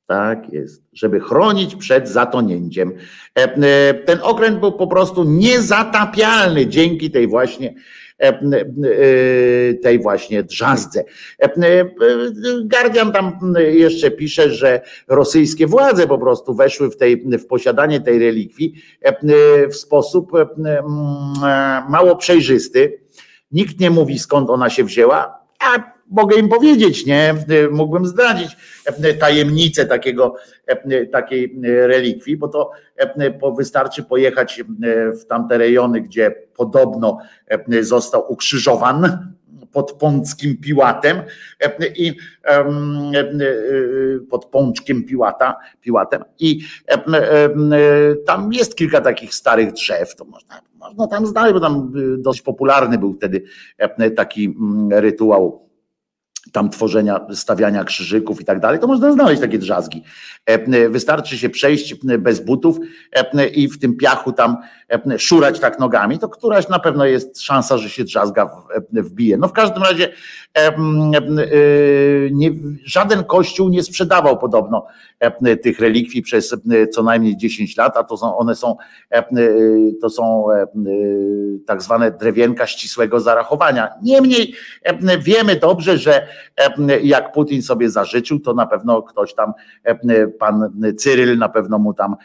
Tak jest, żeby chronić przed zatonięciem. E, Ten okręt był po prostu niezatapialny dzięki tej właśnie tej właśnie drzazdze. Guardian tam jeszcze pisze, że rosyjskie władze po prostu weszły w, tej, w posiadanie tej relikwii w sposób mało przejrzysty. Nikt nie mówi skąd ona się wzięła, a mogę im powiedzieć, nie? Mógłbym zdradzić tajemnicę takiego, takiej relikwii, bo to wystarczy pojechać w tamte rejony, gdzie podobno został ukrzyżowan pod Pąckim Piłatem i pod Pączkiem Piłata, Piłatem i tam jest kilka takich starych drzew, to można, można tam znaleźć, bo tam dość popularny był wtedy taki rytuał tam tworzenia, stawiania krzyżyków i tak dalej, to można znaleźć takie drzazgi. Wystarczy się przejść bez butów i w tym piachu tam szurać tak nogami, to któraś na pewno jest szansa, że się drzazga wbije. No w każdym razie nie, żaden kościół nie sprzedawał podobno tych relikwii przez co najmniej 10 lat, a to są, one są, to są tak zwane drewienka ścisłego zarachowania. Niemniej wiemy dobrze, że jak Putin sobie zażyczył, to na pewno ktoś tam, pan Cyryl na pewno mu tam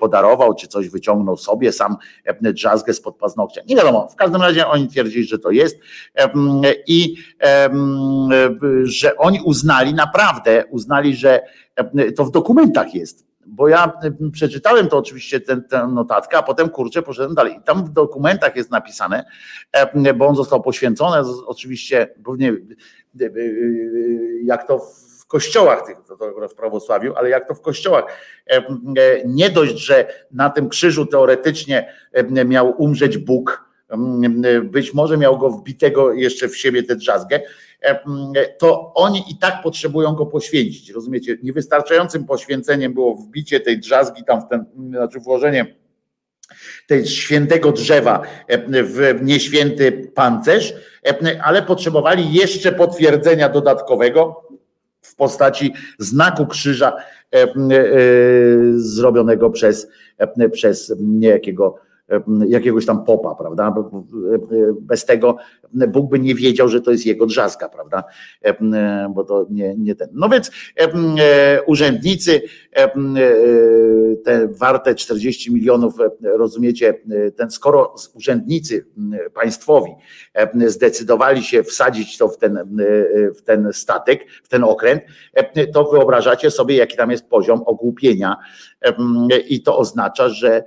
podarował, czy coś wyciągnął sobie, sam drzazgę spod paznokcia. Nie wiadomo, w każdym razie oni twierdzili, że to jest i że oni uznali, naprawdę uznali, że to w dokumentach jest, bo ja przeczytałem to oczywiście tę notatkę, a potem kurczę poszedłem dalej. I tam w dokumentach jest napisane, bo on został poświęcony, oczywiście pewnie jak to kościołach, tych, to, to w prawosławiu, ale jak to w kościołach. Nie dość, że na tym krzyżu teoretycznie miał umrzeć Bóg, być może miał go wbitego jeszcze w siebie tę drzazgę, to oni i tak potrzebują go poświęcić. Rozumiecie? Niewystarczającym poświęceniem było wbicie tej drzazgi tam w ten, znaczy włożenie tej świętego drzewa w nieświęty pancerz, ale potrzebowali jeszcze potwierdzenia dodatkowego w postaci znaku krzyża zrobionego przez, przez niejakiego jakiegoś tam popa, prawda? Bez tego Bóg by nie wiedział, że to jest jego drzazga, prawda? Bo to nie, nie ten. No więc urzędnicy te warte 40 milionów, rozumiecie, ten, skoro urzędnicy państwowi zdecydowali się wsadzić to w ten, w ten statek, w ten okręt, to wyobrażacie sobie, jaki tam jest poziom ogłupienia i to oznacza, że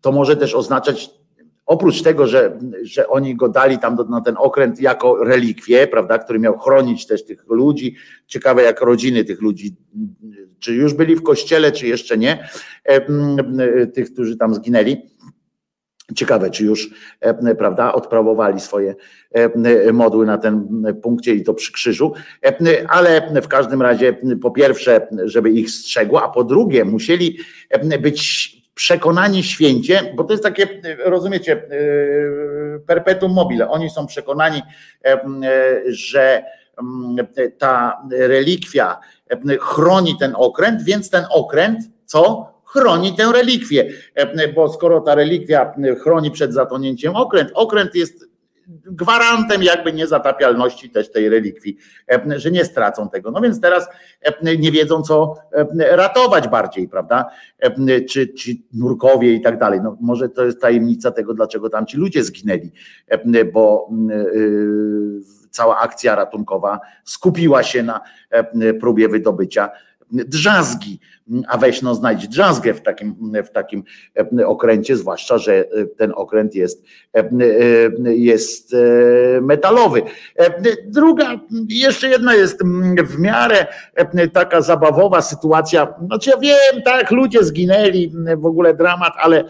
to może też oznaczać, oprócz tego, że, że oni go dali tam do, na ten okręt jako relikwie, prawda, który miał chronić też tych ludzi, ciekawe jak rodziny tych ludzi, czy już byli w kościele, czy jeszcze nie, tych, którzy tam zginęli. Ciekawe, czy już prawda, odprawowali swoje modły na tym punkcie i to przy krzyżu, ale w każdym razie po pierwsze, żeby ich strzegło, a po drugie musieli być przekonani święcie, bo to jest takie, rozumiecie, e, perpetuum mobile. Oni są przekonani, e, że ta relikwia chroni ten okręt, więc ten okręt co? Chroni tę relikwię, bo skoro ta relikwia chroni przed zatonięciem okręt, okręt jest gwarantem jakby niezatapialności też tej relikwii, e, że nie stracą tego. No więc teraz e, nie wiedzą, co e, ratować bardziej, prawda? Czy, czy nurkowie i tak dalej. No może to jest tajemnica tego, dlaczego tam ci ludzie zginęli, bo cała akcja ratunkowa skupiła się na próbie wydobycia drzazgi, a weź no znajdź drzazgę w takim, w takim e, okręcie, zwłaszcza, że e, ten okręt jest, e, jest metalowy. Druga, jeszcze jedna jest w miarę taka zabawowa sytuacja, znaczy ja wiem, tak, ludzie zginęli, w ogóle dramat, ale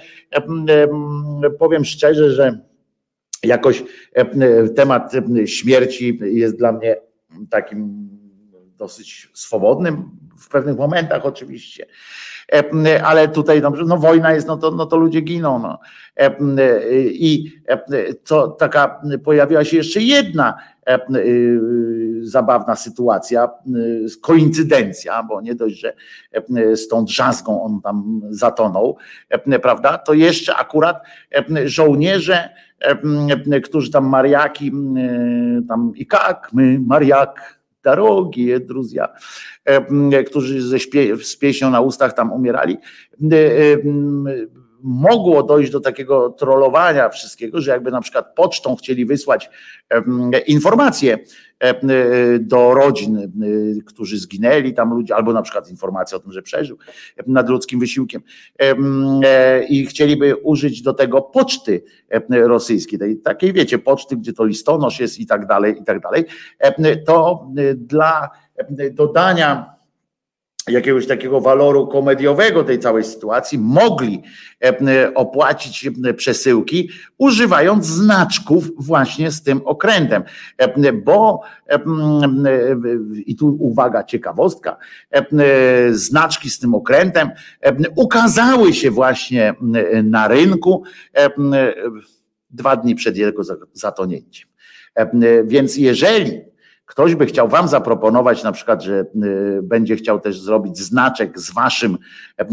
powiem szczerze, że jakoś temat śmierci jest dla mnie takim dosyć swobodnym w pewnych momentach oczywiście. E, ale tutaj no, no wojna jest, no to, no to ludzie giną. No. E, I co taka pojawiła się jeszcze jedna zabawna sytuacja, koincydencja, bo nie dość, że z tą drzazgą on tam zatonął, prawda? To jeszcze akurat żołnierze, którzy tam mariaki, tam i jak my, mariak, drogie Druzja, którzy ze śpie, z pieśnią na ustach tam umierali, mogło dojść do takiego trollowania wszystkiego, że jakby na przykład pocztą chcieli wysłać informacje do rodzin, którzy zginęli tam ludzie, albo na przykład informacje o tym, że przeżył nad ludzkim wysiłkiem. E, i chcieliby użyć do tego poczty rosyjskiej, tej takiej wiecie, poczty, gdzie to listonosz jest i tak dalej, i tak dalej, to dla dodania jakiegoś takiego waloru komediowego tej całej sytuacji, mogli e, opłacić e, przesyłki, używając znaczków właśnie z tym okrętem. E, bo i tu uwaga, ciekawostka, znaczki z tym okrętem ukazały się właśnie na rynku dwa dni przed jego zatonięciem. Więc jeżeli Ktoś by chciał Wam zaproponować, na przykład, że y, będzie chciał też zrobić znaczek z Waszym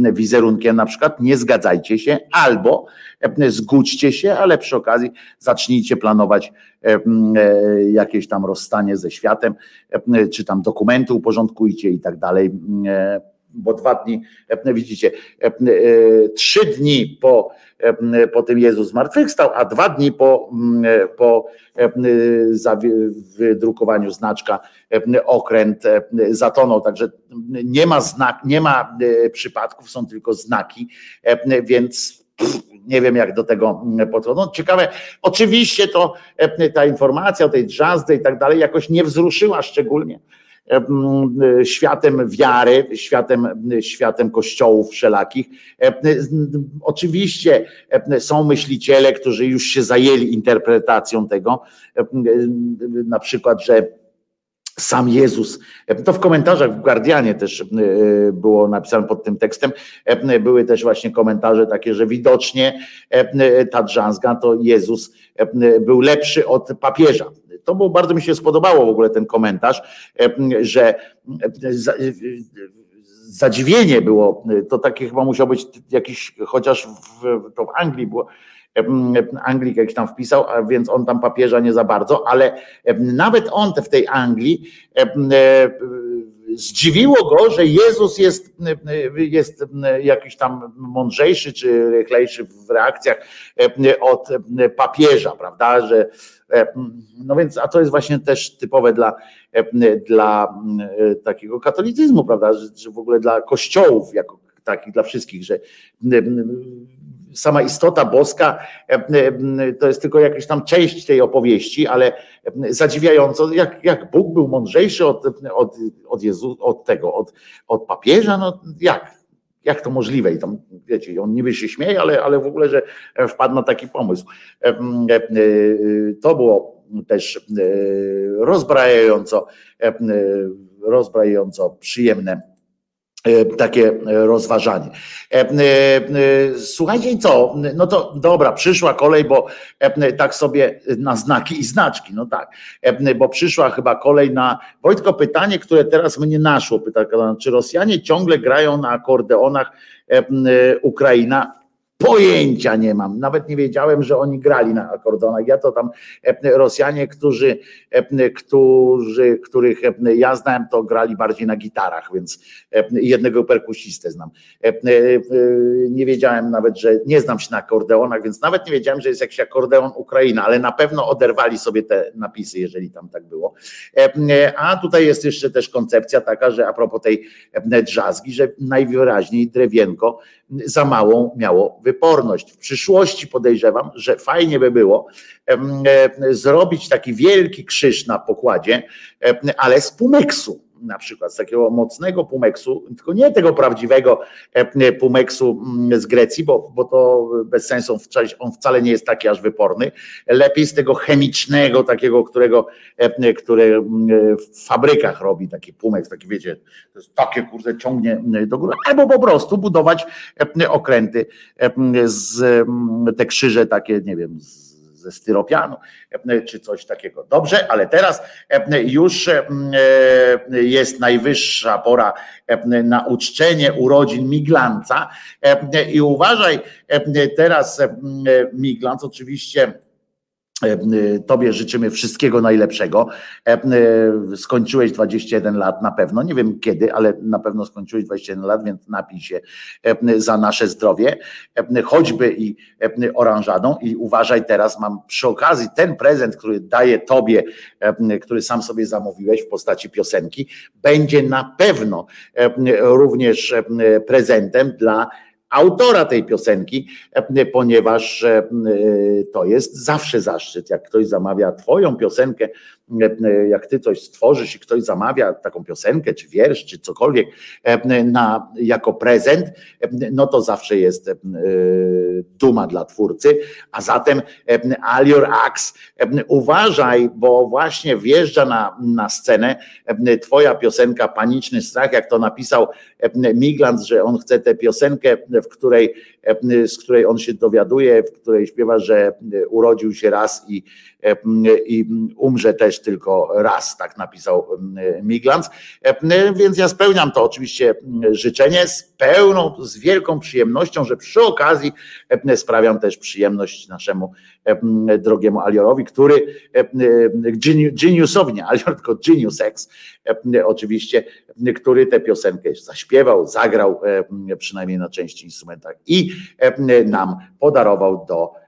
y, wizerunkiem, na przykład, nie zgadzajcie się, albo y, zgódźcie się, ale przy okazji zacznijcie planować jakieś tam rozstanie ze światem, czy tam dokumenty uporządkujcie i tak dalej bo dwa dni, widzicie, trzy dni po, po tym Jezus zmartwychwstał, a dwa dni po, po wydrukowaniu znaczka okręt zatonął. Także nie ma znak, nie ma przypadków, są tylko znaki, więc nie wiem, jak do tego podchodzą. No, ciekawe, oczywiście to ta informacja o tej drzazdze i tak dalej jakoś nie wzruszyła szczególnie światem wiary, światem, światem kościołów wszelakich. Oczywiście są myśliciele, którzy już się zajęli interpretacją tego, na przykład, że sam Jezus. To w komentarzach w Guardianie też było napisane pod tym tekstem. Były też właśnie komentarze takie, że widocznie ta drzazga to Jezus był lepszy od papieża to było, bardzo mi się spodobało w ogóle ten komentarz, e, że e, e, zadziwienie było, to takie chyba musiał być jakiś, chociaż w, to w Anglii było, Anglik jakiś tam wpisał, a więc on tam papieża nie za bardzo, ale nawet on w tej Anglii zdziwiło go, że Jezus jest, jest jakiś tam mądrzejszy czy rychlejszy w reakcjach od papieża, prawda? Że, no więc, a to jest właśnie też typowe dla, dla takiego katolicyzmu, prawda? Że, że w ogóle dla kościołów, jako takich, dla wszystkich, że sama istota boska to jest tylko jakaś tam część tej opowieści, ale zadziwiająco, jak, jak Bóg był mądrzejszy od, od, od Jezu, od tego, od, od papieża, no jak? Jak to możliwe? I tam, wiecie, on niby się śmieje, ale, ale w ogóle, że wpadł na taki pomysł. To było też rozbrajająco, rozbrajająco przyjemne E, takie rozważanie. E, e, słuchajcie, co? No to dobra, przyszła kolej, bo tak sobie na znaki i znaczki, no tak, bo przyszła chyba kolej na. Wojtko, pytanie, które teraz mnie naszło, pyta, czy Rosjanie ciągle grają na akordeonach Ukraina? Pojęcia nie mam. Nawet nie wiedziałem, że oni grali na akordonach. Ja to tam e, Rosjanie, którzy, e, którzy, których e, ja znałem, to grali bardziej na gitarach, więc jednego perkusistę znam. Nie wiedziałem nawet, że nie znam się na akordeonach, więc nawet nie wiedziałem, że jest jakiś akordeon Ukraina, ale na pewno oderwali sobie te napisy, jeżeli tam tak było. A tutaj jest jeszcze też koncepcja taka, że a propos tej drzazgi, że najwyraźniej drewienko za małą miało wyporność. W przyszłości podejrzewam, że fajnie by było e, zrobić taki wielki krzyż na pokładzie, ale z pumeksu na przykład z takiego mocnego pumeksu, tylko nie tego prawdziwego e, pumeksu mm, z Grecji, bo, bo to bez sensu, on wcale nie jest taki aż wyporny. Lepiej z tego chemicznego, takiego, którego, e, które mm, w fabrykach robi taki pumeks, taki wiecie, to jest takie kurde ciągnie do góry, albo po prostu budować okręty z te krzyże takie, nie wiem, z ze styropianu czy coś takiego. Dobrze, ale teraz już jest najwyższa pora na uczczenie urodzin Miglanca i uważaj, teraz Miglanc oczywiście E, tobie życzymy wszystkiego najlepszego. E, e, skończyłeś 21 lat na pewno, nie wiem kiedy, ale na pewno skończyłeś 21 lat, więc napij się za nasze zdrowie, choćby i oranżadą. I uważaj teraz, mam przy okazji ten prezent, który daję tobie, który sam sobie zamówiłeś w postaci piosenki, będzie na pewno również prezentem dla autora tej piosenki, e, ponieważ e, to jest zawsze zaszczyt, jak ktoś zamawia Twoją piosenkę, e, jak Ty coś stworzysz i ktoś zamawia taką piosenkę, czy wiersz, czy cokolwiek na, jako prezent, no to zawsze jest duma dla twórcy. A zatem Alior Axe, uważaj, bo właśnie wjeżdża na, na scenę Twoja piosenka Paniczny Strach, jak to napisał Miglans, że on chce tę piosenkę w której, e, z której on się dowiaduje, w której śpiewa, że urodził się raz i, e, i umrze też tylko raz, tak napisał Miglans. E, więc ja spełniam to oczywiście życzenie z pełną, z wielką przyjemnością, że przy okazji sprawiam też przyjemność naszemu drogiemu Aliorowi, który geniusowi, nie Alior, tylko Genius X, oczywiście, który tę piosenkę zaśpiewał, zagrał przynajmniej na części instrumentach i nam podarował do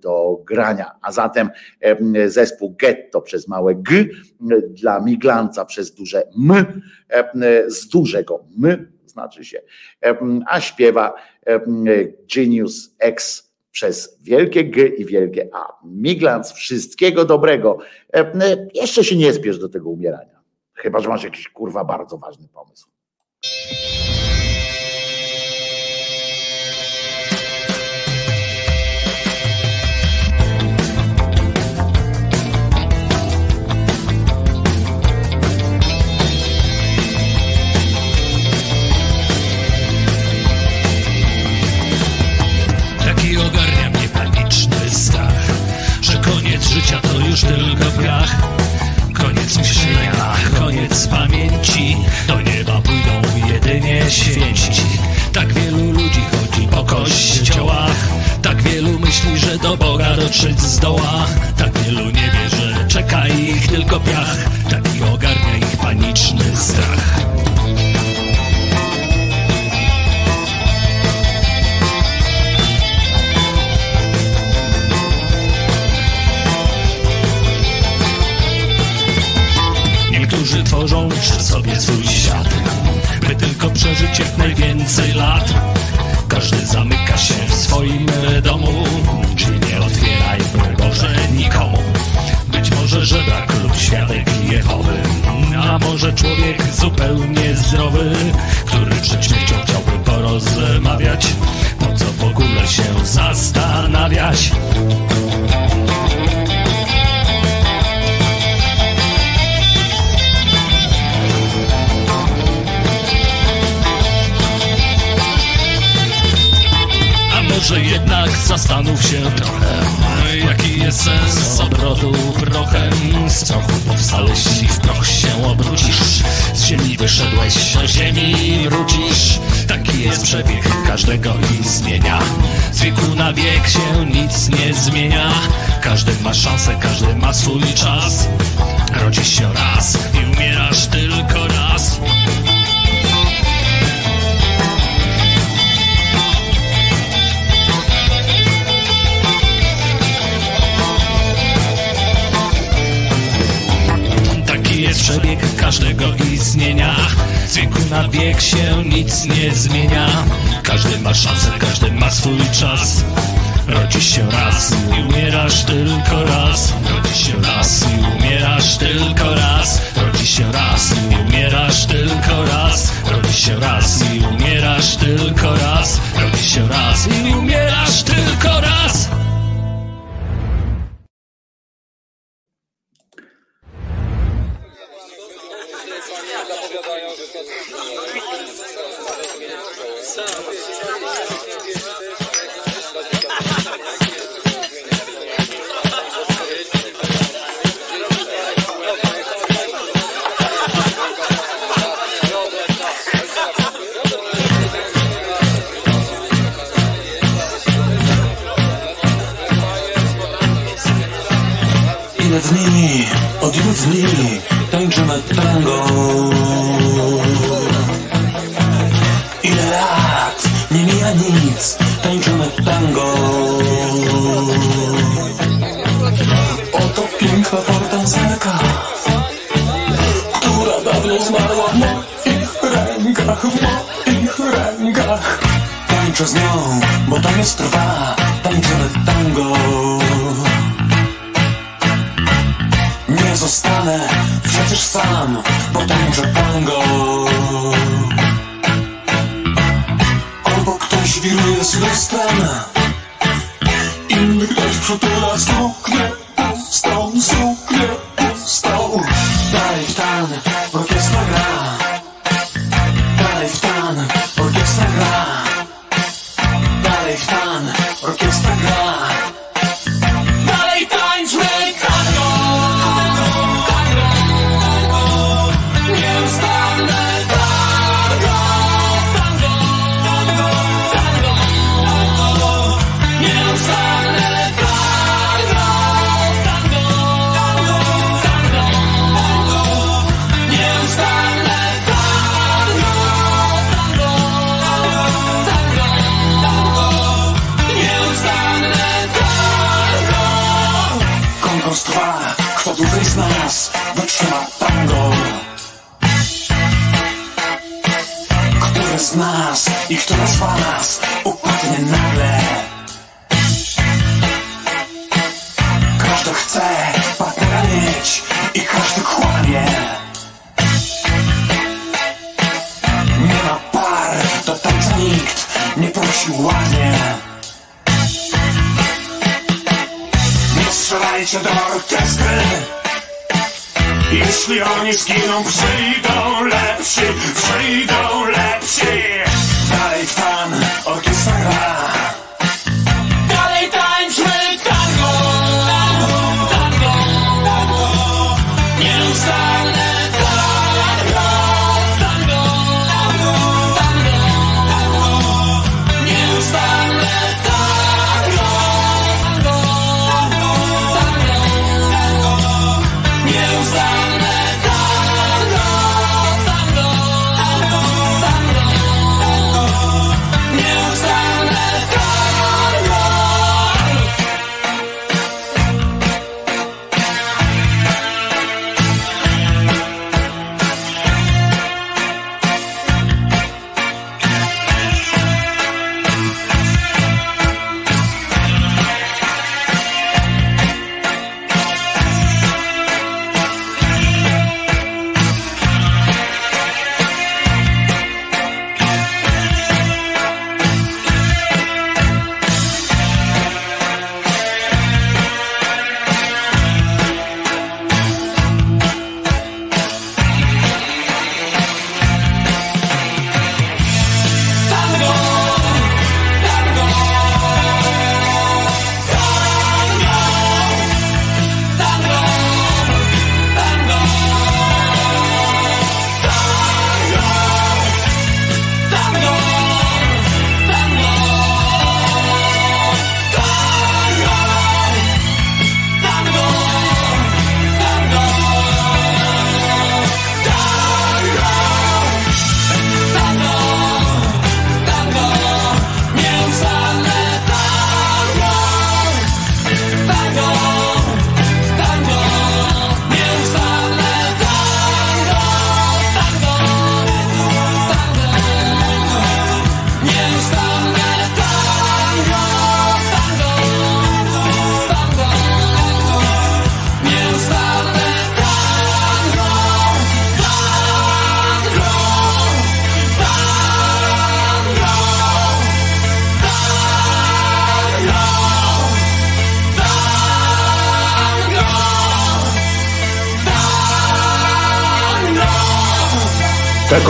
do grania. A zatem zespół Getto przez małe G, dla Miglanca przez duże M, z dużego M znaczy się, a śpiewa Genius X przez wielkie G i wielkie A. Miglans, wszystkiego dobrego. Jeszcze się nie spiesz do tego umierania. Chyba, że masz jakiś kurwa bardzo ważny pomysł. Życia to już tylko piach. Koniec myślenia, koniec pamięci. Do nieba pójdą jedynie święci. Tak wielu ludzi chodzi po kościołach. Tak wielu myśli, że do Boga dotrzeć zdoła. Tak wielu nie wie, że czeka ich tylko piach. Taki ogarnia ich paniczny strach tworzą sobie swój świat. By tylko przeżyć jak najwięcej lat. Każdy zamyka się w swoim domu. Drzwi nie otwieraj, Boże, nikomu? Być może żebrak lub świadek Jehowy. A może człowiek zupełnie zdrowy Który przed śmiercią chciałby porozmawiać? Po co w ogóle się zastanawiać może jednak zastanów się trochę Jaki jest sens obrotu prochem. Z prochu powstałeś i w proch się obrócisz Z ziemi wyszedłeś, do ziemi wrócisz. Taki jest przebieg każdego istnienia. Z wieku na wiek się nic nie zmienia. Każdy ma szansę, każdy ma swój czas. Rodzisz się raz i umierasz tylko raz przebieg każdego istnienia. Z wieku na wiek się nic nie zmienia. Każdy ma szansę, każdy ma swój czas. Rodzisz się raz i umierasz tylko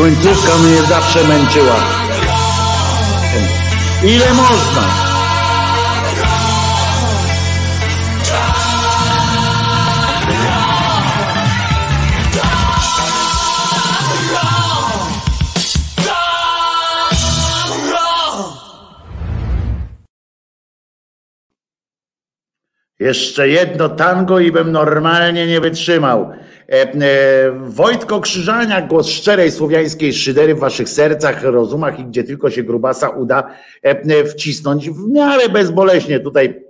końcówka mnie zawsze męczyła. Ile można? Jeszcze jedno tango i bym normalnie nie wytrzymał. E, e, Wojtko Krzyżania, głos szczerej słowiańskiej szydery w waszych sercach, rozumach i gdzie tylko się grubasa uda e, wcisnąć w miarę bezboleśnie. Tutaj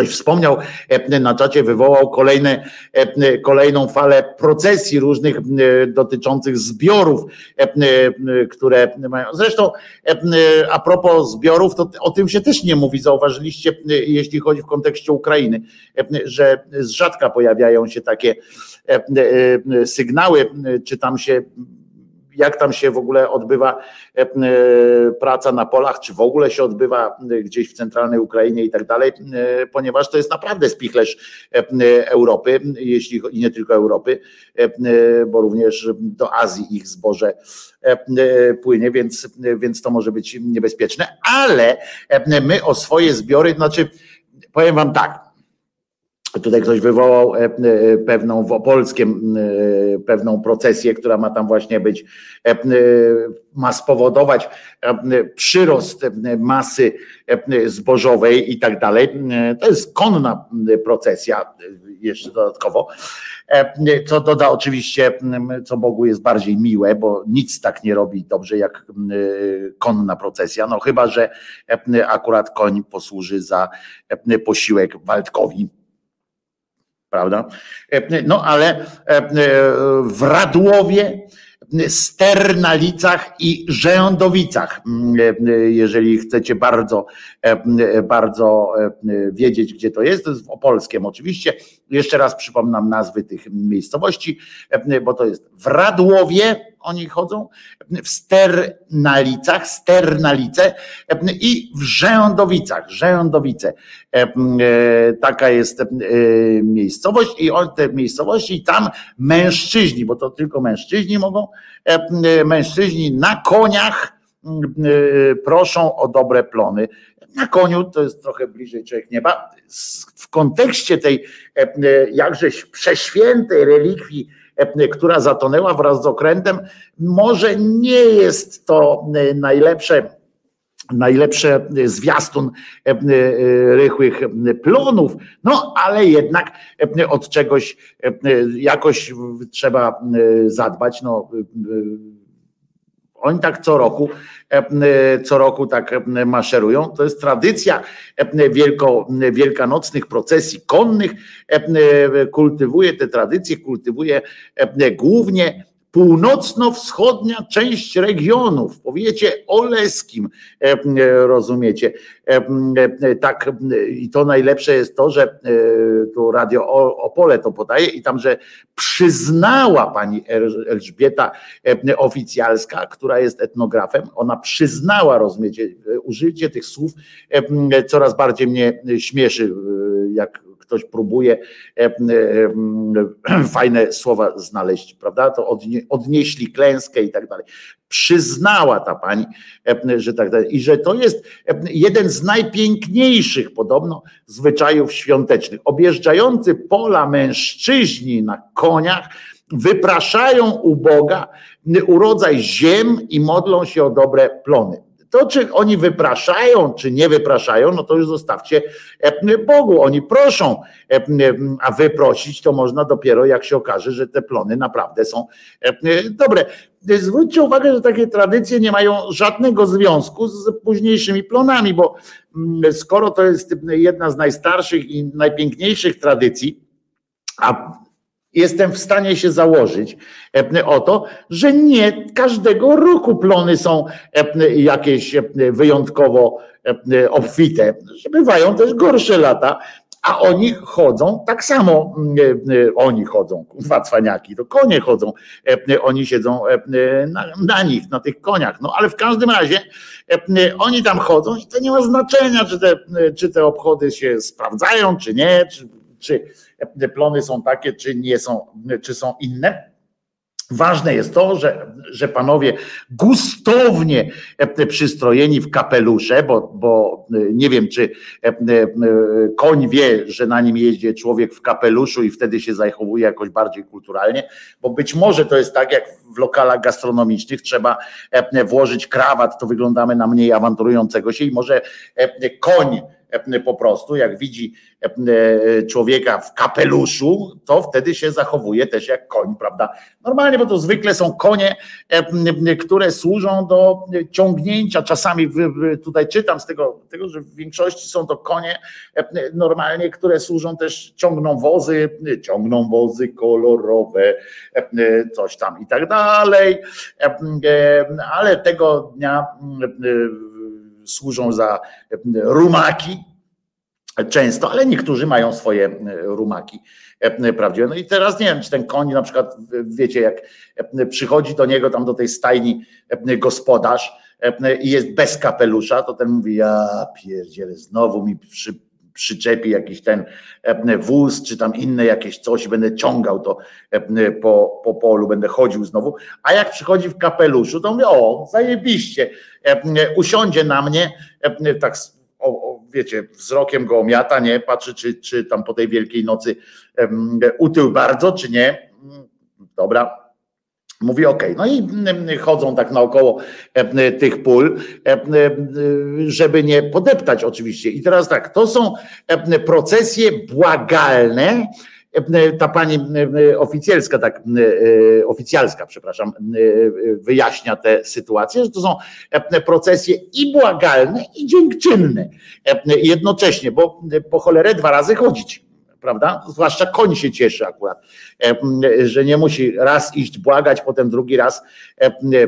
Ktoś wspomniał e, na czacie, wywołał kolejne, e, kolejną falę procesji różnych e, dotyczących zbiorów, które mają. Zresztą, a propos zbiorów, to o tym się też nie mówi. Zauważyliście, jeśli chodzi w kontekście Ukrainy, że z rzadka pojawiają się takie sygnały, czy tam się jak tam się w ogóle odbywa e, e, praca na polach, czy w ogóle się odbywa e, gdzieś w centralnej Ukrainie i tak dalej, ponieważ to jest naprawdę spichlerz Europy, jeśli i nie tylko Europy, bo również do Azji ich zboże płynie, więc, więc to może być niebezpieczne, ale my o swoje zbiory, znaczy powiem wam tak, Tutaj ktoś wywołał e, e, pewną w Opolskiem e, pewną procesję, która ma tam właśnie być, ma spowodować przyrost masy zbożowej i tak dalej. To jest konna procesja jeszcze dodatkowo, co doda oczywiście, co Bogu jest bardziej miłe, bo nic tak nie robi dobrze jak konna procesja, no chyba, że akurat koń posłuży za posiłek Waldkowi prawda? E, no ale e, e, w Radłowie, Sternalicach i Żeądowicach, jeżeli chcecie bardzo, bardzo wiedzieć, gdzie to jest, to jest w Opolskiem oczywiście. Jeszcze raz przypominam nazwy tych miejscowości, bo to jest w Radłowie, oni chodzą, w Sternalicach, Sternalice i w Żędowicach, Żędowice. E, taka jest e, miejscowość i te miejscowości i tam mężczyźni, bo to tylko mężczyźni mogą, mężczyźni na koniach proszą o dobre plony. Na koniu to jest trochę bliżej człowiek nieba. W kontekście tej jakżeś przeświętej relikwii E, która zatonęła wraz z okrętem. Może nie jest to e, najlepsze najlepsze zwiastun e, rychłych plonów, no ale jednak od czegoś jakoś trzeba zadbać. No, oni tak co roku, e, co roku tak maszerują. To jest tradycja wielko, wielkanocnych procesji konnych. Kultywuje te tradycje, kultywuje głównie północno-wschodnia część regionu w powiecie oleskim, e, rozumiecie? E, e, tak, i to najlepsze jest to, że tu Radio Opole to podaje i tam, że przyznała pani Elżbieta Oficjalska, która jest etnografem, ona przyznała, rozumiecie, użycie tych słów coraz bardziej mnie śmieszy, jak ktoś próbuje e, e, fajne słowa znaleźć, prawda? To odnieśli klęskę i tak dalej. Przyznała ta pani, e, że tak dalej. I że to jest jeden z najpiękniejszych podobno zwyczajów świątecznych. Objeżdżający pola mężczyźni na koniach wypraszają u Boga urodzaj ziem i modlą się o dobre plony. To, czy oni wypraszają, czy nie wypraszają, no to już zostawcie e, Bogu. Oni proszą, e, a wyprosić to można dopiero, jak się okaże, że te plony naprawdę są e, dobre. Zwróćcie uwagę, że takie tradycje nie mają żadnego związku z późniejszymi plonami, bo skoro to jest jedna z najstarszych i najpiękniejszych tradycji, a Jestem w stanie się założyć e, o to, że nie każdego roku plony są e, jakieś e, wyjątkowo obfite. Bywają też gorsze lata, a oni chodzą tak samo. Oni chodzą, dwa cwaniaki, to konie chodzą, oni siedzą na, na, nich, na tych koniach. No ale w każdym razie oni tam chodzą i to nie ma znaczenia, czy te, czy te obchody się sprawdzają, czy nie, czy, czy plony są takie, czy nie są, czy są inne. Ważne jest to, że, że panowie gustownie e, przystrojeni w kapelusze, bo, bo e, nie wiem, czy e, koń wie, że na nim jeździ człowiek w kapeluszu i wtedy się zachowuje jakoś bardziej kulturalnie, bo być może to jest tak, jak w lokalach gastronomicznych trzeba włożyć krawat, to wyglądamy na mniej awanturującego się i może koń po prostu, jak widzi e, człowieka w kapeluszu, to wtedy się zachowuje też jak koń, prawda? Normalnie, bo to zwykle są konie, e, które służą do ciągnięcia. Czasami tutaj czytam z tego, tego że w większości są to konie normalnie, które służą też, ciągną wozy, ciągną wozy kolorowe, coś tam i tak dalej. Ale tego dnia służą za rumaki często, ale niektórzy mają swoje rumaki prawdziwe. No i teraz nie wiem, czy ten koń na przykład, wiecie, jak przychodzi do niego tam do tej stajni gospodarz i jest bez kapelusza, to ten mówi, ja pierdzielę, znowu mi przy, przyczepi jakiś ten wóz, czy tam inne jakieś coś, będę ciągał to po, po polu, będę chodził znowu, a jak przychodzi w kapeluszu, to mówię, o, zajebiście, usiądzie na mnie, tak o, o, wiecie, wzrokiem go omiata, nie, patrzy, czy, czy tam po tej wielkiej nocy utył bardzo, czy nie, dobra, Mówi OK. No i chodzą tak naokoło tych pól, żeby nie podeptać oczywiście. I teraz tak, to są procesje błagalne, ta pani oficjalska, tak oficjalska, przepraszam, wyjaśnia tę sytuację, że to są procesje i błagalne, i dziękczynne jednocześnie, bo po cholerę dwa razy chodzić prawda? Zwłaszcza koń się cieszy akurat, że nie musi raz iść błagać, potem drugi raz,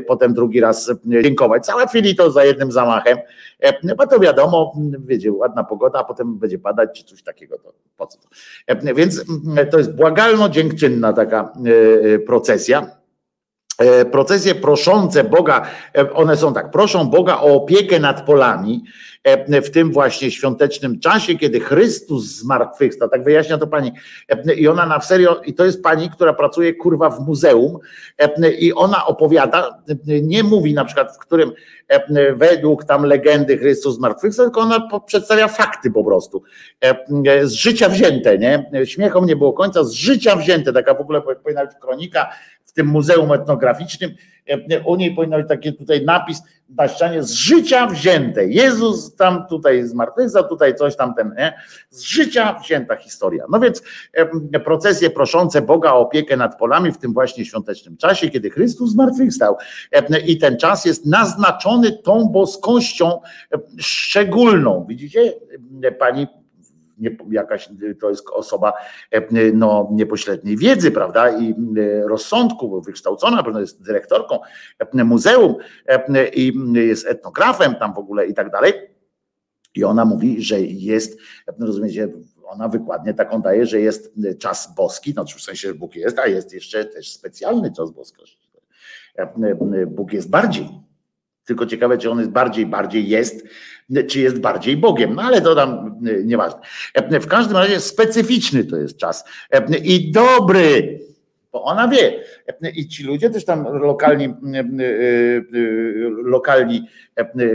potem drugi raz dziękować. Załatwili to za jednym zamachem, bo to wiadomo, wiecie, ładna pogoda, a potem będzie padać czy coś takiego, to po co to? Więc to jest błagalno-dziękczynna taka procesja procesje proszące Boga, one są tak, proszą Boga o opiekę nad polami, E, w tym właśnie świątecznym czasie, kiedy Chrystus zmartwychwstał, tak wyjaśnia to pani. E, I ona na serio, i to jest pani, która pracuje kurwa w muzeum e, i ona opowiada, nie mówi na przykład, w którym według tam legendy Chrystus zmartwychwstał, tylko ona przedstawia fakty po prostu. Z życia wzięte, nie? Śmiechom nie było końca, z życia wzięte, taka w ogóle powinna być kronika w tym muzeum etnograficznym, u niej powinno być taki tutaj napis na ścianie z życia wzięte. Jezus tam tutaj zmartwychwstał, tutaj coś tam ten, nie? Z życia wzięta historia. No więc procesje proszące Boga o opiekę nad polami w tym właśnie świątecznym czasie, kiedy Chrystus zmartwychwstał. I ten czas jest naznaczony tą boskością szczególną. Widzicie, pani nie, jakaś to jest osoba e, no, niepośredniej wiedzy, prawda, i e, rozsądku, wykształcona, pewno jest dyrektorką e, muzeum i jest etnografem tam w ogóle i tak dalej. I ona mówi, że jest, rozumiecie, ona wykładnie taką daje, że jest czas boski, znaczy w sensie, że Bóg jest, a jest jeszcze też specjalny czas boskości. Bóg jest bardziej. Tylko ciekawe, czy on jest bardziej, bardziej jest, czy jest bardziej Bogiem. No ale to tam nieważne. W każdym razie specyficzny to jest czas i dobry, bo ona wie. I ci ludzie też tam lokalni, lokalni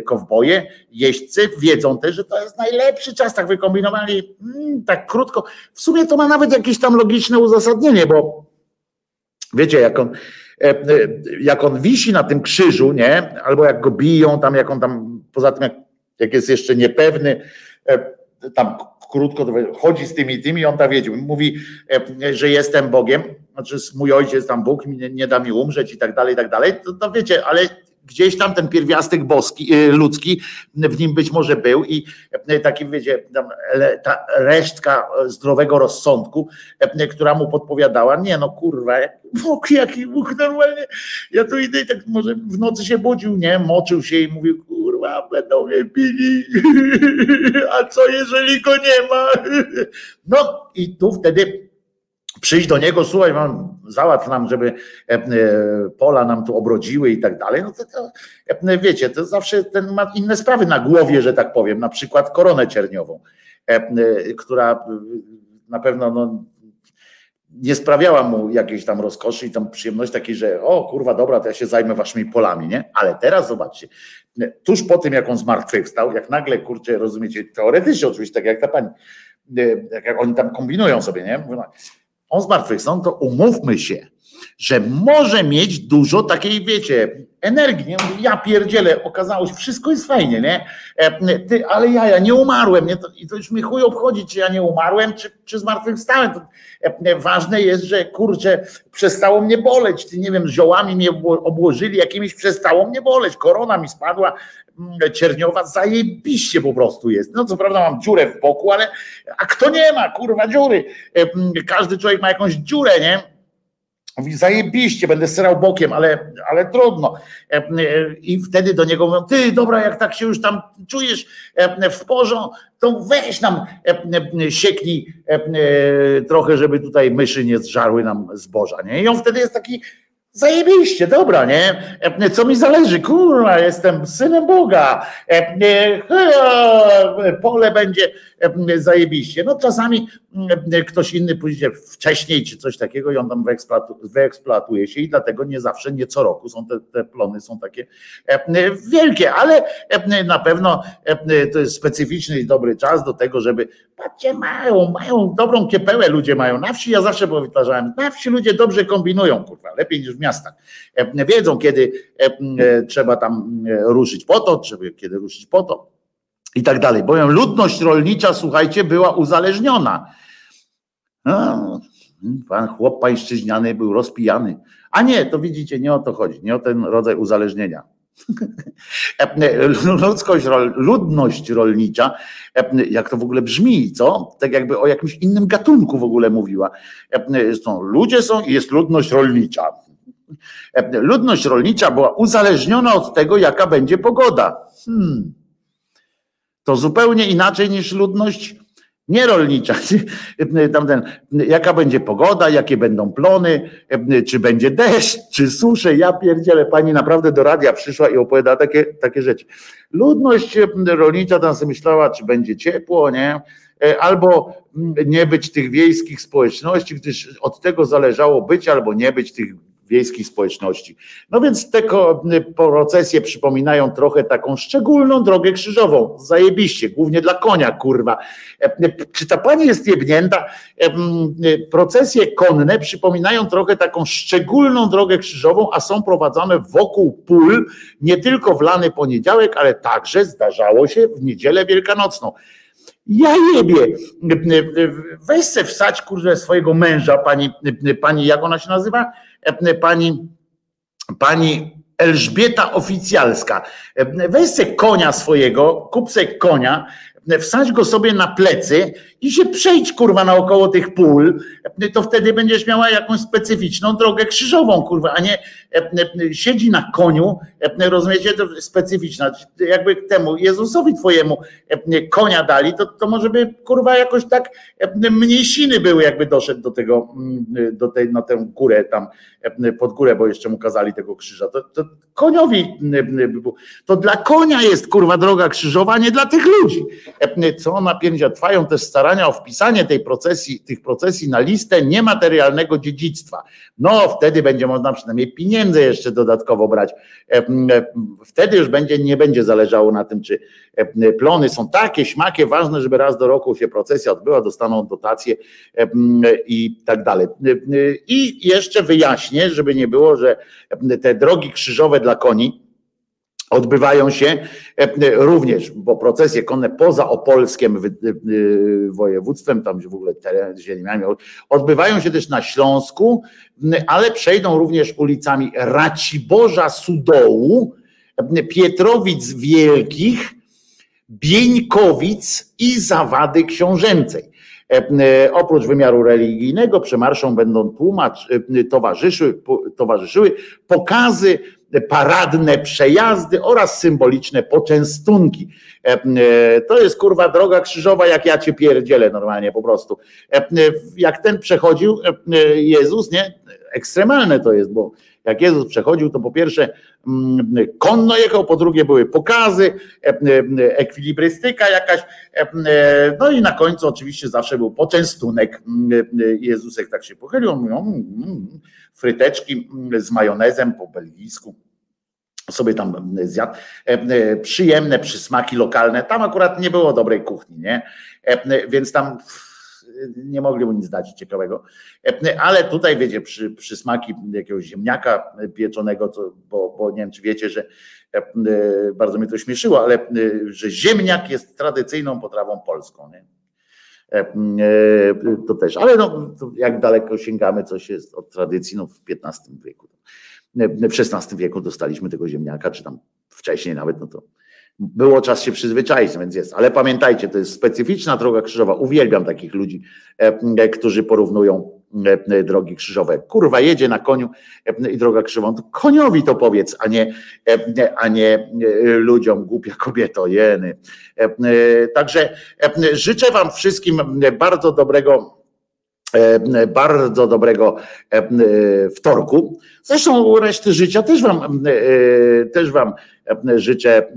kowboje, jeźdźcy wiedzą też, że to jest najlepszy czas, tak wykombinowali, mm, tak krótko. W sumie to ma nawet jakieś tam logiczne uzasadnienie, bo wiecie, jak on jak on wisi na tym krzyżu, nie? Albo jak go biją, tam jak on tam, poza tym jak jak jest jeszcze niepewny, e, tam krótko chodzi z tymi tymi, on tak wiedzie, mówi, e, że jestem Bogiem, znaczy mój ojciec tam Bóg, nie, nie da mi umrzeć i tak dalej, i tak dalej, to, to wiecie, ale gdzieś tam ten pierwiastek boski, y, ludzki w nim być może był i y, taki, wiecie, ta resztka zdrowego rozsądku, y, która mu podpowiadała, nie no kurwa, Bóg, jaki Bóg normalnie, ja tu idę i tak może w nocy się budził, nie, moczył się i mówił, kurwa, będą mnie pili, a co jeżeli go nie ma? No i tu wtedy przyjść do niego, słuchaj, mam, załatw nam, żeby e, e, pola nam tu obrodziły i tak dalej, no to, to e, wiecie, to zawsze ten ma inne sprawy na głowie, że tak powiem, na przykład koronę cierniową, która na pewno no, nie sprawiała mu jakiejś tam rozkoszy i tam przyjemności takiej, że o kurwa, dobra, to ja się zajmę waszymi polami, nie? Ale teraz zobaczcie, tuż po tym, jak on zmartwychwstał, jak nagle, kurczę, rozumiecie, teoretycznie oczywiście, tak jak ta pani, jak oni tam kombinują sobie, nie? On zmartwychwstał, to umówmy się, że może mieć dużo takiej, wiecie, energii. Nie? Ja pierdzielę, okazało się, wszystko jest fajnie, nie? E, ty, ale ja, ja nie umarłem, nie? To, I to już mi chuj obchodzi, czy ja nie umarłem, czy, czy zmartwychwstałem. To, e, ważne jest, że kurczę, przestało mnie boleć, ty nie wiem, ziołami mnie obłożyli, jakimiś przestało mnie boleć, korona mi spadła, mm, cierniowa, zajebiście po prostu jest. No co prawda mam dziurę w boku, ale a kto nie ma, kurwa, dziury? E, każdy człowiek ma jakąś dziurę, nie? Mówi, zajebiście, będę srał bokiem, ale, ale trudno. E, e, I wtedy do niego mówią, ty dobra, jak tak się już tam czujesz e, w porządku, to weź nam sieknij trochę, żeby tutaj myszy nie zżarły nam zboża. Nie? I on wtedy jest taki Zajebiście, dobra, nie? Co mi zależy? Kurwa, jestem synem Boga. Pole będzie zajebiście. No czasami ktoś inny pójdzie wcześniej czy coś takiego i on tam wyeksploatuje się i dlatego nie zawsze, nie co roku są te, te plony są takie wielkie, ale na pewno to jest specyficzny i dobry czas do tego, żeby patrzcie, mają, mają dobrą kiepełę ludzie mają. Na wsi ja zawsze powtarzałem, na wsi ludzie dobrze kombinują, kurwa, lepiej niż w miastach. Wiedzą, kiedy trzeba tam ruszyć po to, kiedy ruszyć po to i tak dalej. Bowiem ludność rolnicza, słuchajcie, była uzależniona. No, pan chłop pańszczyźniany był rozpijany. A nie, to widzicie, nie o to chodzi, nie o ten rodzaj uzależnienia. Ludzkość, ludność rolnicza, jak to w ogóle brzmi, co? Tak jakby o jakimś innym gatunku w ogóle mówiła. Są, ludzie są i jest ludność rolnicza. Ludność rolnicza była uzależniona od tego, jaka będzie pogoda. Hmm. To zupełnie inaczej niż ludność nierolnicza. Tamten, jaka będzie pogoda, jakie będą plony, czy będzie deszcz, czy susze. Ja pierdzielę, pani naprawdę do radia przyszła i opowiada takie, takie rzeczy. Ludność rolnicza tam sobie myślała, czy będzie ciepło, nie? Albo nie być tych wiejskich społeczności, gdyż od tego zależało być albo nie być tych wiejskich społeczności. No więc te procesje przypominają trochę taką szczególną drogę krzyżową. Zajebiście, głównie dla konia, kurwa. Czy ta pani jest jebnięta? Procesje konne przypominają trochę taką szczególną drogę krzyżową, a są prowadzone wokół pól, nie tylko w lany poniedziałek, ale także zdarzało się w niedzielę wielkanocną. Ja jebie. Weź se wsać, kurze, swojego męża, pani, pani, jak ona się nazywa? pani, pani Elżbieta Oficjalska. Weź se konia swojego, kup se konia, wsadź go sobie na plecy i się przejdź kurwa naokoło tych pól, to wtedy będziesz miała jakąś specyficzną drogę krzyżową, kurwa, a nie siedzi na koniu, rozumiecie, to specyficzna, jakby temu Jezusowi twojemu konia dali, to, to może by kurwa jakoś tak mniejsiny były, jakby doszedł do tego, do tej, na tę górę tam, pod górę, bo jeszcze mu kazali tego krzyża, to, to koniowi, to dla konia jest kurwa droga krzyżowa, nie dla tych ludzi. Co napierdzia, trwają też starania starania o wpisanie tej procesji, tych procesji na listę niematerialnego dziedzictwa. No wtedy będzie można przynajmniej pieniądze jeszcze dodatkowo brać. E, e, wtedy już będzie, nie będzie zależało na tym, czy e, plony są takie, śmakie, ważne, żeby raz do roku się procesja odbyła, dostaną dotacje i tak dalej. I jeszcze wyjaśnię, żeby nie było, że te drogi krzyżowe dla koni, Odbywają się e, również, bo procesje konne poza opolskim e, województwem, tam w ogóle teren ziemiami, odbywają się też na Śląsku, ale przejdą również ulicami Raciborza Sudołu, Pietrowic Wielkich, Bieńkowic i Zawady Książęcej. E, oprócz wymiaru religijnego przemarszą będą tłumacz, towarzyszyły, towarzyszyły pokazy paradne przejazdy oraz symboliczne poczęstunki. E, e, to jest kurwa droga krzyżowa, jak ja cię pierdzielę normalnie po prostu. E, jak ten przechodził Jezus, nie? ekstremalne to jest, bo jak Jezus przechodził, to po pierwsze mm, konno jechał, po drugie były pokazy, e, e, ekwilibrystyka jakaś, e, no i na końcu oczywiście zawsze był poczęstunek. Mm, Jezusek tak się pochylił, mówił, mm, fryteczki z majonezem po belgijsku sobie tam zjadł. Przyjemne przysmaki lokalne. Tam akurat nie było dobrej kuchni, nie? Więc tam nie mogli mu nic dać ciekawego. Ale tutaj wiecie, przy, przysmaki jakiegoś ziemniaka pieczonego, bo, bo nie wiem, czy wiecie, że bardzo mnie to śmieszyło, ale że ziemniak jest tradycyjną potrawą polską. Nie? To też, ale no, jak daleko sięgamy, coś jest od tradycji, no w XV wieku. W XVI wieku dostaliśmy tego ziemniaka, czy tam wcześniej nawet, no to było czas się przyzwyczaić, więc jest. Ale pamiętajcie, to jest specyficzna droga krzyżowa. Uwielbiam takich ludzi, e, e, którzy porównują e, drogi krzyżowe. Kurwa, jedzie na koniu i droga krzywą. To koniowi to powiedz, a nie, a nie ludziom, głupia kobieto, jeny. Także życzę Wam wszystkim bardzo dobrego bardzo dobrego wtorku. Zresztą reszty życia też wam, też wam życzę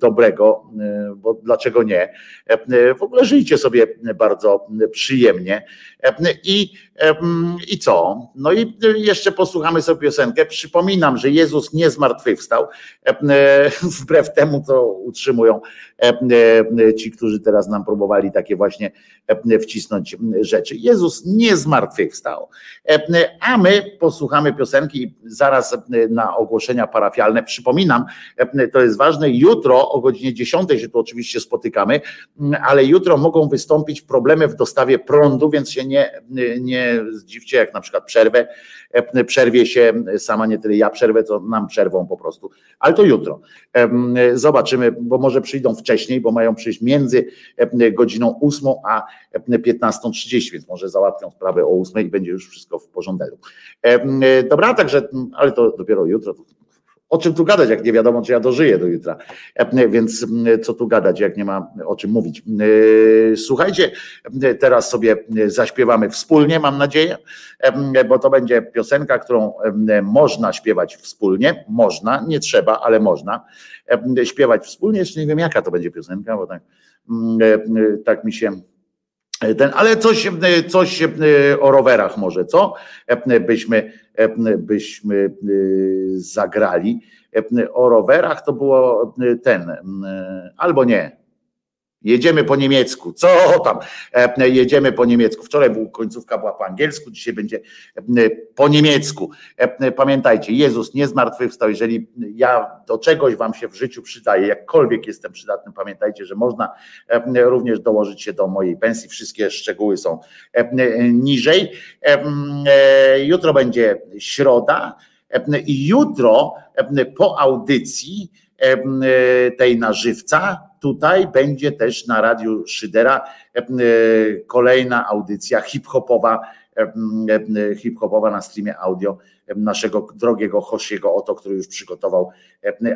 dobrego, bo dlaczego nie? W ogóle żyjcie sobie bardzo przyjemnie. I, I co? No i jeszcze posłuchamy sobie piosenkę. Przypominam, że Jezus nie zmartwychwstał, wbrew temu, co utrzymują ci, którzy teraz nam próbowali takie właśnie wcisnąć rzeczy. Jezus nie zmartwychwstał. A my posłuchamy piosenki i zaraz na ogłoszenia parafialne. Przypominam, to jest ważne, jutro o godzinie 10 się tu oczywiście spotykamy, ale jutro mogą wystąpić problemy w dostawie prądu, więc się nie, nie zdziwcie, jak na przykład przerwę, przerwie się sama nie tyle ja przerwę, co nam przerwą po prostu, ale to jutro. Zobaczymy, bo może przyjdą wcześniej, bo mają przyjść między godziną 8 a 15.30, więc może załatwią sprawę o 8 i będzie już wszystko w porządku. Dobra, także, ale to dopiero jutro, o czym tu gadać, jak nie wiadomo, czy ja dożyję do jutra. E, więc co tu gadać, jak nie ma o czym mówić. E, słuchajcie, teraz sobie zaśpiewamy wspólnie, mam nadzieję, e, bo to będzie piosenka, którą można śpiewać wspólnie. Można, nie trzeba, ale można śpiewać wspólnie. Jeszcze nie wiem, jaka to będzie piosenka, bo tak, tak mi się ten, ale coś, coś o rowerach może, co? Byśmy, byśmy zagrali. O rowerach to było ten, albo nie, Jedziemy po niemiecku. Co tam? E, jedziemy po niemiecku. Wczoraj był, końcówka była po angielsku, dzisiaj będzie e, po niemiecku. E, pamiętajcie, Jezus nie zmartwychwstał. Jeżeli ja do czegoś wam się w życiu przydaję, jakkolwiek jestem przydatny, pamiętajcie, że można również dołożyć się do mojej pensji. Wszystkie szczegóły są niżej. Jutro będzie środa i jutro po audycji tej na żywca tutaj będzie też na Radiu Szydera e, kolejna audycja hip-hopowa, e, e, hip-hopowa na streamie audio naszego drogiego Hosiego Oto, który już przygotował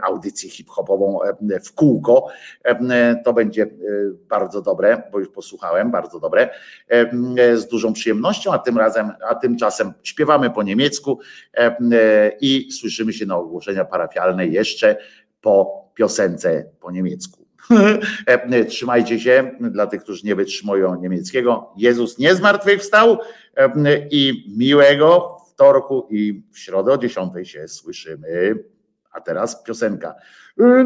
audycję hip-hopową w kółko. To będzie bardzo dobre, bo już posłuchałem, bardzo dobre, z dużą przyjemnością, a tym razem, a tymczasem śpiewamy po niemiecku i słyszymy się na ogłoszenia parafialne jeszcze po piosence po niemiecku. E, trzymajcie się, dla tych, którzy nie wytrzymują niemieckiego. Jezus nie zmartwychwstał e, i miłego wtorku i w środę o 10 się słyszymy. A teraz piosenka.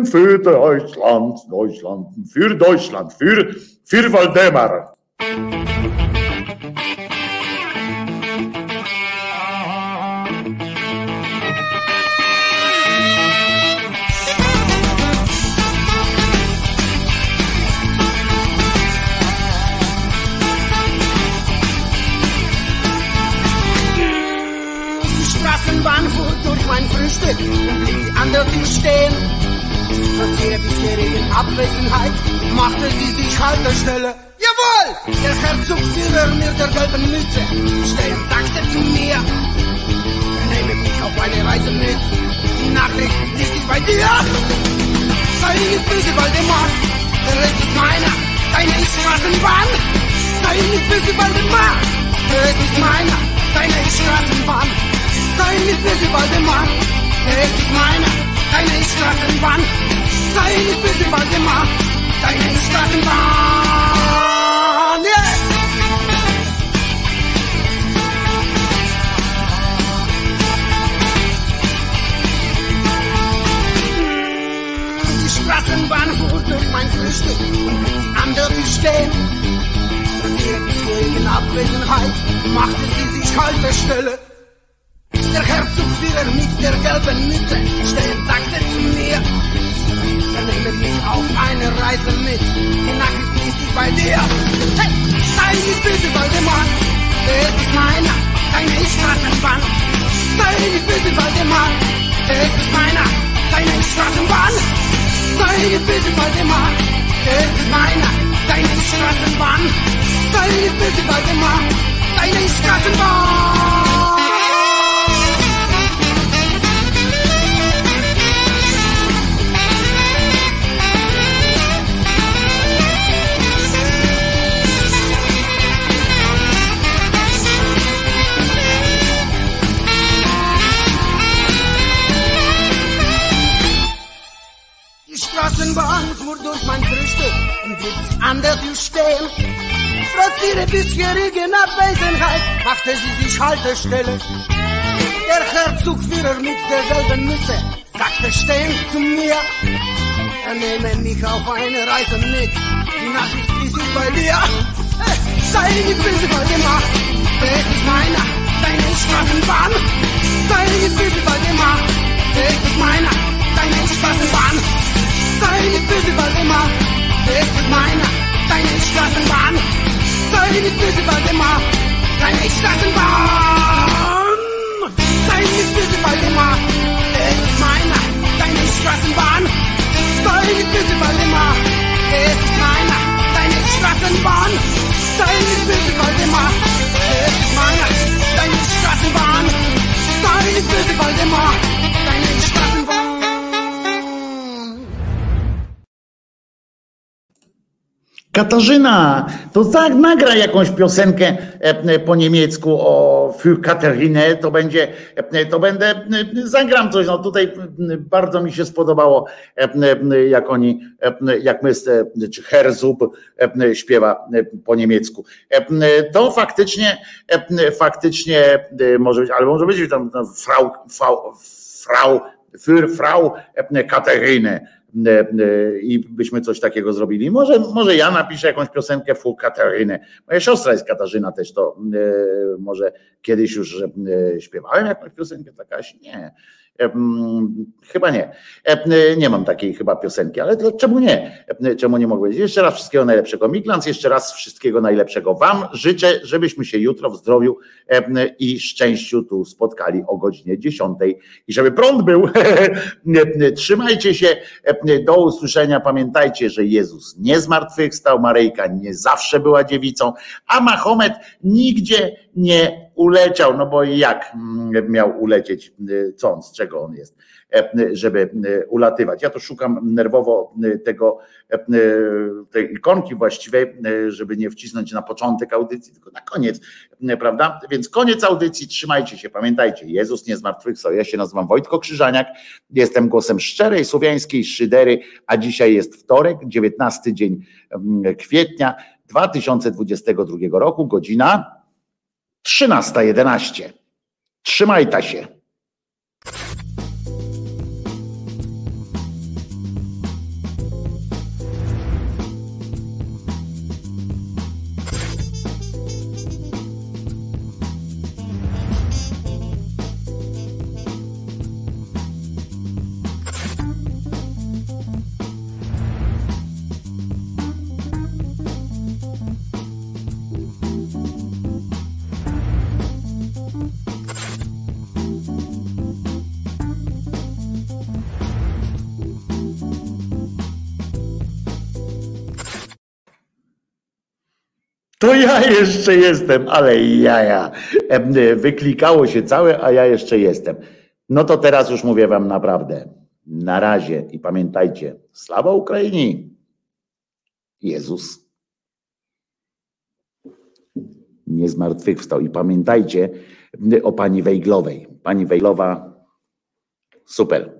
Für Deutschland, Deutschland, für Deutschland, für, für Waldemar. Stehen. Trotz bisherigen Abwesenheit machte sie sich Haltestelle. Jawohl! Der Herzog Führer mit der gelben Mütze und sagte zu mir, nehme mich auf eine Reise mit. Die Nachricht ist nicht bei dir. Sei nicht böse, Waldemar, der Rest ist meiner. Deine ist Straßenbahn. Sei nicht böse, Waldemar, der Rest ist meiner. Deine ist Straßenbahn. sei nicht böse, Waldemar, es ist meiner, deine Straßenbahn. Sei nicht böse, Waldemar, deine Straßenbahn. Yeah! Die Straßenbahn fuhr durch mein Frühstück und blieb an der Tür stehen. Bisherigen Abwesenheit machte sie sich Haltestelle. Der Herzogführer mit der gelben Mütze steht, sagte zu mir, er nehme mich auf eine Reise mit. Die Nacht ist ich bei dir. Hey, sei nicht böse, Waldemar, es ist meiner, deine Straßenbahn. Sei nicht böse, Waldemar, es ist meiner, deine Straßenbahn. Sei nicht böse, Waldemar, es ist meiner, deine Straßenbahn. Sei nicht böse, Waldemar, deine Straßenbahn. Straßenbahn fuhr durch mein Frühstück und blieb an der Tür stehen. Trotz ihrer bisherigen Abwesenheit machte sie sich Haltestelle. Der Herzogführer mit der gelben Mütze sagte stehend zu mir, er nehme mich auf eine Reise mit. Die Nachricht ist ich bei dir. Sei nicht böse, Waldemar, es ist meiner, deine Straßenbahn. Sei nicht böse, Waldemar, es ist meiner, deine Straßenbahn. Sei nicht böse, Waldemar, es ist meiner, deine Straßenbahn. Sei nicht böse, Waldemar, deine Straßenbahn. Sei nicht böse, Waldemar, es ist meiner, deine Straßenbahn. Sei nicht böse, Waldemar, es ist meiner, deine Straßenbahn. Sei nicht böse, Waldemar, es ist meiner, deine Straßenbahn. Sei nicht böse, Waldemar, Katarzyna, to za, nagraj jakąś piosenkę e, e, po niemiecku o für to będzie, e, to będę, zagram coś, no tutaj bardzo mi się spodobało, jak oni, jak my, czy Herzub śpiewa po niemiecku. To faktycznie, faktycznie może być, ale może być tam Frau, Frau, Frau, für Frau Katerinę i byśmy coś takiego zrobili. Może, może ja napiszę jakąś piosenkę Fu Katarynę. Moja siostra jest Katarzyna też, to e, może kiedyś już e, śpiewałem jakąś piosenkę Kasi? Nie. E, mm, Chyba nie. E, Nie mam takiej chyba piosenki, ale to czemu nie? E, Czemu nie mogę powiedzieć? Jeszcze raz wszystkiego najlepszego. Miglans, jeszcze raz wszystkiego najlepszego Wam. Życzę, żebyśmy się jutro w zdrowiu i szczęściu tu spotkali o godzinie 10 i żeby prąd był. Trzymajcie się. Do usłyszenia. Pamiętajcie, że Jezus nie zmartwychwstał, Maryjka nie zawsze była dziewicą, a Mahomet nigdzie nie uleciał, no bo jak miał ulecieć, co on, z czego on jest, żeby ulatywać. Ja to szukam nerwowo tego, tej ikonki właściwej, żeby nie wcisnąć na początek audycji, tylko na koniec, prawda? Więc koniec audycji, trzymajcie się, pamiętajcie, Jezus nie zmartwychwstał. Ja się nazywam Wojtko Krzyżaniak, jestem głosem szczerej słowiańskiej szydery, a dzisiaj jest wtorek, 19 dzień kwietnia 2022 roku, godzina 13.11. Trzymaj ta się. To ja jeszcze jestem, ale jaja. Em, Wyklikało się całe, a ja jeszcze jestem. No to teraz już mówię wam naprawdę. Na razie i pamiętajcie, sława Ukrainie. Jezus nie zmartwychwstał. I pamiętajcie o pani Wejglowej. Pani Wejglowa, super.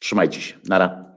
Trzymajcie się. Nara.